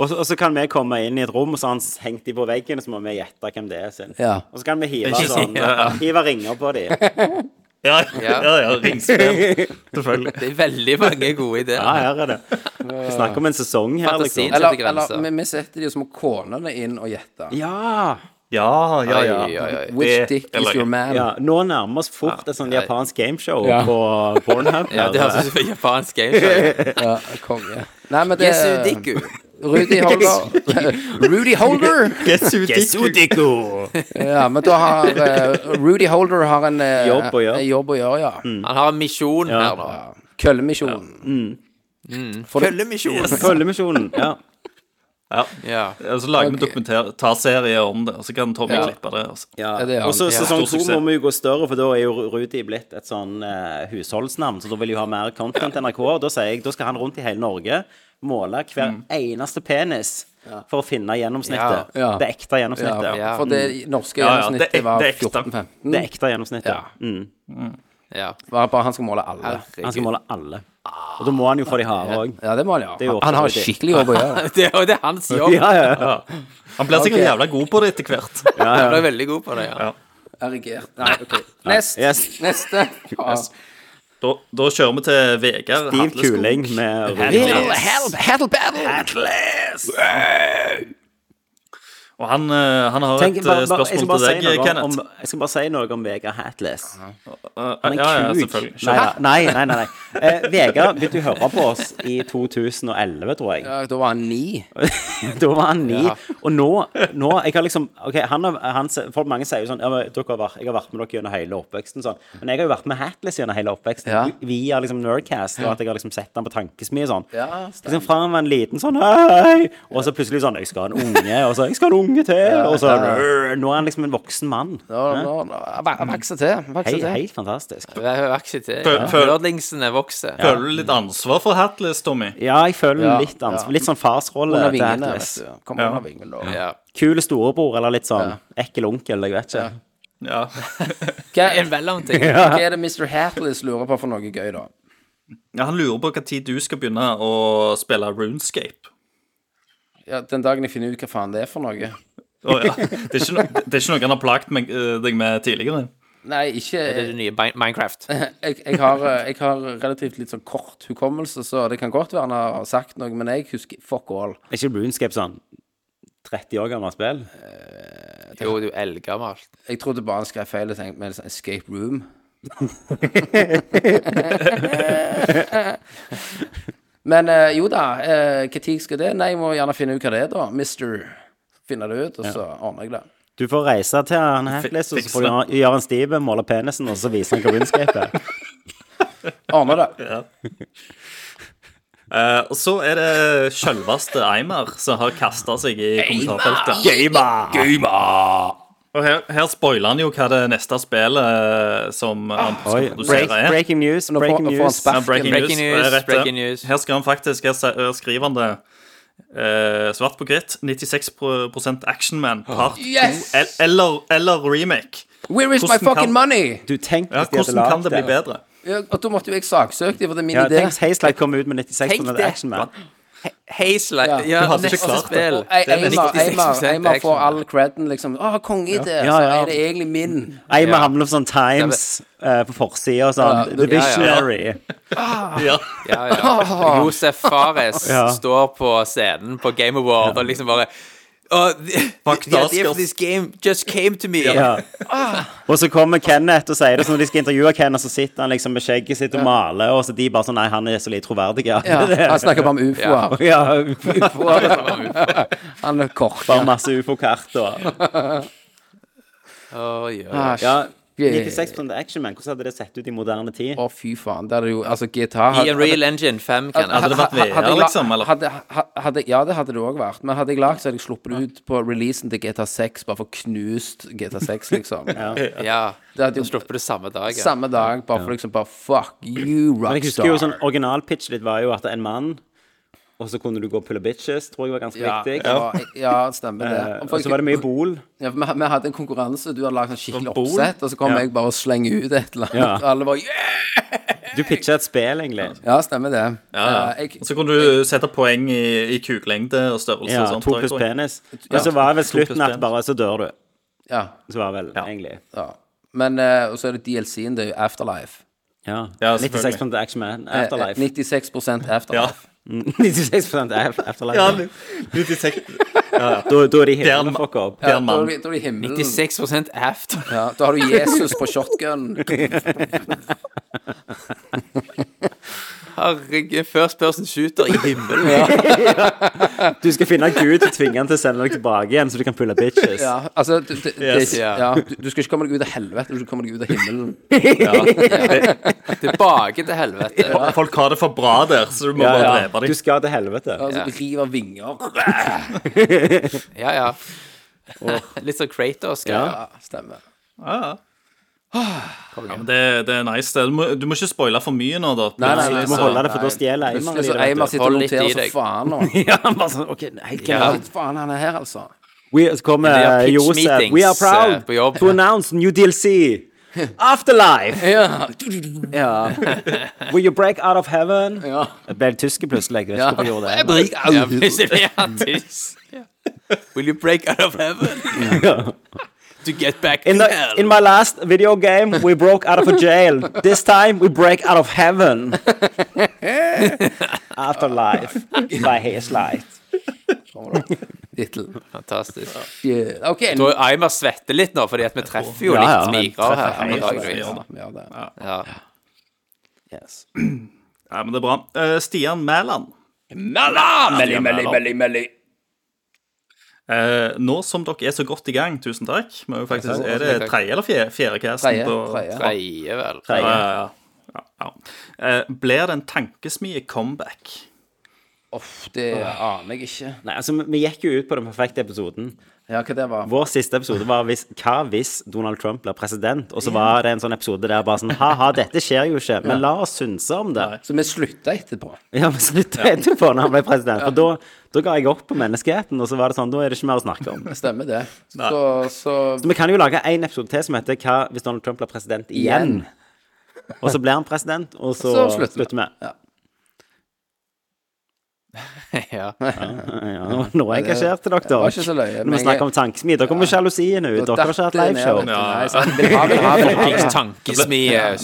Og så, og så kan vi komme inn i et rom, og så har han hengt de på veggen, og så må vi gjette hvem det er sin. Ja. Og så kan vi hive, ikke sånn, hive ringer på de. Ja, ja, ja, ringspill. Selvfølgelig. Det er veldig mange gode ideer. Ja, her er det. Vi snakker om en sesong her, Fantasien. liksom. Eller, setter grenser. eller vi, vi setter de som konene inn og gjetter. Ja. Ja, ja, ja. Oi, oi, oi. Which Det- dick is your man? ja. Nå nærmer oss fort et sånn japansk gameshow Ja. på Pornhub. Ja, det høres ut som japansk gameshow. Ja, konge. Nei, men det Jesu Diku. Rudy Holder. Rudy Holder! Gesudiko! Ja, men da har eh, Rudy Holder har en eh, Jobb å gjøre. en jobb å gjøre, ja. Han har en misjon her nå. Køllemisjonen. Følgemisjon. Følgemisjonen. Ja. Ja. Og så lager vi okay. dokumentarserie om det, og så kan Tommy Ja. klippe det. Altså. Ja. Ja, Og så sesong to må vi jo gå større, for da er jo Rudi blitt et sånn uh, husholdsnavn, så da vil jo ha mer content til NRK. Og da sier jeg da skal han rundt i hele Norge måle hver eneste penis for å finne gjennomsnittet. Ja. Ja. Det ekte gjennomsnittet. Ja, Ja. for det norske Ja, ja, det gjennomsnittet var det er 14-15. Det ekte gjennomsnittet. Ja. Mm. Ja. Bare, han skal måle alle. Han skal måle alle. Og da må han jo få de harde òg. Ja, det må han Det er jo. Han har ofte skikkelig jobb å gjøre. Det er jo det er hans jobb. Ja, ja, ja. Han blir sikkert jævla god på det etter hvert. Han er veldig god på det, ja. Erigert. Nei, OK. Nest. Yes. Neste. Ja. Da, da kjører vi til Vegard Stiv kuling med Battle, help, battle, battle. Atlas! Og han, eh, han har Tenk, et bare, eh, bare, spørsmål til deg, si Kenneth. om, jeg skal bare si noe om Vegard Hatless. Uh, Han er ja, ja, selvfølgelig. Nei, nei, nei. nei, nei. Eh, Vegard begynte å høre på oss i 2011, tror jeg. Ja, da var han ni. da var han ni. Ja. Og nå, nå jeg har liksom Ok, han, han, folk mange sier jo sånn jeg, men dere har vært, Jeg har vært med dere gjennom hele oppveksten, sånn. Men jeg har jo vært med Hatless gjennom hele oppveksten. Ja. Via liksom Nerdcast, og at jeg har liksom sett han på tankesmie sånn. Ja, Liksom Fra han var en liten sånn Hei! Og så plutselig sånn Jeg skal ha en unge, og så Jeg skal ha en unge til! Og så «Rrr». Nå er han liksom en voksen mann. Ja, nå, nå, Vokser til. Vokser Helt, til. helt fantastisk. Det er til. Føl- føl- Nerdlingsene vokser. Føler du litt ansvar for Hatlis, Tommy? Ja, jeg føler Ja, litt, ansvar. ja. litt sånn farsrolle Under til vingene, Atlas. vet du. Kom Ja. under vingene, da. Ja. Kul storebror, eller litt sånn ekkel onkel, jeg vet ikke. Ja. Hva, En mellomting. hva er det Mr. Hatless lurer på for noe gøy, da? ja. Han lurer på hva tid du skal begynne å spille Runescape. Ja, den dagen jeg finner ut hva faen det er for noe. Å, ja. det, er ikke no, det er ikke noe han har plaget meg, eh, deg med tidligere. Nei, ikke Det er det nye Minecraft. jeg, jeg, har, eh, jeg har relativt litt sånn kort hukommelse, så det kan godt være han har sagt noe, men jeg husker fuck all. Er ikke Runescape sånn 30 år gammelt spill? Jo, det er jo eldgammelt. Jeg trodde bare han skrev feil og tenkte med sånn escape room. Men eh, jo da, uh, når skal det? Nei, jeg må gjerne finne ut hva det er, da. Mister. Finne det ut, og så ordner jeg det. Du får reise til han Hackles, og så får du gjøre- en stiv, måle penisen, og så viser han hva Runescape er. Ordner det. Eh, og så er det sjølveste Eimer som har kasta seg i kommentarfeltet. Og her, her spoiler han jo hva det neste spillet eh, som han Oi, skal break, produsere, er. breaking news, Nå får- breaking får han news. Ja, breaking, Breaking news. news, rett breaking news. Her skal han faktisk Her her skriver han det eh, svart på hvitt. 96 Actionman part 2 Yes! eller, eller remake. Where is my Hvordan fucking kan- money? Du, tenk Ja, hvordan kan det bli bedre? Ja, og da måtte jo jeg saksøke dem, for det er min Ja, idé. tenk Hazelight kom ut med 96 Tenk det. Hazelight Ja. Ja, Du hadde ikke klart spill. Det Eimar får all creden, liksom. Å, kongeidé! Ja, Så ja. er det egentlig min. Eimar Ja. havner på sånn Times uh, på forsida og sånn. Ja, The ja, ja. Visionary. Ja. Ja, ja. Josef Fares Ja. står på scenen på Game Award og liksom bare Oh, the, Fuck the idea for this game just came to me. Ja. Og så kommer Kenneth og sier det, så når de skal intervjue Kenneth, så sitter han liksom med skjegget sitt og maler, og så de bare sånn Nei, han er så lite troverdig. Ja. Ja, han snakker bare om ufoer. ja, Han er kort. bare masse ufo-kart og oh, yeah. Ah, Ja. Shit. 96 Action Man, hvordan hadde det sett ut i moderne tid? Å, fy faen. Det hadde jo Altså, GTA I en Real Engine 5, kan Hadde det vært VR, liksom, eller? Hadde, hadde, ja, det hadde det òg vært. Men hadde jeg lagd, så hadde jeg sluppet det ut på releasen til GTA 6, bare for knust GTA 6, liksom. Ja. Det hadde Du jo slipper det samme dag. Ja. samme dag, bare for liksom bare Fuck you, Rockstar. Men jeg husker jo sånn rockstar. Originalpitchet ditt var jo at en mann, og så kunne du gå og pulle bitches, tror jeg var ganske Ja, viktig. det ja, stemmer det. Eh, Og så var det mye bol. Ja, vi, vi hadde en konkurranse, du hadde lagd sånn skikkelig oppsett, og så kom Ja. jeg bare og slenge ut et eller annet. Ja. Og alle var yeah! Du pitcha et spill, egentlig. Ja, stemmer det. Ja, ja. Eh, jeg, Og så kunne du sette poeng i, i kuklengde og størrelse Ja, og sånt. to pluss penis. Og så var det ved slutten at bare så dør du. ja, Så var vel egentlig ja. Men uh, Og så er det DLC-en, det er jo Afterlife. Ja. Ja, 96 selvfølgelig. Action Man. Afterlife. 96 Ja. Afterlife. 96 af- Afterlife. Ja, 96 Da, da er de er himmelen en- fucka opp. Ja, da er da er det himmelen. 96 after. Ja, da har du Jesus på shotgun. Herregud, first person shooter i himmelen. Du skal finne Gud og tvinge han til å sende deg tilbake igjen, så du kan pulle bitches. Ja, altså du, du, Yes. det, ja, du, du skal ikke komme deg ut av helvete, du skal komme deg ut av himmelen. Tilbake til helvete. Folk har det for bra der, så du må Ja, bare drepe dem. Du skal til helvete. Altså, riv av vinger. Ja, ja. Litt sånn Kratos. Ja. Ja, stemmer. Ja, ja. Ja, men det, det er nice. det. Du må, du må ikke spoile for mye nå, da. Nei, nei, nei, Du må holde det, for da stjeler Eimer så. Eimer sitter og noterer i så faen nå. Ja, bare sånn, ok, helt Ja. greit. Faen, han er her, altså. We, så kommer pitch Josef. meetings, We are eh, proud uh, to announce new DLC. Afterlife! Ja. Ja. Will you break out of heaven? ja. Jeg ble tyske plutselig. Jeg vet Ja. ikke hvorfor jeg gjorde det. Ja, plutselig blir. Will you break out of heaven? To get back In, to the, hell. in my last video game, we broke out of a jail. This time, we break out of heaven. Afterlife by his light. Tittel. Fantastisk. Yeah. Okay, Da Eimer svetter litt nå, fordi at vi treffer jo Ja, ja, litt smigrer her. Ja, det. Ja. Yes. Ja, men det er bra. Uh, Stian Mæland. Melli, melli, melli, melli. Eh, nå som dere er så godt i gang, tusen takk. Men faktisk, er det tredje eller fjerde, fjerde casten? Tredje. vel. Ja, ja, ja. ja, ja. Eh, blir det en tankesmie comeback? Uff, det aner jeg ikke. Nei, altså, vi- vi gikk jo ut på den perfekte episoden. Ja, hva det var? Vår siste episode var hvis, hva hvis Donald Trump blir president? Og så var det en sånn episode der bare sånn Ha-ha, dette skjer jo ikke, men la oss synse om det. Så vi slutta etterpå. Ja, vi slutta etterpå når han ble president. For da, da ga jeg opp på menneskeheten, og så var det sånn, da er det ikke mer å snakke om. Stemmer det. Så, så Så vi kan jo lage en episode til som heter Hva hvis Donald Trump blir president igjen? Og så blir han president, og så, Så slutter vi. Ja. Ja, nå, nå er jeg engasjert til dere. det var ikke så løye, Når vi snakker om tankesmi, da kommer sjalusien ut. Dere har ikke hatt liveshow. Ha.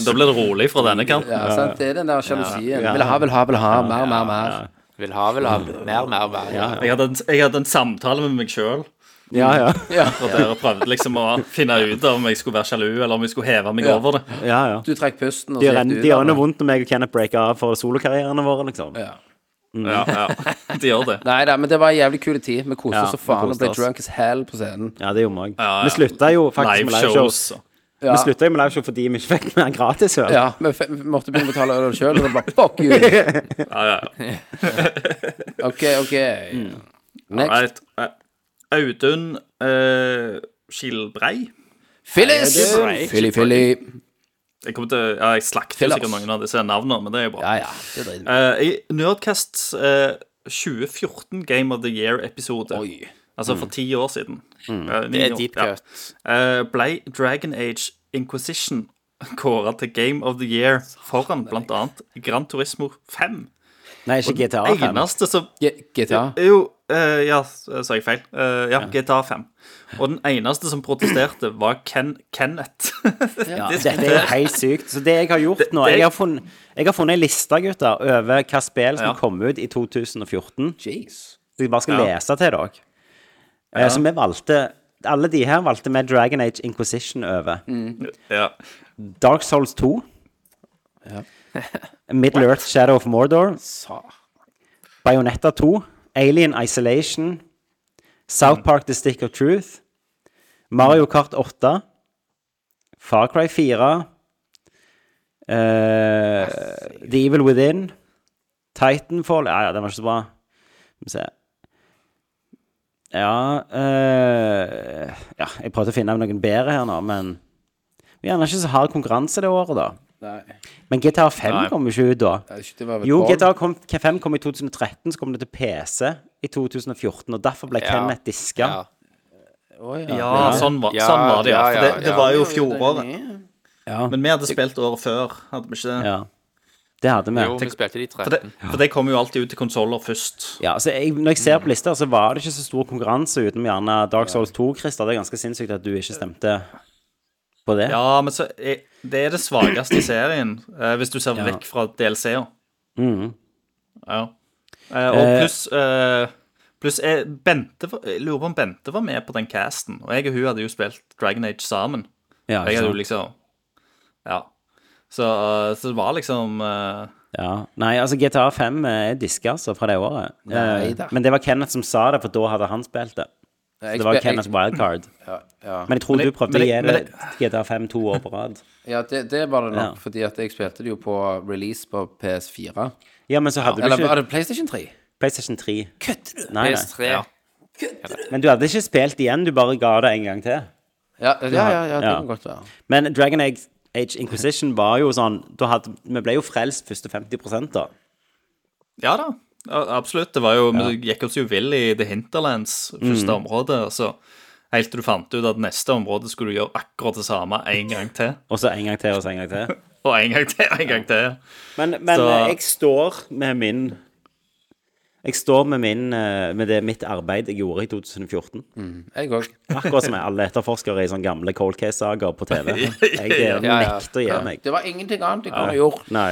Da blir det rolig fra denne kanten. Ja, sant? Det er den der sjalusien. Ja. Vil ha, vil ha, vil ha. Mer, mer, mer. Vil ha, vil ha. Mer, mer, mer. Jeg hadde, en, jeg hadde en samtale med meg sjøl. Ja, ja. Og dere prøvde liksom å finne ut om jeg skulle være sjalu, eller om jeg skulle heve meg Ja. over det. ja, ja. Du trekker pusten, og De så gikk du de ut gjør av noe vondt når meg og Kenneth breaker av for solokarrierene våre, liksom. Ja. Ja, ja. De gjør det. Nei da, men det var en jævlig kul tid. Vi koste Ja, oss så vi faen og koste ble oss. drunk as hell på scenen. Ja, det gjorde vi òg. Ja, ja. Vi slutta jo faktisk med liveshow. Liveshows. Ja, Vi slutta jo med liveshow fordi vi ikke fikk mer gratis øl. ja vi, f- vi måtte begynne å betale øl sjøl, og det bare fuck you. Ja, ja. OK, OK. Next. Right. Eh, Audun eh, Skilbrei. Phyllis! Philly, Philly. Jeg, kommer til, ja, jeg slakter sikkert mange av disse navnene, men det er jo bra. Ja, ja. Det vi i. Eh, Nerdcasts uh, 2014 Game of the Year-episode, altså altså for ti år siden mm. uh, Det er deep ja, cut. eh, ble Dragon Age Inquisition kåra til Game of the Year foran annet Gran Turismo 5. Nei, ikke GTA 5. Eneste som GTA. Jo, uh, ja, sa jeg feil. Uh, ja, GTA 5. Og den eneste som protesterte, var Ken Kenneth. Ja, dette er helt sykt. Så det jeg har gjort nå Jeg har funnet, jeg har funnet en liste, gutter, over hva spill som Ja. kom ut i 2014. Jeez. Så jeg bare skal Ja. lese til dere. Eh, Så vi valgte Alle de her valgte vi Dragon Age Inquisition over. ja. Dark Souls 2. Middle Earth Shadow of Mordor. Bayonetta 2. Alien Isolation. South Park The Stick of Truth. Mario Kart 8. Far Cry 4. Uh, The Evil Within. Titanfall Ja, ja, den var ikke så bra. Skal vi se Ja uh, Ja, jeg prøvde å finne noen bedre her nå, men Vi er gjerne ikke så hard konkurranse det året, da. Nei. Men GTA 5 Nei. kom jo ikke ut da. Det var vel Jo. GTA kom, 5 kom i 2013, så kom det til PC i 2014, og derfor ble Ja. Kenneth diska. Ja. Å, ja. ja, sånn var, Ja, sånn var det, ja. For det, ja, det var jo fjoråret. Ja. Men vi hadde spilt året før, hadde vi ikke det? ja. Det hadde vi. Jo, vi spilte de For det, 13. for det kommer jo alltid ut til konsoller først. Ja, altså jeg, Når jeg ser på lista, så var det ikke så stor konkurranse utenom gjerne Dark Souls 2, Christer. Det er ganske sinnssykt at du ikke stemte på det. Ja, men så er, det er det svakeste i serien, eh, hvis du ser Ja. vekk fra DLC-er. Mm. Ja. Eh, og Eh, pluss eh, Pluss jeg, Bente jeg lurer på om Bente var med på den casten. Og jeg og hun hadde jo spilt Dragon Age sammen. Ja, Jeg hadde jo liksom Ja. Så, eh, så det var liksom uh... Ja. Nei, altså GTA 5 er diska altså, fra det året. Nei Eh. Men det var Kenneth som sa det, for da hadde han spilt det. Så det var Kenneths wildcard. Ja, ja. Men jeg tror Men du prøvde å jeg- gi det GTA 5 to år på rad. ja det, det var det nok, Ja. fordi at jeg spilte det jo på release på PS4. Ja, men så hadde du Eller var det PlayStation 3? PlayStation 3. Kødder du? Nei, nei. PS3. Men du hadde ikke spilt igjen, du bare ga det en gang til. Ja, ja, ja, ja det Ja. kan godt være. Men Dragon Age Age Inquisition var jo sånn da hadde, Vi ble jo frelst første 50 da. Ja da. Ja, Absolutt. Det var jo, Vi gikk oss jo vill i The Hinterlands, første Mm. område. Så helt til du fant ut at neste område skulle du gjøre akkurat det samme en gang til. Og så en gang til, og så en gang til. Og en gang til, en gang til. Men, men Så- jeg står med min Jeg står med min eh, Med det mitt arbeid jeg gjorde i 2014. Jeg òg. Akkurat som alle etterforskere i sånne gamle cold case-saker på TV. Jeg eh, Ja, ja. nekter å gi meg. Det var ingenting annet jeg kunne gjort. Nei.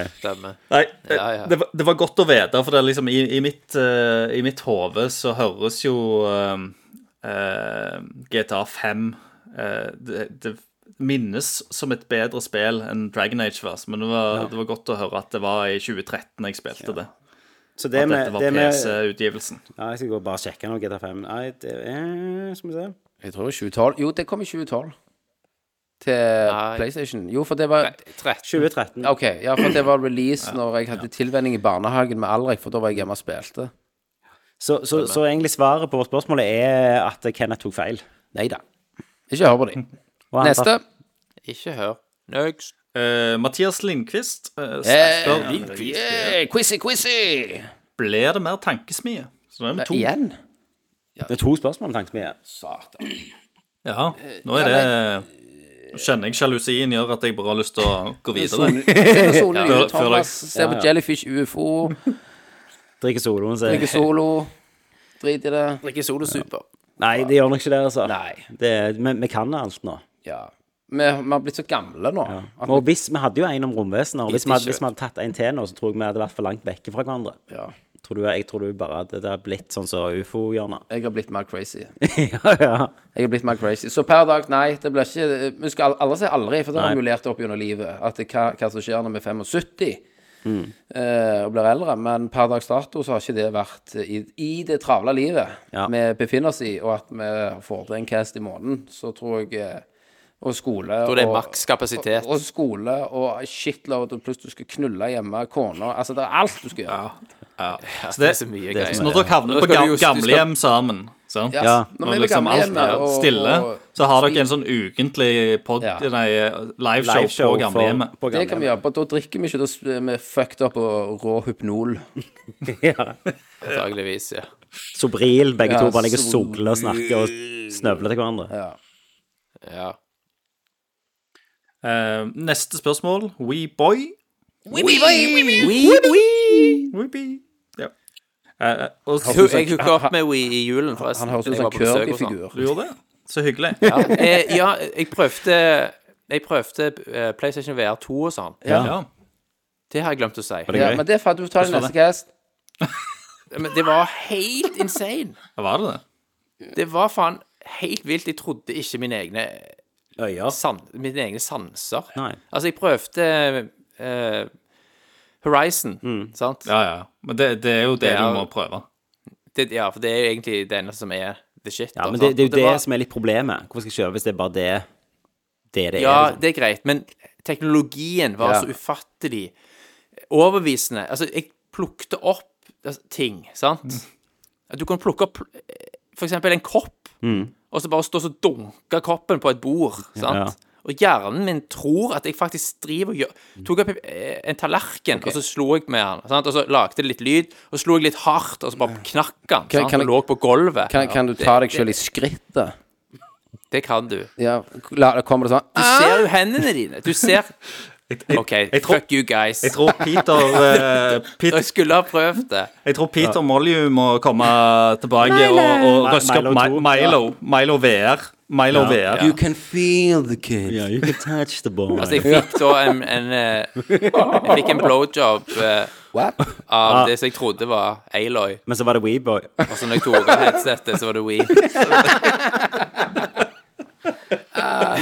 Nei, Ja, ja. Det, var, det var godt å vite, for det er liksom i, i mitt, uh, i mitt hode så høres jo uh, uh, GTA 5 eh, det, det minnes som et bedre spill enn Dragon Age var. Men det var, det var godt å høre at det var i 2013 jeg spilte det. Så det At med, dette var det PC-utgivelsen. ja, Jeg skal gå og bare sjekke nå, GTA 5. Nei, det er Skal vi se. Jeg tror 2012. Jo, det kom i 2012. Til Nei. PlayStation. Jo, for det var 13. 2013. OK, ja, for det var release når jeg hadde tilvenning i barnehagen med Alrik, for da var jeg hjemme og spilte. Så, så, så egentlig svaret på spørsmålet er at Kenneth tok feil. Nei da. Ikke hør på dem. Neste. Ikke hør. Next. Eh, Mathias Lindqvist eh, Eh, Lindqvist, yeah, quizzy, quizzy! Blir det mer tankesmie. Så det er to. Igjen? Det er to spørsmål, om tankesmie. Satan. Ja, nå er det Nå kjenner jeg sjalusien gjør at jeg bare har lyst til å gå videre. Sol, Ja, Thomas ser på Jellyfish UFO, Drikker soloen sin. drikker solo. Drit i det. Drikke Solo Super. Nei, det gjør nok ikke det, altså. Nei. Det, vi, vi kan alt nå. Ja. Vi, vi har blitt så gamle nå. Ja. Og hvis, Vi hadde jo en om romvesener. Hvis hvis vi hadde tatt en til nå, så tror jeg vi hadde vært for langt vekke fra hverandre. Ja. Tror du, jeg tror du bare at det har blitt sånn som ufo-hjørnet. Jeg har blitt mer crazy. ja, ja. Jeg har blitt mer crazy. Så per dag, nei, det blir ikke Vi skal alle si aldri, for det har mulert vi lært opp gjennom livet. At det, hva, hva som skjer når vi er 75 Mm. eh, og blir eldre. Men per dags dato så har ikke det vært i, i det travle livet vi befinner oss i, og at vi får til en cast i måneden, så tror jeg eh, Og skole Da er det og- maks kapasitet. Og, og skole og shitload, og pluss du skal knulle hjemme, kona Altså, det er alt du skal gjøre. Så det, er så mye det greier. så når dere havner på skal du gam, jo- du skal- sammen sant? Ja, Ja. Når Når er liksom alt er stille, og- så har dere en sånn ukentlig pod, Ja. nei, liveshow Liveshow på gamlehjemmet. på Det kan vi gjøre. Da drikker vi ikke, da er vi er fucked up og rå hypnol. ja. Antageligvis, ja. Sobril. Begge Ja, to bare ligger og sogler og snakker og snøvler til hverandre. Ja. ja. Eh, neste spørsmål. Weboy. Weeby. Ja. Uh, og Jeg hooka opp med We i julen, forresten. Han høres ut som en. Kirby-figur. du gjorde det? Så hyggelig. Ja, jeg, ja, jeg prøvde Jeg prøvde PlayStation VR 2 og sånn. Ja. Det har jeg glemt å si. det Ja, men det får du ta i neste cast. Men det var helt insane. Hva Var det det? Det var faen helt vilt. Jeg trodde ikke mine egne, Øyer. san mine egne sanser. Nei. Altså, jeg prøvde eh, Horizon, sant? Ja, ja. Men det, det er jo det Det er- du må prøve. Det, ja, for det er jo egentlig det eneste som er the shit. Ja, da, men sant? det, det er jo det var- som er litt problemet. Hvorfor skal jeg kjøpe hvis det er bare det det, det Ja, er? Liksom? det er greit, men teknologien var Ja. så ufattelig overbevisende. Altså, jeg plukte opp altså, ting, sant? Mm. At du kan plukke opp eh, for eksempel en kopp, Mm. Og så bare stå og dunke koppen på et bord, sant? Og hjernen min tror at jeg faktisk driver og gjør Tok opp eh, en tallerken, og så slo jeg med den. Sant? Og så lagde det litt lyd, og så slo jeg litt hardt, og så bare knakk den. Kan- kan og lå på gulvet. Kan, kan du ta deg sjøl i skrittet? Det kan du. Ja, la, kommer det sånn Du ser jo hendene dine. Du ser OK, jeg tror- fuck you guys. Jeg tror Peter uh, Peter, Jeg skulle ha prøvd det. jeg tror Peter Molyneux må komme tilbake og, og røske opp Milo Mi- Milo. Milo VR. Milo VR. You can feel the kid. Yeah, you can touch the boy. Altså, jeg fikk da en, en eh, Jeg fikk en blowjob uh, What? av det som jeg trodde var Aloy. Men så var det Weboy. Og så når jeg tok av headsetet, så var det We.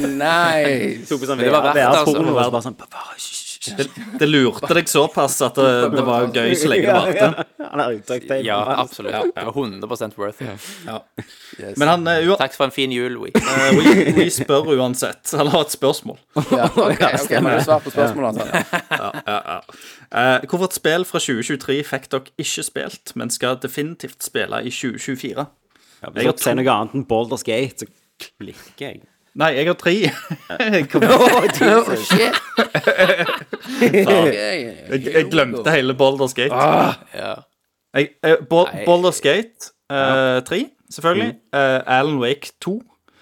Nice. Tok på sånn det var verdt det, altså. Og så bare sånn «Bare, hysj, hysj, hysj». Det, det lurte deg såpass at det, det var gøy så lenge det varte. Han har uttrykt. Ja, absolutt. Det var 100% worth it. Men han uh, Takk for en fin jul, We. Uh, we, we spør uansett. Han har et spørsmål. Ja, ok, okay men du svarer på spørsmålet. Altså. Eh, hvorfor et spill fra 2023 fikk dere ikke spilt, men skal definitivt spille i 2024? Ja, Hvis jeg har to... noe annet enn Baldur's Gate, så klikker jeg. Nei, jeg har tre. Jeg, kom, Oh, shit. jeg, jeg glemte hele Baldur's Gate. Ja. Jeg, eh, Bo Nei. Baldur's Gate eh, 3, selvfølgelig. Eh, Alan Wake 2.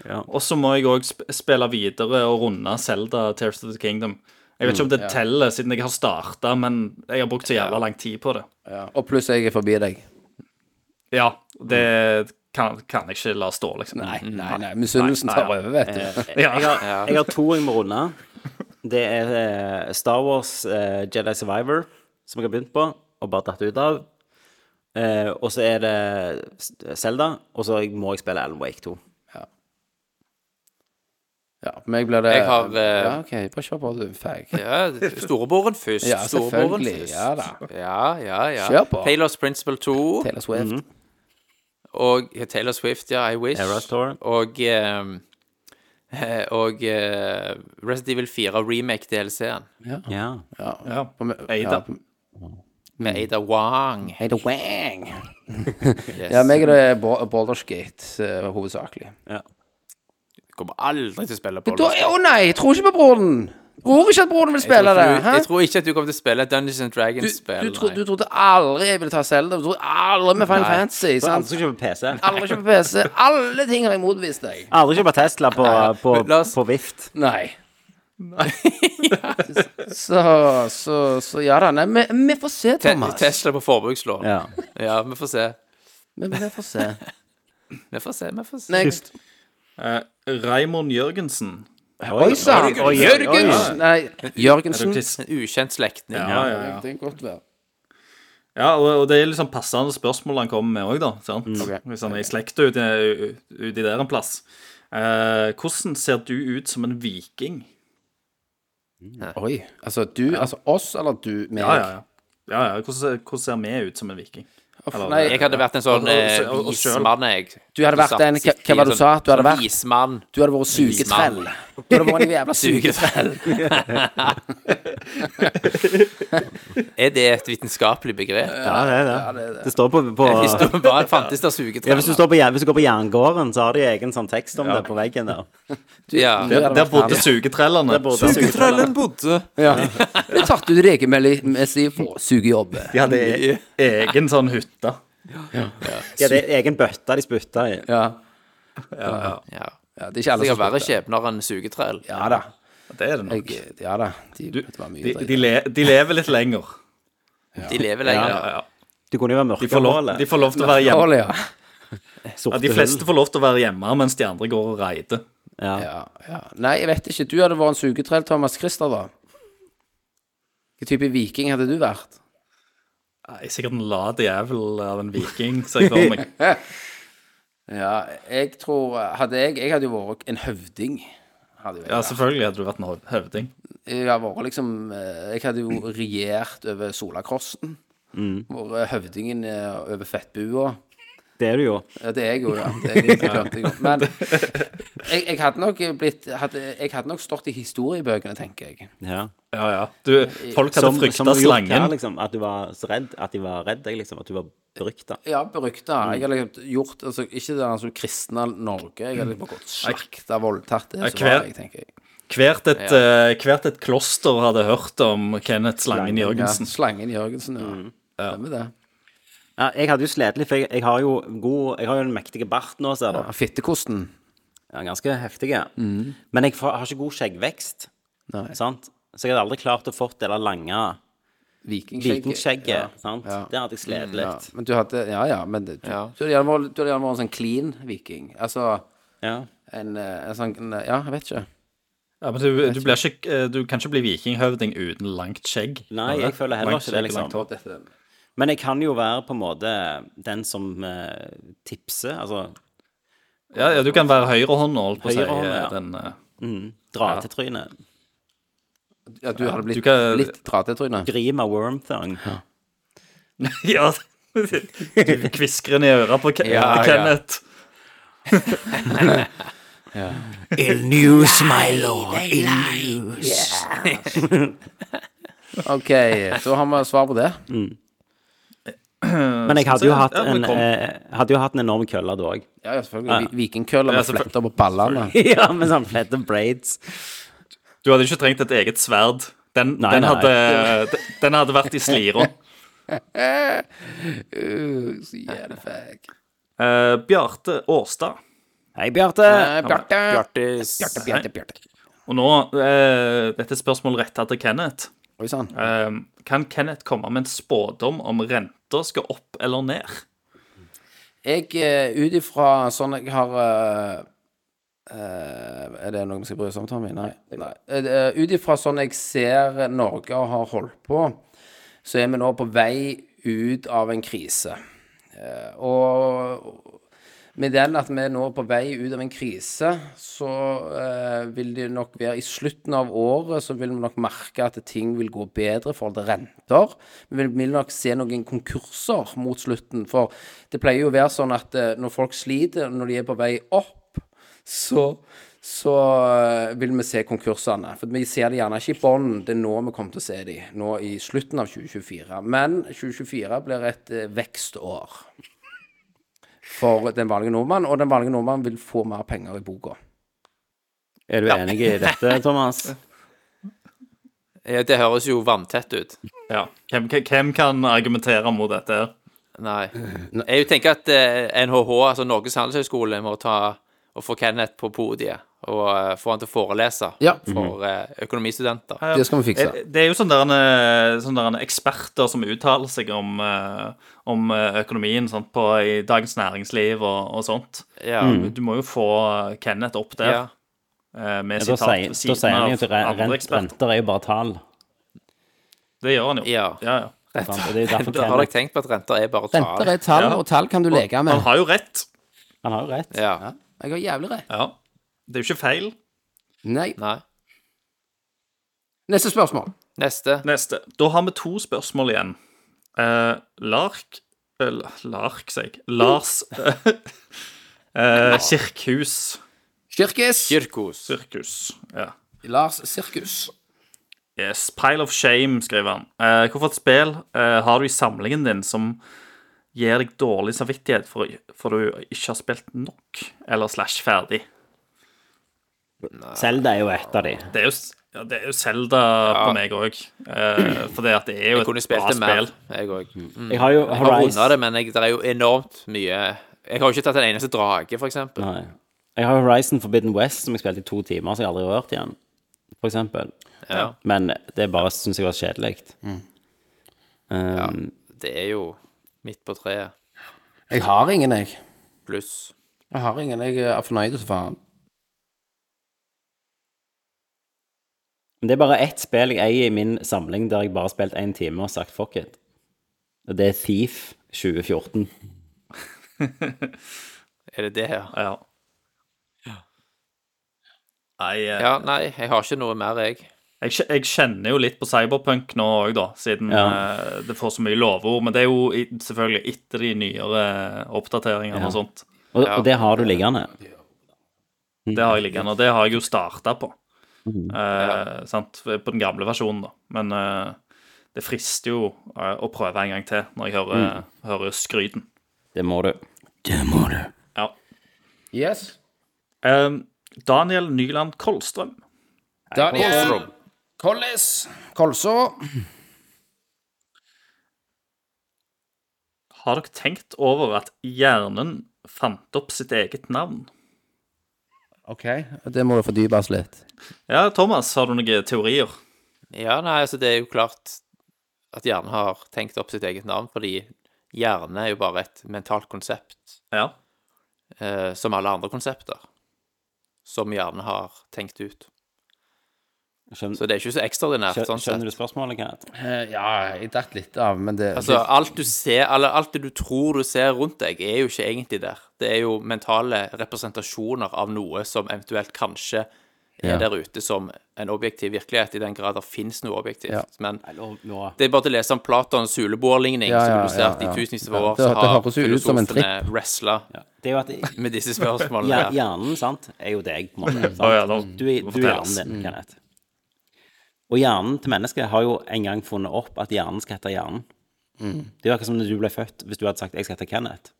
Ja. Og så må jeg òg spille videre og runde Zelda Tears of the Kingdom. Jeg vet ikke om det teller, siden jeg har starta, men jeg har brukt så jævla lang tid på det. Ja. Og pluss jeg er forbi deg. Ja, det kan, kan jeg ikke la stå, liksom. Nei, nei, nei. Misunnelsen tar over, vet du. Ja. Jeg har, jeg har to jeg må runde. Det er eh, Star Wars uh, Jedi Survivor, som jeg har begynt på, og bare tatt ut av. Uh, og så er det Selda, og så må jeg spille Alan Wake 2. Ja, for meg blir det Jeg har, uh, Ja, OK, bare kjør på, du. Fag. ja storebroren først. Ja, selvfølgelig. først. Ja da. Ja, ja, ja. Kjør på. Taylor's Principle 2 Taylor Swift. Og Taylor Swift, ja, I Wish. Eras Tour. Og ehm, eh, Og eh, Resident Evil 4 remake-DLC-en Ja. Ja. Ja. På me- Ada. Ja, på- med Ada Wang. Hey, wang. Yes. Ja, meg er det Ba- Baldur's Gate eh, hovedsakelig. Ja kommer aldri til å spille Da, Baldur's Gate. å nei, jeg tror ikke på broren. Tror ikke at broren vil Jeg spille tror, det. Hæ? jeg tror ikke at du kommer til å spille Dungeons and Dragons-spill. du, tro, du trodde aldri jeg ville ta Zelda. Du trodde aldri med Final Fantasy. Alle Sant? aldri kjøpe PC. Aldri kjøpe PC. Alle ting har jeg motvist deg. Aldri kjøpe Tesla på, på, La oss- på vift. Nei. så, så, så ja da. Nei, vi, vi får se, Te Thomas. Tesla på forbrukslån. Ja. Ja. vi får se. Men vi får se. Vi får se, vi får se. Next. Eh, Raymond Jørgensen. Oi sann! oi. Jørgensen! Nei, Jørgensen. En ukjent slektning. Ja, ja, ja. Det kan godt være. Ja, og, og det er liksom passende spørsmål han kommer med òg, da. Sant? Okay. Hvis han er i slekta uti ut i der en plass. Eh, hvordan ser du ut som en viking? Oi. Altså du, altså oss, eller du, meg? Ja, ja, ja. ja, ja. Hvordan, hvordan ser vi ut som en viking? Eller- nei, Jeg hadde vært en sånn eh, vismann, jeg. Du hadde vært en- hva- hva var det du sånn- sa du hadde sånn vært? Vismann. du hadde vært sugetrell. Du hadde vært en jævla sugetrell. Er det et vitenskapelig begrep? Ja, det er det. Det står på, på Hvis du bare fantes der ja, hvis, du står på, hvis du går på Jerngården, så har de egen sånn tekst om det på veggen der. Ja. Du Der, der bodde sugetrellene. Sugetrellen bodde. Ja. Det tatt ut regelmessig for sugejobb. De hadde egen sånn hytte. De hadde egen bøtte de spytta i. Ja. Ja. ja. Det er ikke alle Sikkert verre skjebner enn sugetrell. Ja da. Det er det nok. Jeg, ja da. De, Du, de, de, le, de lever litt lenger. De lever lenger. ja, ja. De kunne jo være De, mørkehålet. de får lov til å være hjemme. Ja. Ja, de fleste får lov til å være hjemme mens de andre går og reider. Ja. Ja, ja. Nei, jeg vet ikke. Du hadde vært en sugetrell, Thomas Christer, da. Hvilken type viking hadde du vært? Nei, sikkert en lat jævel av en viking, ser jeg for meg. Ja, jeg tror Hadde jeg Jeg hadde jo vært en høvding. Hadde jo jeg Ja, vært. selvfølgelig hadde du vært en høvding. Jeg hadde vært liksom eh, Jeg hadde jo regjert over Solakrossen. Vært høvdingen eh, over Fettbua. Det er du jo. Ja, det er jeg jo, ja. Det er jeg. Men jeg, jeg hadde nok blitt hadde, Jeg hadde nok stått i historiebøkene, tenker jeg. Ja. Ja, ja. Du, folk hadde frykta slangen. her, liksom. At du var så redd. At de var redd deg, liksom. At du var berykta. Ja, berykta. Jeg hadde liksom gjort altså, Ikke det som kristne Norge. Jeg hadde bare gått slakta, voldtatt. Det så var jeg, tenker jeg. Hvert et, eh, hvert et kloster hadde hørt om Kenneth Slangen Jørgensen. Ja, Slangen Jørgensen, ja. Ja. Det med det. Ja, jeg hadde jo slitt litt, for jeg, jeg har jo god Jeg har jo en mektig bart nå, ser du. Ja, Fittekosten. Ja, ganske heftige. Men jeg har ikke god skjeggvekst. Nei. Sant? Så jeg hadde aldri klart å fått det der lange Vikingskjegget. vikingskjegget. Ja. sant? Ja. Det hadde jeg slitt Ja, litt. men du hadde Ja, ja, men du, Ja. du hadde gjerne vært en sånn clean viking. Altså Ja. en, eh, en sånn en, Ja, jeg vet ikke. Ja, men du, du, blir ikke, eh, du kan ikke bli vikinghøvding uten langt skjegg. Nei, jeg føler heller Langt ikke det, liksom. langt hår. Dette, Men jeg kan jo være på en måte den som eh, tipser. Altså Ja, ja, du kan være høyrehånda, holdt på å si. Høyrehånda, eh, ja. Den, eh, mm, dra til trynet. ja, du hadde blitt du kan- litt tratetryne. Grima wormthong. ja, du kviskrer ned i øret på Ke Ja, ja. Kenneth. OK, så har vi svar på det. Men jeg hadde jo hatt en, eh, hadde jo hatt en enorm kølle da òg. Ja, ja selvfølgelig. Vi- Vikingkøller med fletter på ballene. ja, med sånn flette braids. Du hadde ikke trengt et eget sverd. Den, Nei, den, nei. hadde, den hadde vært i slira. Uh. Eh, Bjarte Årstad. Hei, Bjarte. Bjarte. Bjartis Bjarte, Bjarte, Bjarte. Og nå, uh, dette er spørsmål retta til Kenneth. Oi. Eh, kan Kenneth komme med en spådom om renta skal opp eller ned? Jeg, eh, ut ifra sånn jeg har eh, eh, Er det noe vi skal bry oss om, Tommy? Nei. Nei. Ut ifra sånn jeg ser Norge har holdt på, så er vi nå på vei ut av en krise. Eh, og med den at vi nå er på vei ut av en krise, så eh, vil det nok være i slutten av året så vil vi nok merke at ting vil gå bedre i forhold til renter. Vi vil, vil nok se noen konkurser mot slutten, for det pleier jo å være sånn at eh, når folk sliter, når de er på vei opp, så så eh, vil vi se konkursene. For vi ser det gjerne ikke i bånn. Det er nå vi kommer til å se de. Nå i slutten av 2024. Men 2024 blir et eh, vekstår for den vanlige nordmann, og den vanlige nordmann vil få mer penger i boka. Er du enig i dette, Thomas? Ja, Det høres jo vanntett ut. Ja. Hvem, hvem kan argumentere mot dette? her? Nei. Jeg tenker at eh, NHH, altså Norges handelshøyskole, må ta og få Kenneth på podiet og uh, få han til å forelese Ja. for uh, økonomistudenter. Det skal vi fikse. Eh, Det er jo sånne, der, en der eksperter som uttaler seg om, uh, om økonomien sant, på, i Dagens Næringsliv og, og sånt. Ja. Du må jo få Kenneth opp der ja. med Ja, da sitat sier, ved da sier han jo at rent, renter er jo bare tall. Det gjør han jo. Ja. ja, ja. Og det er jo har dere tenkt på at renter er bare tall? Renter er tall, Ja. og tall kan du leke Han med. har jo rett. han har jo rett. Ja. Jeg har jævlig rett. Ja. Det er jo ikke feil. Nei. Nei. Neste spørsmål. Neste. Neste. Da har vi to spørsmål igjen. Eh, Lark eh, Lark, sier jeg. Lars eh, Kirkhus. Kirkes. Kirkos. Sirkus. Ja. Lars Sirkus. Yes. Pile of shame, skriver han. Eh, hvorfor et spill eh, har du i samlingen din som gir deg dårlig samvittighet for, for du ikke har spilt nok, eller slash ferdig? Zelda er jo et av de. Det er jo, ja, det er jo Zelda på meg òg. Eh, for det at det er jo Jeg et spilt bra det mer, spill. jeg òg. Jeg har jo Jeg har Horizon runda det, men jeg, det er jo enormt mye Jeg har jo ikke tatt en eneste drage, for eksempel. Nei. Jeg har Horizon Forbidden West, som jeg spilte i to timer, så jeg aldri har rørt igjen. For eksempel. Ja. Men det bare syns jeg var kjedelig. Um, Det er jo midt på treet. Jeg har ingen, jeg. Pluss. Jeg har ingen. Jeg er fornøyd som faen. Men det er bare ett spill jeg eier i min samling der jeg bare har spilt én time og sagt fuck it. Og det er Thief 2014. Er det det her? Ja. Nei, eh, Ja, nei, jeg har ikke noe mer, jeg. jeg, jeg kjenner jo litt på Cyberpunk nå òg, da, siden Ja. uh, det får så mye lovord. Men det er jo i, selvfølgelig etter de nyere oppdateringene Ja. og sånt. Og, Ja. og det har du liggende. Det har jeg liggende, og det har jeg jo starta på. Mhm. Eh, sant? På den gamle versjonen, da. Men eh, det frister jo eh, å prøve en gang til når jeg hører, hører skryten. Det må du. Det må du. Ja. Yes. Daniel Nyland Kolstrøm. Daniel Kollis. Kolså. Har dere tenkt over at hjernen fant opp sitt eget navn? OK. Det må du fordype oss litt. Ja, Thomas, har du noen teorier? Ja, nei, altså det er jo klart at hjernen har tenkt opp sitt eget navn, fordi hjerne er jo bare et mentalt konsept, Ja. eh, som alle andre konsepter, som hjernen har tenkt ut. Skjønner, Så det er ikke så ekstraordinært, Skjøn... sånn skjønner du spørsmålet, Kenneth? Eh, Ja, jeg datt litt av, men det, Altså, alt du ser, eller alt det du tror du ser rundt deg, er jo ikke egentlig der. Det er jo mentale representasjoner av noe som eventuelt kanskje er Ja. der ute som en objektiv virkelighet, i den grad det finnes noe objektivt. Ja. Men Det er bare til å lese om Platons huleboerligning, Ja, som du ser ja, at i tusenvis av år det- så det har høres jo ut som en filosofene wrestla med disse spørsmålene. hjernen, sant, er jo deg, på en måte. Du, er- du er hjernen din, Kenneth. Og hjernen til mennesket har jo en gang funnet opp at hjernen skal hete hjernen. Det er jo akkurat som når du ble født, hvis du hadde sagt 'jeg skal hete Kenneth'.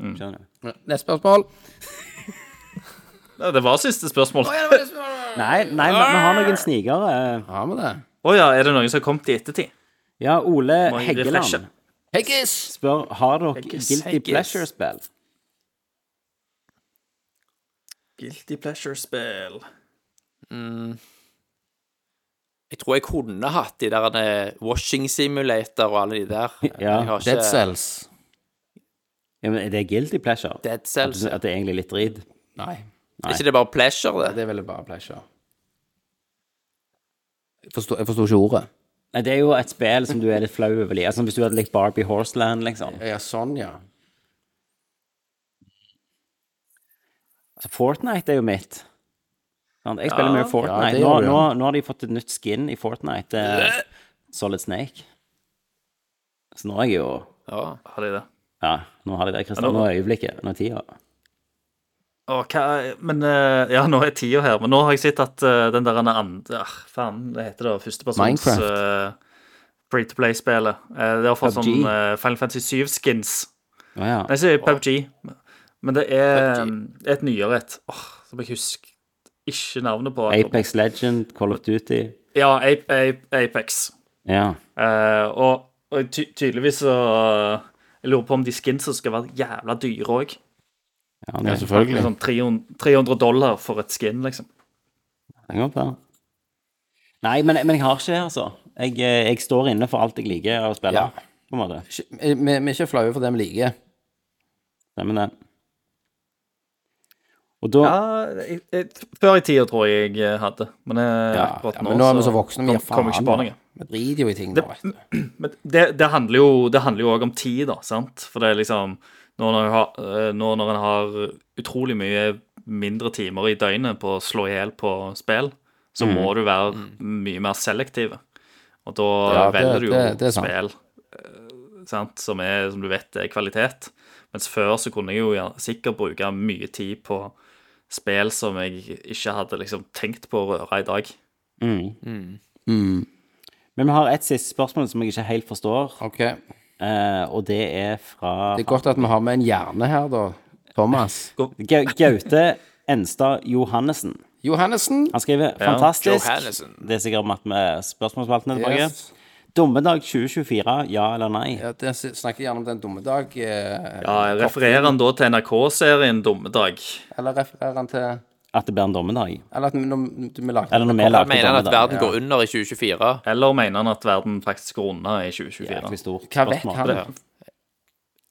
Skjønner du? Neste spørsmål. Det var siste spørsmål. Å Nei, nei, vi, vi har noen snikere. Har vi det? ja, er det noen som har kommet i ettertid? Ja, Ole Heggeland? Heggis! spør har dere Heggis, Guilty Heggis. Pleasure-spill. Guilty pleasure-spill. Jeg tror jeg kunne hatt de der eh, washing simulator og alle de der. Ja. Ikke Dead Cells. Ja, men er det Guilty Pleasure? Dead Cells. at det er egentlig litt drit? Nei. Er ikke det bare pleasure, det? Det er vel bare pleasure. Jeg forstår, jeg forstår ikke ordet. Nei, det er jo et spill som du er litt flau over. Altså, hvis du hadde likt Barbie Horseland, liksom. Ja, sånn, ja. Altså, Fortnite er jo mitt. Jeg spiller mye Fortnite. nå, nå, nå har de fått et nytt skin i Fortnite. eh, Solid Snake. Så nå er jeg jo Ja. Har de det? Ja, nå har de det, Kristian. Nå- er øyeblikket. Nå er tida. Å, hva Men eh, Ja, nå er tida her, men nå har jeg sett at eh, den der andre ah, Faen, det heter det førstepersons Minecraft. uh, Free to play-spillet. Uh, det har fått PUBG. sånn uh, Final Fantasy 7-skins. Å ja. Nei, jeg sier PubG. Men det er PUBG. um, et nyere et Åh, som jeg husker ikke navnet på. Apex Legend, Call of Duty. Ja, Ape, Ape, Apex. Ja. Uh, og, og ty tydeligvis så uh, Jeg lurer på om de skinsa skal være jævla dyre òg. ja, det, selvfølgelig. Sånn 300, 300 dollar for et skin, liksom. det kan godt være. Nei, men, men jeg har ikke det, altså. Jeg, eh, jeg står inne for alt jeg liker å spille, Ja. på en måte. Vi, vi er ikke flaue for det vi liker. Stemmer det. Og da Ja, jeg, jeg, før i tida tror jeg jeg hadde, men, jeg, Ja, akkurat ja, men nå er vi så voksne, vi gir ikke faen. på noe. Vi driter jo i ting nå, vet du. Men det, det handler jo Det handler jo òg om tid, da, sant? For det er liksom Nå når, en har, eh, når en har utrolig mye mindre timer i døgnet på å slå i hjel på spill, så Mm. må du være mye mer selektiv. Og da Ja, det- velger du jo det- spill eh, sant? Som, er, som du vet er kvalitet. Mens før så kunne jeg jo ja, sikkert bruke mye tid på spill som jeg ikke hadde liksom tenkt på å røre i dag. mm. Men vi har et siste spørsmål som jeg ikke helt forstår, Ok. eh, og det er fra Det er godt at vi har med en hjerne her, da. Thomas. Ga- Gaute Enstad Johannessen. Johannessen. Han skriver fantastisk. Ja. Det er sikkert med at spørsmålsspalten er tilbake. Yes. Dommedag 2024, ja eller nei? Ja, det snakker gjerne om den dommedag. Eh, Ja, Refererer han da til NRK-serien Dommedag? Eller refererer han til At det blir en dommedag? Eller at vi, når, vi lagde Eller når vi lagde mener han at verden går under i 2024. Eller mener han at verden faktisk går under i 2024? Jæklig stort Hva vet han? Det-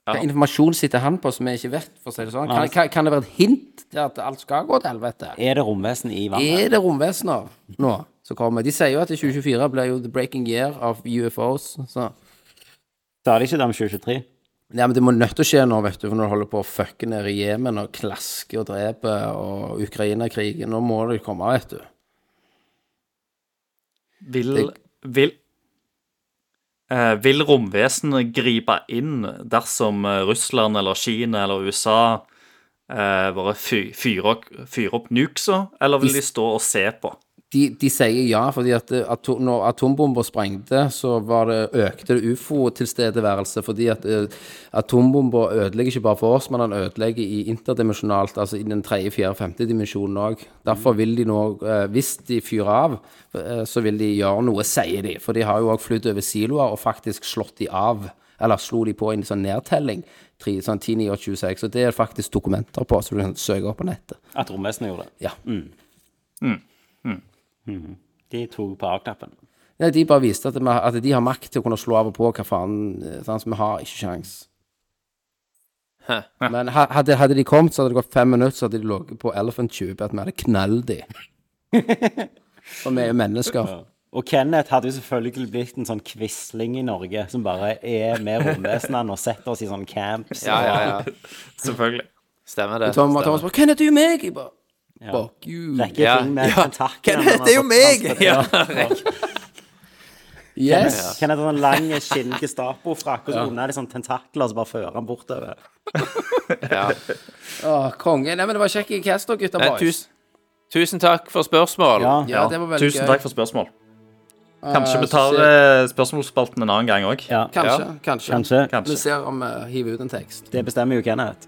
Hva informasjon sitter han på som vi ikke vet, for å si det sånn? Kan, kan, kan det være et hint til at alt skal gå til helvete? Er det romvesen i vannet? Er det romvesener nå som kommer? De sier jo at 2024 blir jo the breaking year of UFOs. Så. Sa de ikke det om 2023? Nei, men det må nødt til å skje nå, vet du, for når du holder på å fucke ned i Jemen og klaske og drepe og Ukraina-krigen. Nå må det komme, vet du. Vil, vil, eh, vil romvesenet gripe inn dersom eh, Russland eller Kina eller USA eh, bare fy- fyrer opp, fyrer opp nukesa, eller vil de stå og se på? De, de sier ja, fordi at ato, når atombomber sprengte, så var det, økte det ufo-tilstedeværelse, fordi at uh, atombomber ødelegger ikke bare for oss, men den ødelegger i interdimensjonalt, altså i den tredje, fjerde, femte dimensjonen òg. Derfor vil de nå, uh, hvis de fyrer av, uh, så vil de gjøre noe, sier de. For de har jo òg flydd over siloer og faktisk slått de av, eller slo de på en sånn nedtelling. 3, sånn 10, 9, 8, 26. Og det er faktisk dokumenter på, så du kan søke opp på nettet. At romvesenet gjorde det? Ja. De tok på A-knappen. Nei, de bare viste at, vi, at de har makt til å kunne slå av og på hva faen sånn, sant? Så vi har ikke. Hæ. Men hadde, hadde de kommet, så hadde det gått fem minutter, så hadde de ligget på Elephant Tube, at vi hadde knallet de. For vi er jo mennesker. Og Kenneth hadde jo selvfølgelig blitt en sånn quisling i Norge som bare er med romvesenene og setter oss i sånn camps. Ja, ja, ja. Selvfølgelig. Stemmer det. Tom, stemmer. Thomas bare 'Kenneth, er jo meg!' Jeg bare Fuck you. Rekker Ja, med ja. tentakler. Kenneth, det er jo meg! Ja. Yes. Kenneth har en lang skinn Gestapo-frakk, og så under er det sånn tentakler, og så bare fører han bortover. Ja. Åh, konge. Nei, men det var kjekk cast da, gutta Nei, boys. tusen, tusen takk for spørsmål. Ja. Ja, det var veldig Tusen gøy. takk for spørsmål. Kanskje Eh, vi tar eh, spørsmålsspalten en annen gang òg. Ja, Kanskje, ja. kanskje. kanskje. Vi ser om vi hiver ut en tekst. Det bestemmer jo Kenneth.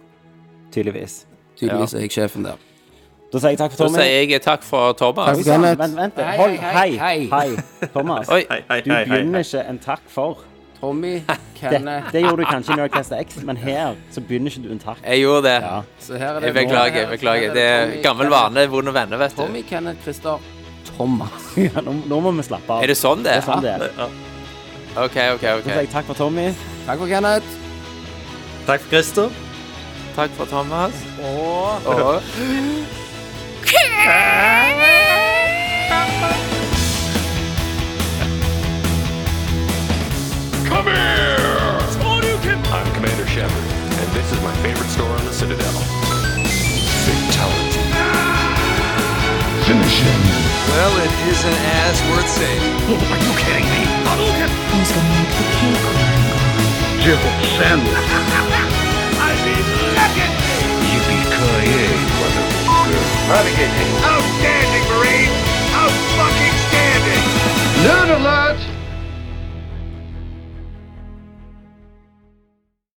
Tydeligvis. Tydeligvis er jeg sjefen der. Da sier jeg takk for Tommy. Da sier jeg takk for Thomas. Takk for. Vent, vent. Hold, hei, hei, hei. Thomas, Oi. Hei, hei, du begynner hei. ikke en takk for. Tommy, Kenneth det gjorde du kanskje i Nerdcast X, men her så begynner ikke du en takk. Jeg gjorde det. Ja. Så her er det Jeg beklager. her- beklager. Det er gammel vane, vane, vonde venner, vet du. Tommy, Kenneth, Christer, Thomas. Ja, nå, nå må vi slappe av. Er det sånn det Det er? er sånn det er. OK, OK. Så Da sier jeg takk for Tommy. Takk for Kenneth. Takk for Christer. Takk for Thomas. Og Og Come here! I'm Commander Shepard, and this is my favorite store on the Citadel. Fatality. Finish him. Well, it isn't as worth saving. Oh, are you kidding me? Hadouken! Who's gonna make the cake run? Jill Sandler. I mean, legacy! Yippee-ki-yay, Navigating. Outstanding, Marine!